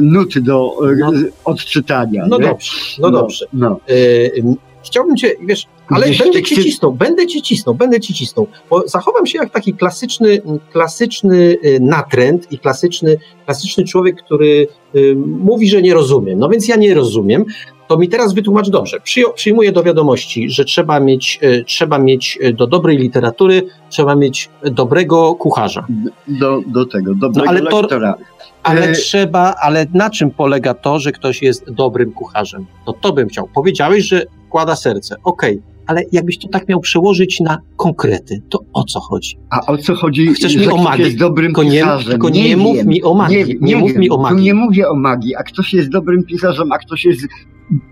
nuty do e, no, odczytania. No nie? dobrze, no, no dobrze. No. E, chciałbym cię, wiesz, ale Gdzieś będę ci cisnął, będę ci cisnął, będę ci cisnął, bo zachowam się jak taki klasyczny, klasyczny y, natręt i klasyczny, klasyczny człowiek, który y, mówi, że nie rozumiem. No więc ja nie rozumiem, to mi teraz wytłumacz dobrze. Przyjmuję do wiadomości, że trzeba mieć, y, trzeba mieć do dobrej literatury, trzeba mieć dobrego kucharza. Do, do tego, dobrego no, ale to, lektora. Ale e... trzeba, ale na czym polega to, że ktoś jest dobrym kucharzem? To to bym chciał. Powiedziałeś, że wkłada serce. Okej, okay ale jakbyś to tak miał przełożyć na konkrety, to o co chodzi? A o co chodzi? Chcesz mi o magii? Jest dobrym tylko nie, pisarzem. Tylko nie, nie mów mi o magii. Nie, nie, nie mów mi o magii. Tu nie mówię o magii, a ktoś jest dobrym pisarzem, a ktoś jest...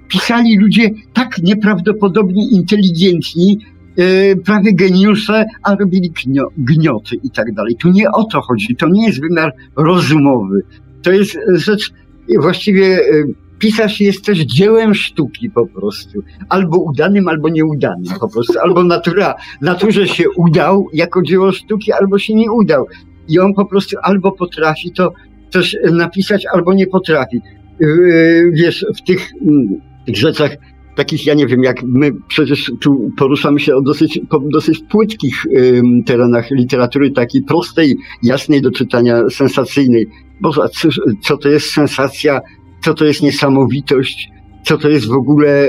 Pisali ludzie tak nieprawdopodobnie inteligentni, yy, prawie geniusze, a robili gnio, gnioty i tak dalej. Tu nie o to chodzi. To nie jest wymiar rozumowy. To jest rzecz właściwie... Yy, pisarz jest też dziełem sztuki po prostu. Albo udanym, albo nieudanym po prostu. Albo natura, naturze się udał jako dzieło sztuki, albo się nie udał. I on po prostu albo potrafi to też napisać, albo nie potrafi. Yy, Wiesz, w tych, mm, tych rzeczach takich, ja nie wiem, jak my przecież tu poruszamy się o dosyć, po dosyć płytkich terenach literatury, takiej prostej, jasnej do czytania, sensacyjnej. Boże, co, co to jest sensacja, co to jest niesamowitość, co to jest w ogóle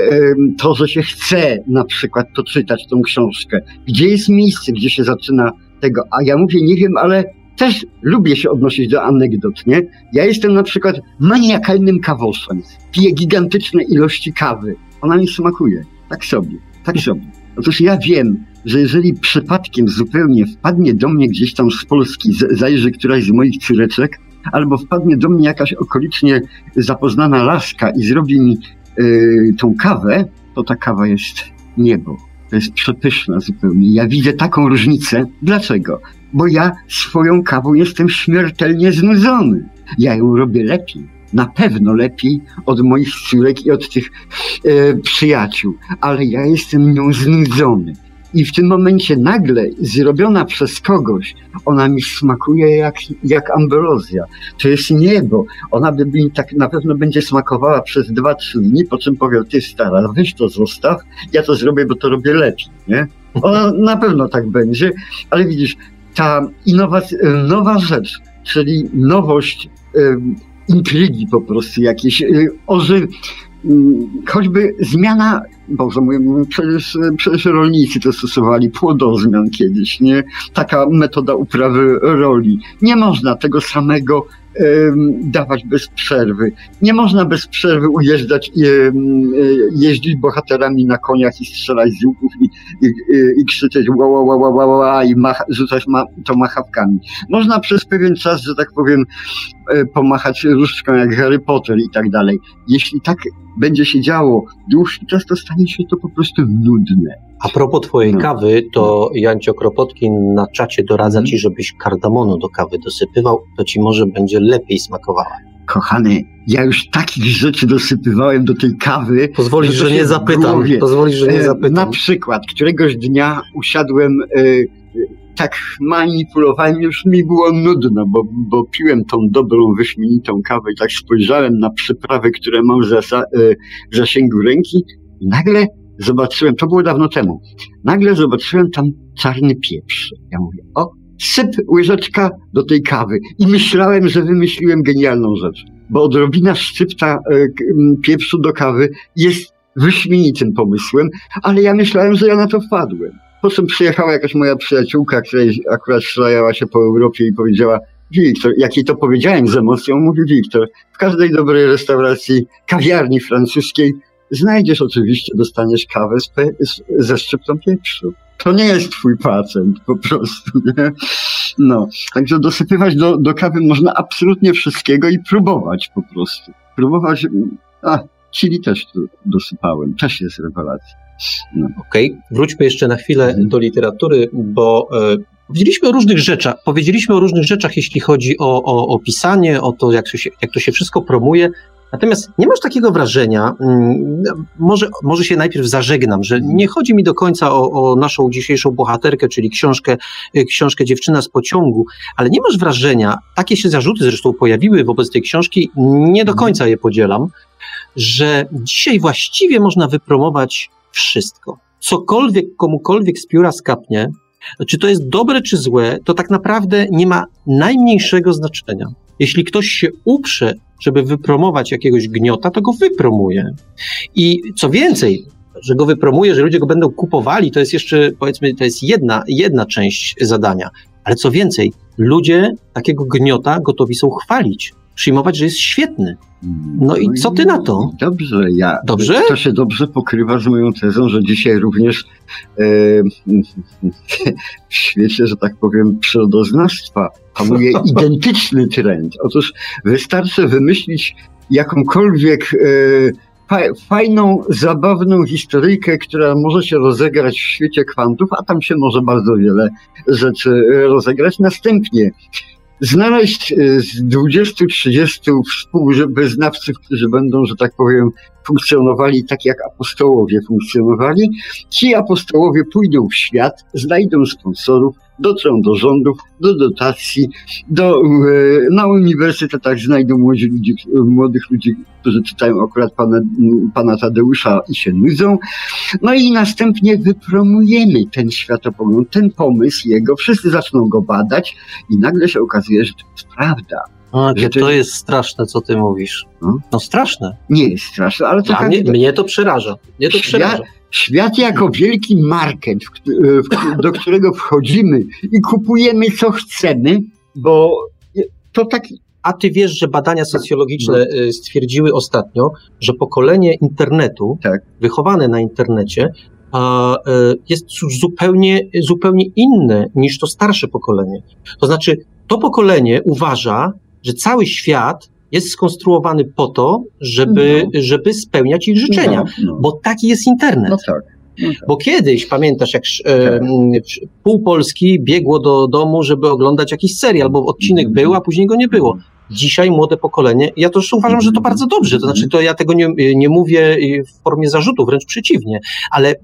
to, że się chce na przykład to czytać, tą książkę. Gdzie jest miejsce, gdzie się zaczyna tego? A ja mówię, nie wiem, ale też lubię się odnosić do anegdot, nie? Ja jestem na przykład maniakalnym kawoszem. Piję gigantyczne ilości kawy. Ona mi smakuje. Tak sobie. Tak sobie. Otóż ja wiem, że jeżeli przypadkiem zupełnie wpadnie do mnie gdzieś tam z Polski, zajrzy któraś z moich córeczek, albo wpadnie do mnie jakaś okolicznie zapoznana laska i zrobi mi yy, tą kawę, to ta kawa jest niebo. To jest przepyszna zupełnie. Ja widzę taką różnicę. Dlaczego? Bo ja swoją kawą jestem śmiertelnie znudzony. Ja ją robię lepiej. Na pewno lepiej od moich córek i od tych e, przyjaciół, ale ja jestem nią znudzony. I w tym momencie nagle zrobiona przez kogoś, ona mi smakuje jak, jak ambrozja. To jest niebo. Ona by mi tak na pewno będzie smakowała przez dwa, trzy dni, po czym powie, ty stara, weź to zostaw, ja to zrobię, bo to robię lepiej, nie? Ona na pewno tak będzie, ale widzisz, ta innowac- nowa rzecz, czyli nowość, em, intrygi po prostu jakieś, y, choćby zmiana, Boże mój, przecież, przecież rolnicy to stosowali, płodozmian kiedyś, nie? Taka metoda uprawy roli. Nie można tego samego dawać bez przerwy. Nie można bez przerwy ujeżdżać e, jeździć bohaterami na koniach i strzelać z łuków i, i, i, krzyczeć ła, ła, ła, ła, ła, ła i macha, rzucać ma, to machawkami. Można przez pewien czas, że tak powiem, e, pomachać różdżką jak Harry Potter i tak dalej. Jeśli tak będzie się działo dłuższy czas, to stanie się to po prostu nudne. A propos twojej No. kawy, to Jancio Kropotkin na czacie doradza Mhm. ci, żebyś kardamonu do kawy dosypywał, to ci może będzie lepiej smakowała. Kochany, ja już takich rzeczy dosypywałem do tej kawy. Pozwolisz, że nie zapytam. Pozwolisz, że nie E, zapytam. Na przykład, któregoś dnia usiadłem, e, tak manipulowałem, już mi było nudno, bo, bo piłem tą dobrą, wyśmienitą kawę i tak spojrzałem na przyprawy, które mam w zasa- e, w zasięgu ręki i nagle zobaczyłem, to było dawno temu, nagle zobaczyłem tam czarny pieprz. Ja mówię, o, syp łyżeczka do tej kawy. I myślałem, że wymyśliłem genialną rzecz, bo odrobina szczypta e, pieprzu do kawy jest wyśmienitym pomysłem, ale ja myślałem, że ja na to wpadłem. Po czym przyjechała jakaś moja przyjaciółka, która akurat szlajała się po Europie i powiedziała, Wiktor, jak jej to powiedziałem z emocją, mówi Wiktor, w każdej dobrej restauracji, kawiarni francuskiej znajdziesz oczywiście, dostaniesz kawę z, ze szczyptą pieprzu. To nie jest twój pacjent, po prostu, nie? No, także dosypywać do, do kawy można absolutnie wszystkiego i próbować po prostu. Próbować, a, chili też tu dosypałem, też jest rewelacja. No. Okej, wróćmy jeszcze na chwilę Mhm. do literatury, bo e, powiedzieliśmy o różnych rzeczach. Powiedzieliśmy o różnych rzeczach, jeśli chodzi o, o, o pisanie, o to, jak to, się, jak to się wszystko promuje. Natomiast nie masz takiego wrażenia, mm, może, może się najpierw zażegnam, że nie chodzi mi do końca o, o naszą dzisiejszą bohaterkę, czyli książkę, y, książkę Dziewczyna z pociągu, ale nie masz wrażenia, takie się zarzuty zresztą pojawiły wobec tej książki, nie do końca je podzielam, że dzisiaj właściwie można wypromować wszystko. Cokolwiek komukolwiek z pióra skapnie, czy to jest dobre czy złe, to tak naprawdę nie ma najmniejszego znaczenia. Jeśli ktoś się uprze, żeby wypromować jakiegoś gniota, to go wypromuje. I co więcej, że go wypromuje, że ludzie go będą kupowali, to jest jeszcze, powiedzmy, to jest jedna, jedna część zadania. Ale co więcej, ludzie takiego gniota gotowi są chwalić, przyjmować, że jest świetny. No i co ty na to? Dobrze, ja. Dobrze? To się dobrze pokrywa z moją tezą, że dzisiaj również e, w świecie, że tak powiem, przyrodoznawstwa panuje identyczny trend. Otóż wystarczy wymyślić jakąkolwiek e, fa- fajną, zabawną historyjkę, która może się rozegrać w świecie kwantów, a tam się może bardzo wiele rzeczy e, rozegrać. Następnie znaleźć e, z 20-30 współwyznawców, którzy będą, że tak powiem, funkcjonowali tak, jak apostołowie funkcjonowali. Ci apostołowie pójdą w świat, znajdą sponsorów, dotrą do rządów, do dotacji, do, e, na uniwersytetach znajdą młodzi ludzi, młodych ludzi, którzy czytają akurat pana, pana Tadeusza i się nudzą. No i następnie wypromujemy ten światopogląd, ten pomysł jego, wszyscy zaczną go badać i nagle się okazuje, że to jest prawda. Że to to- jest straszne, co ty mówisz. No. No straszne. Nie jest straszne, ale to tak, mnie, mnie to przeraża. Mnie to Świat- przeraża. Świat jako wielki market, w, któ- w, do którego wchodzimy i kupujemy co chcemy, bo to tak A ty wiesz, że badania socjologiczne No. y, stwierdziły ostatnio, że pokolenie internetu, Tak. wychowane na internecie, y, jest zupełnie, zupełnie inne niż to starsze pokolenie. To znaczy, to pokolenie uważa, że cały świat jest skonstruowany po to, żeby, żeby spełniać ich życzenia. No, no. Bo taki jest internet. no tak. No tak. Bo kiedyś, pamiętasz, jak e, m, pół Polski biegło do domu, żeby oglądać jakiś serial, bo odcinek Mhm. był, a później go nie było. Dzisiaj młode pokolenie, ja już uważam, że to bardzo dobrze, to znaczy to ja tego nie, nie mówię w formie zarzutu, wręcz przeciwnie, ale y,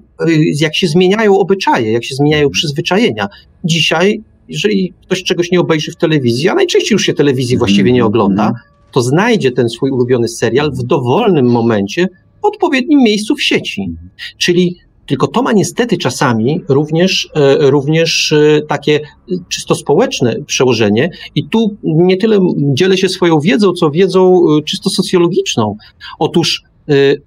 jak się zmieniają obyczaje, jak się zmieniają przyzwyczajenia, dzisiaj, jeżeli ktoś czegoś nie obejrzy w telewizji, a najczęściej już się telewizji właściwie nie ogląda, to znajdzie ten swój ulubiony serial w dowolnym momencie w odpowiednim miejscu w sieci. Czyli tylko to ma niestety czasami również, e, również e, takie czysto społeczne przełożenie i tu nie tyle dzielę się swoją wiedzą, co wiedzą e, czysto socjologiczną. Otóż,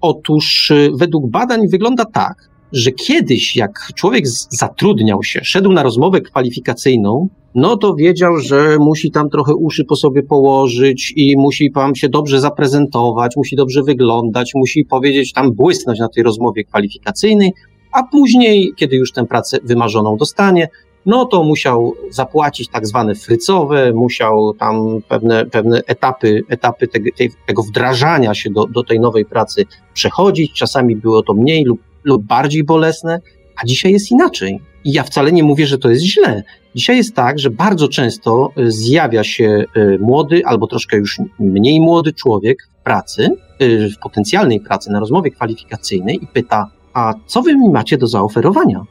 otóż według badań wygląda tak, że kiedyś jak człowiek zatrudniał się, szedł na rozmowę kwalifikacyjną, no to wiedział, że musi tam trochę uszy po sobie położyć i musi tam się dobrze zaprezentować, musi dobrze wyglądać, musi powiedzieć tam błysnąć na tej rozmowie kwalifikacyjnej, a później, kiedy już tę pracę wymarzoną dostanie, no to musiał zapłacić tak zwane frycowe, musiał tam pewne, pewne etapy, etapy tego, tego wdrażania się do, do tej nowej pracy przechodzić. Czasami było to mniej lub, lub bardziej bolesne, a dzisiaj jest inaczej. I ja wcale nie mówię, że to jest źle. Dzisiaj jest tak, że bardzo często y, zjawia się y, młody albo troszkę już mniej młody człowiek w pracy, y, w potencjalnej pracy, na rozmowie kwalifikacyjnej i pyta, a co wy mi macie do zaoferowania?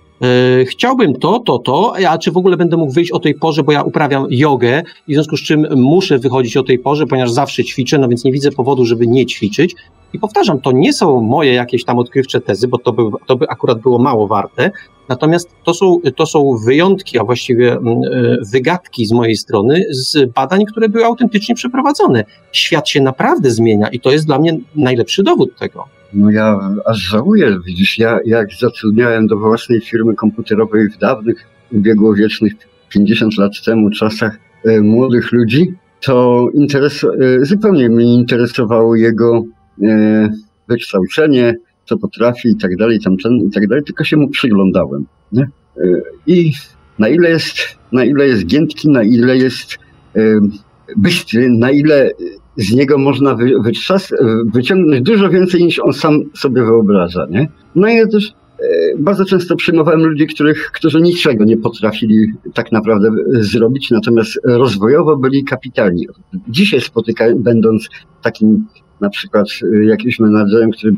Chciałbym to, to, to, a czy w ogóle będę mógł wyjść o tej porze, bo ja uprawiam jogę i w związku z czym muszę wychodzić o tej porze, ponieważ zawsze ćwiczę, no więc nie widzę powodu, żeby nie ćwiczyć. I powtarzam, to nie są moje jakieś tam odkrywcze tezy, bo to by, to by akurat było mało warte. Natomiast to są, to są wyjątki, a właściwie mm, e, wygadki z mojej strony z badań, które były autentycznie przeprowadzone. Świat się naprawdę zmienia i to jest dla mnie najlepszy dowód tego. No ja aż żałuję, widzisz, ja jak zatrudniałem do własnej firmy komputerowej w dawnych, ubiegłowiecznych, 50 lat temu czasach e, młodych ludzi, to interes, e, zupełnie mnie interesowało jego wykształcenie, co potrafi i tak dalej, tamten i tak dalej, tylko się mu przyglądałem. Nie? E, I na ile jest, na ile jest giętki, na ile jest e, bystry, na ile z niego można wy, wyciągnąć dużo więcej niż on sam sobie wyobraża, nie? No i ja też e, bardzo często przyjmowałem ludzi, których, którzy niczego nie potrafili tak naprawdę e, zrobić, natomiast rozwojowo byli kapitalni. Dzisiaj spotykałem, będąc takim na przykład e, jakimś menadżerem, który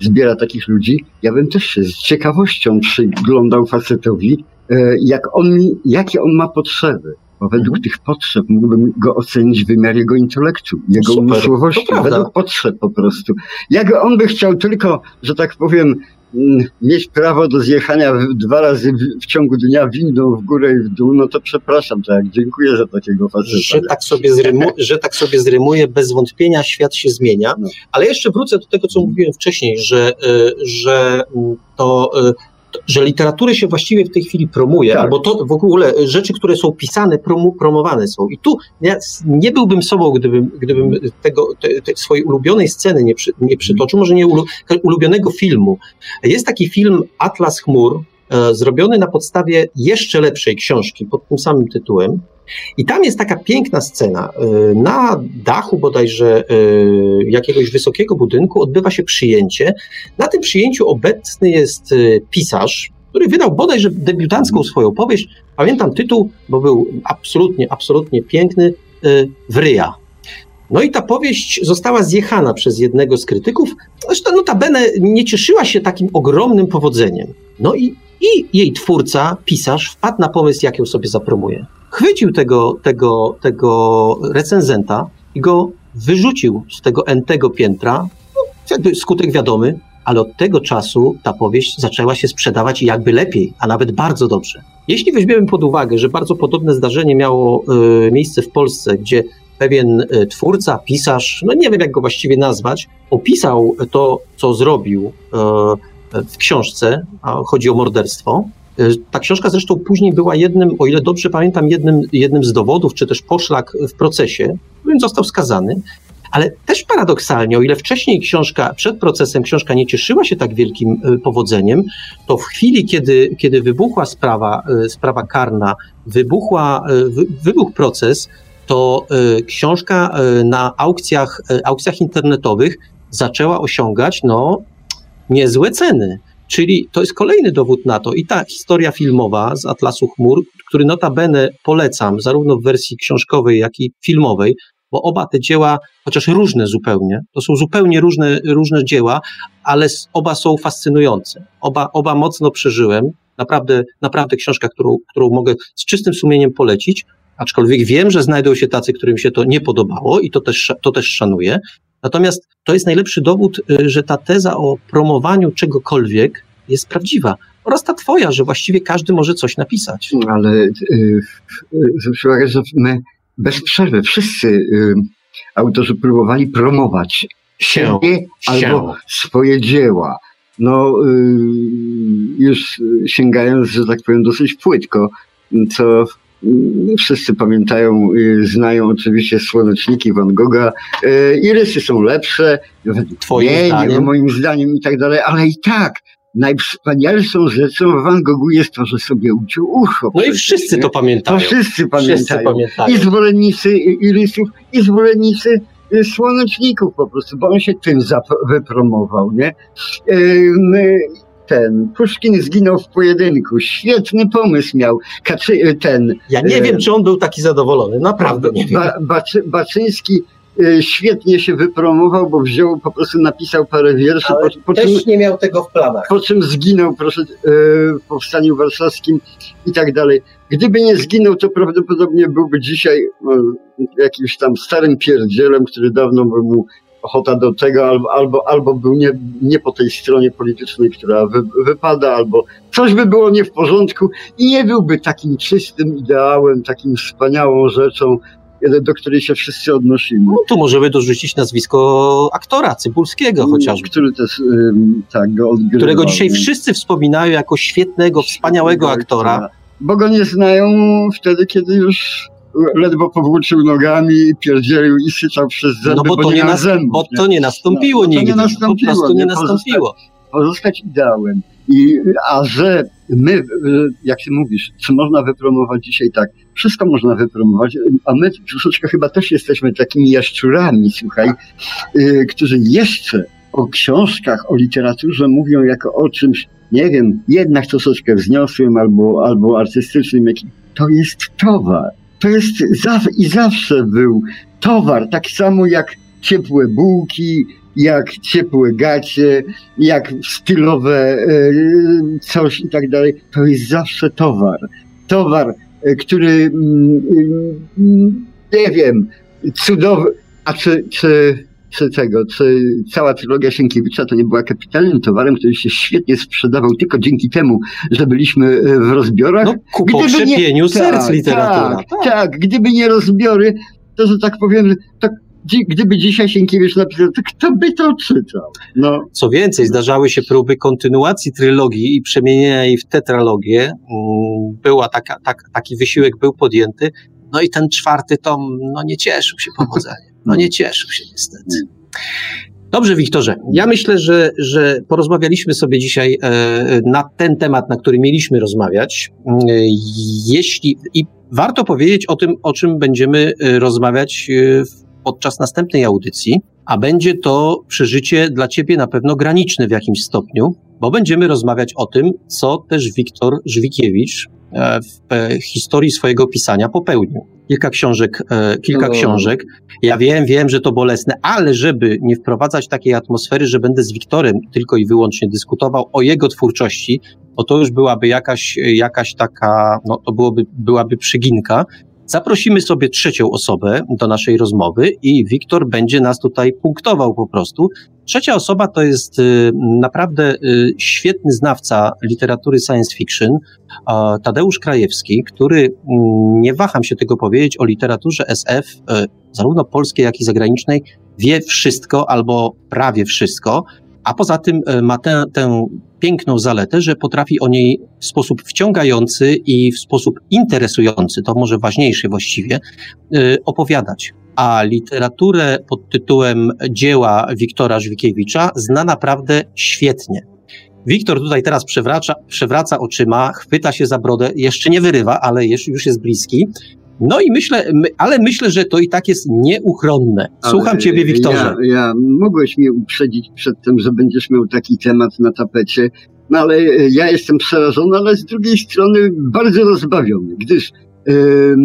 zbiera takich ludzi, ja bym też się z ciekawością przyglądał facetowi, e, jak on mi, jakie on ma potrzeby. Bo według Mhm. tych potrzeb mógłbym go ocenić wymiar jego intelektu, jego Super, umysłowości, według potrzeb po prostu. Jak on by chciał tylko, że tak powiem, mieć prawo do zjechania dwa razy w, ciągu dnia windą w górę i w dół, no to przepraszam, tak, dziękuję za takiego faceta. że tak, sobie zrymu, że tak sobie zrymuje, bez wątpienia świat się zmienia. No. Ale jeszcze wrócę do tego, co mówiłem wcześniej, że, y, że mm, to. Że literaturę się właściwie w tej chwili promuje, Tak. albo to w ogóle y, rzeczy, które są pisane, promowane są. I tu ja nie byłbym sobą, gdybym, gdybym tego, te, te swojej ulubionej sceny nie, przy, nie przytoczył, może nie ulu, ulubionego filmu. Jest taki film Atlas Chmur, e, zrobiony na podstawie jeszcze lepszej książki pod tym samym tytułem. I tam jest taka piękna scena. Y, Na dachu bodajże y, jakiegoś wysokiego budynku odbywa się przyjęcie. Na tym przyjęciu obecny jest y, pisarz, który wydał bodajże debiutancką swoją powieść. Pamiętam tytuł, bo był absolutnie, absolutnie piękny. Wryja. No i ta powieść została zjechana przez jednego z krytyków. Zresztą notabene nie cieszyła się takim ogromnym powodzeniem. No i, i jej twórca, pisarz, wpadł na pomysł, jak ją sobie zapromuje. Chwycił tego, tego, tego recenzenta i go wyrzucił z tego entego piętra. No, jakby skutek wiadomy, ale od tego czasu ta powieść zaczęła się sprzedawać jakby lepiej, a nawet bardzo dobrze. Jeśli weźmiemy pod uwagę, że bardzo podobne zdarzenie miało y, miejsce w Polsce, gdzie pewien y, twórca, pisarz, no nie wiem jak go właściwie nazwać, opisał to, co zrobił y, w książce, a chodzi o morderstwo. Ta książka zresztą później była jednym, o ile dobrze pamiętam, jednym, jednym z dowodów, czy też poszlak w procesie, którym został skazany. Ale też paradoksalnie, o ile wcześniej książka, przed procesem książka nie cieszyła się tak wielkim e, powodzeniem, to w chwili, kiedy, kiedy wybuchła sprawa, e, sprawa karna, wybuchła, wybuchł proces, to książka na aukcjach, aukcjach internetowych zaczęła osiągać no, niezłe ceny. Czyli to jest kolejny dowód na to. I ta historia filmowa z Atlasu Chmur, który notabene polecam, zarówno w wersji książkowej, jak i filmowej, bo oba te dzieła, chociaż różne zupełnie, to są zupełnie różne, różne dzieła, ale oba są fascynujące. Oba, oba mocno przeżyłem. Naprawdę, naprawdę książka, którą, którą mogę z czystym sumieniem polecić, aczkolwiek wiem, że znajdą się tacy, którym się to nie podobało i to też, to też szanuję. Natomiast to jest najlepszy dowód, y, że ta teza o promowaniu czegokolwiek jest prawdziwa. Oraz ta twoja, że właściwie każdy może coś napisać. Ale yy, zwróć uwagę, że my bez przerwy wszyscy y, autorzy próbowali promować się, siebie się. albo swoje dzieła. No, y, już sięgając, że tak powiem, dosyć płytko, co wszyscy pamiętają, y, znają oczywiście słoneczniki Van Gogha. Y, I rysy są lepsze, Twoim nie, zdaniem? nie, moim zdaniem i tak dalej, ale i tak najwspanialszą rzeczą w Van Goghu jest to, że sobie uciął ucho. No i wszyscy to pamiętają. To wszyscy pamiętają. Wszyscy pamiętają. I zwolennicy irysów, i zwolennicy y, słoneczników po prostu, bo on się tym wypromował, nie? Ten, Puszkin zginął w pojedynku, świetny pomysł miał. Kaczy, y, ten... Ja nie wiem, czy on był taki zadowolony, naprawdę nie wiem. Ba, Baczy, Baczyński Y, świetnie się wypromował, bo wziął, po prostu napisał parę wierszy. Ale po, po też czym, nie miał tego w planach. Po czym zginął proszę, y, w Powstaniu Warszawskim i tak dalej. Gdyby nie zginął, to prawdopodobnie byłby dzisiaj no, jakimś tam starym pierdzielem, który dawno by mu ochota do tego, albo, albo, albo był nie, nie po tej stronie politycznej, która wy, wypada, albo coś by było nie w porządku i nie byłby takim czystym ideałem, takim wspaniałą rzeczą, do której się wszyscy odnosimy. No, tu możemy dorzucić nazwisko aktora Cybulskiego mm, chociażby. Który też tak, go odgrywał. Którego dzisiaj wszyscy wspominają jako świetnego, wspaniałego aktora. Bo go nie znają wtedy, kiedy już ledwo powłóczył nogami, pierdzielił i syczał przez zęby, no bo, bo to nie, nas, zębów, bo to nie nastąpiło no, nigdy. To nie nastąpiło, po prostu nie, nie nastąpiło. Pozostać, pozostać ideałem. I, a że my, y, jak ty mówisz, czy można wypromować dzisiaj tak? Wszystko można wypromować, a my troszeczkę chyba też jesteśmy takimi jaszczurami, słuchaj, yy, którzy jeszcze o książkach, o literaturze mówią jako o czymś, nie wiem, jednak troszeczkę wzniosłym albo, albo artystycznym. To jest towar. To jest i zawsze był towar, tak samo jak ciepłe bułki, jak ciepłe gacie, jak stylowe e, coś i tak dalej. To jest zawsze towar. Towar, e, który, mm, mm, nie wiem, cudowny, a czy, czy, czy tego, czy cała trylogia Sienkiewicza to nie była kapitalnym towarem, który się świetnie sprzedawał tylko dzięki temu, że byliśmy e, w rozbiorach. No, ku pokrzepieniu serc tak, literatura. Tak, tak, tak, gdyby nie rozbiory, to że tak powiem, to gdyby dzisiaj Sienkiewicz napisał, to kto by to czytał? No. Co więcej, zdarzały się próby kontynuacji trylogii i przemienienia jej w tetralogię. Mm, była taka, tak, taki wysiłek był podjęty. No i ten czwarty tom, no nie cieszył się powodzeniem. No nie cieszył się niestety. Dobrze, Wiktorze. Ja myślę, że, że porozmawialiśmy sobie dzisiaj e, na ten temat, na który mieliśmy rozmawiać. E, jeśli i warto powiedzieć o tym, o czym będziemy e, rozmawiać podczas następnej audycji, a będzie to przeżycie dla Ciebie na pewno graniczne w jakimś stopniu, bo będziemy rozmawiać o tym, co też Wiktor Żwikiewicz w historii swojego pisania popełnił. Kilka książek, kilka książek. Ja wiem, wiem, że to bolesne, ale żeby nie wprowadzać takiej atmosfery, że będę z Wiktorem tylko i wyłącznie dyskutował o jego twórczości, bo to już byłaby jakaś, jakaś taka, no to byłoby, byłaby przyginka. Zaprosimy sobie trzecią osobę do naszej rozmowy i Wiktor będzie nas tutaj punktował po prostu. Trzecia osoba to jest y, naprawdę y, świetny znawca literatury science fiction, Tadeusz Krajewski, który, mm, nie waham się tego powiedzieć, o literaturze SF, y, zarówno polskiej, jak i zagranicznej, wie wszystko albo prawie wszystko, a poza tym ma tę, tę piękną zaletę, że potrafi o niej w sposób wciągający i w sposób interesujący, to może ważniejszy właściwie, y, opowiadać. A literaturę pod tytułem dzieła Wiktora Żwikiewicza zna naprawdę świetnie. Wiktor tutaj teraz przewraca, przewraca oczyma, chwyta się za brodę, jeszcze nie wyrywa, ale już jest bliski. No i myślę, ale myślę, że to i tak jest nieuchronne. Słucham ale ciebie, Wiktorze. Ja, ja mogłeś mnie uprzedzić przed tym, że będziesz miał taki temat na tapecie. No ale e, ja jestem przerażony, ale z drugiej strony bardzo rozbawiony, gdyż yy,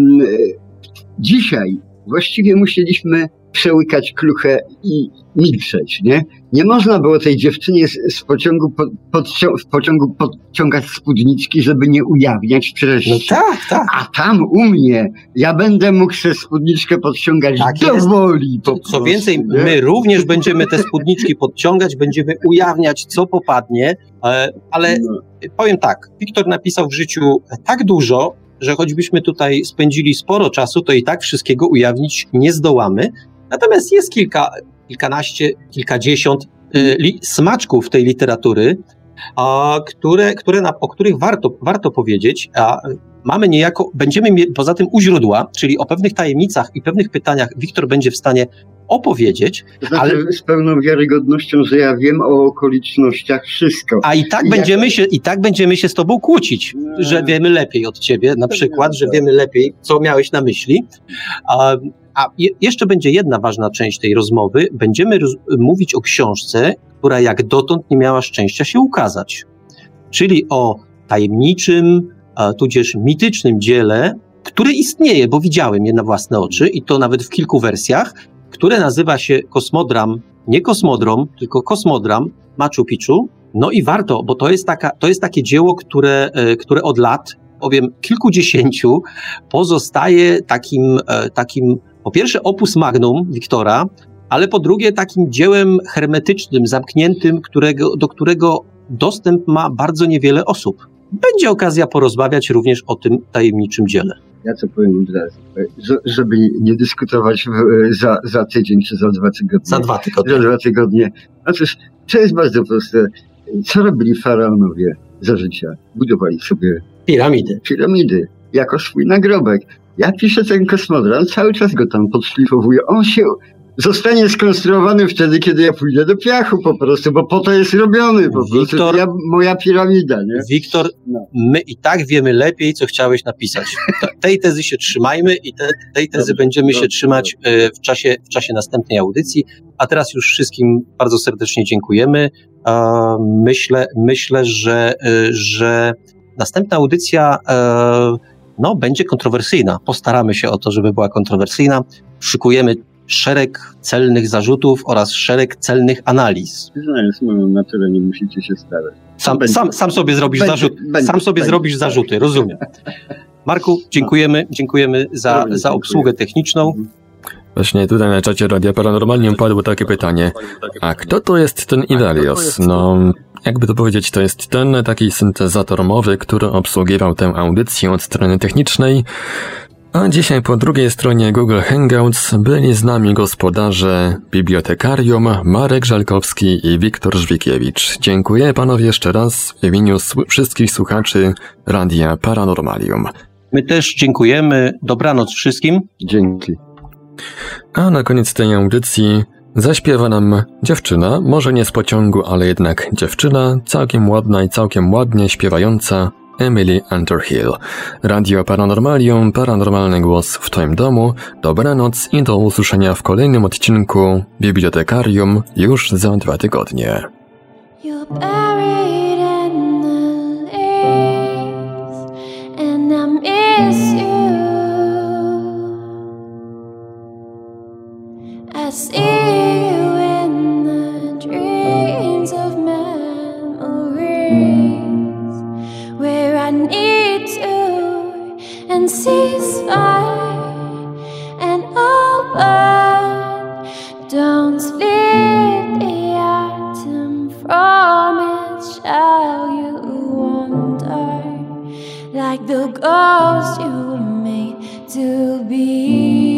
dzisiaj właściwie musieliśmy przełykać kluchę i milczeć, nie? Nie można było tej dziewczynie z, z pociągu pod, w pociągu podciągać spódniczki, żeby nie ujawniać treści. No tak, tak. A tam u mnie ja będę mógł sobie spódniczkę podciągać tak dowoli. Co, co więcej, nie? my również będziemy te spódniczki podciągać, będziemy ujawniać, co popadnie, e, ale no. powiem tak, Wiktor napisał w życiu tak dużo, że choćbyśmy tutaj spędzili sporo czasu, to i tak wszystkiego ujawnić nie zdołamy. Natomiast jest kilka, kilkanaście, kilkadziesiąt y, li, smaczków tej literatury, a, które, które na, o których warto, warto powiedzieć. A mamy niejako, będziemy poza tym u źródła, czyli o pewnych tajemnicach i pewnych pytaniach Wiktor będzie w stanie opowiedzieć. znaczy, ale z pełną wiarygodnością, że ja wiem o okolicznościach wszystko. A i tak, I będziemy, jak... się, i tak będziemy się z tobą kłócić, no. że wiemy lepiej od ciebie, na przykład, że wiemy lepiej, co miałeś na myśli. A, a je, jeszcze będzie jedna ważna część tej rozmowy. Będziemy roz, mówić o książce, która jak dotąd nie miała szczęścia się ukazać. Czyli o tajemniczym, a, tudzież mitycznym dziele, które istnieje, bo widziałem je na własne oczy i to nawet w kilku wersjach, które nazywa się Kosmodram, nie Kosmodrom, tylko Kosmodram Machu Picchu. No i warto, bo to jest, taka, to jest takie dzieło, które, e, które od lat, powiem kilkudziesięciu, pozostaje takim, e, takim po pierwsze opus magnum Wiktora, ale po drugie takim dziełem hermetycznym, zamkniętym, którego, do którego dostęp ma bardzo niewiele osób. Będzie okazja porozmawiać również o tym tajemniczym dziele. Ja co powiem od razu, żeby nie dyskutować za, za tydzień czy za dwa tygodnie. Za dwa tygodnie. Za dwa tygodnie. Otóż to jest bardzo proste. Co robili faraonowie za życia? Budowali sobie piramidy. Piramidy jako swój nagrobek. Ja piszę ten kosmodram, cały czas go tam podszlifowuję. On się zostanie skonstruowany wtedy, kiedy ja pójdę do piachu po prostu, bo po to jest robiony po Wiktor, prostu. Ja, moja piramida, nie? Wiktor, no. my i tak wiemy lepiej, co chciałeś napisać. Tej tezy się trzymajmy i te, tej tezy dobrze, będziemy dobrze, się trzymać dobrze. E, w czasie, w czasie następnej audycji. A teraz już wszystkim bardzo serdecznie dziękujemy. Myślę, myślę że, e, że następna audycja e, no, będzie kontrowersyjna. Postaramy się o to, żeby była kontrowersyjna. Szykujemy szereg celnych zarzutów oraz szereg celnych analiz. Znając moją naturę, nie musicie się starać. Sam, sam, sam sobie zrobisz będzie, zarzut, będzie, sam sobie będzie, zrobisz tak. zarzuty, rozumiem. Marku, dziękujemy, dziękujemy za, za obsługę techniczną. Mhm. Właśnie tutaj na czacie Radia Paranormalnie padło takie pytanie. A kto to jest ten Ivelios? No, jakby to powiedzieć, to jest ten taki syntezator mowy, który obsługiwał tę audycję od strony technicznej. A dzisiaj po drugiej stronie Google Hangouts byli z nami gospodarze, bibliotekarium Marek Żalkowski i Wiktor Żwikiewicz. Dziękuję panowie jeszcze raz w imieniu wszystkich słuchaczy Radia Paranormalium. My też dziękujemy. Dobranoc wszystkim. Dzięki. A na koniec tej audycji zaśpiewa nam dziewczyna, może nie z pociągu, ale jednak dziewczyna, całkiem ładna i całkiem ładnie śpiewająca Emily Underhill. Radio Paranormalium, paranormalny głos w Twoim domu. Dobranoc i do usłyszenia w kolejnym odcinku Bibliotekarium już za dwa tygodnie. I see you need to, and cease fire, and I'll burn. Don't split the atom from it, shall you wonder? Like the ghost you were made to be.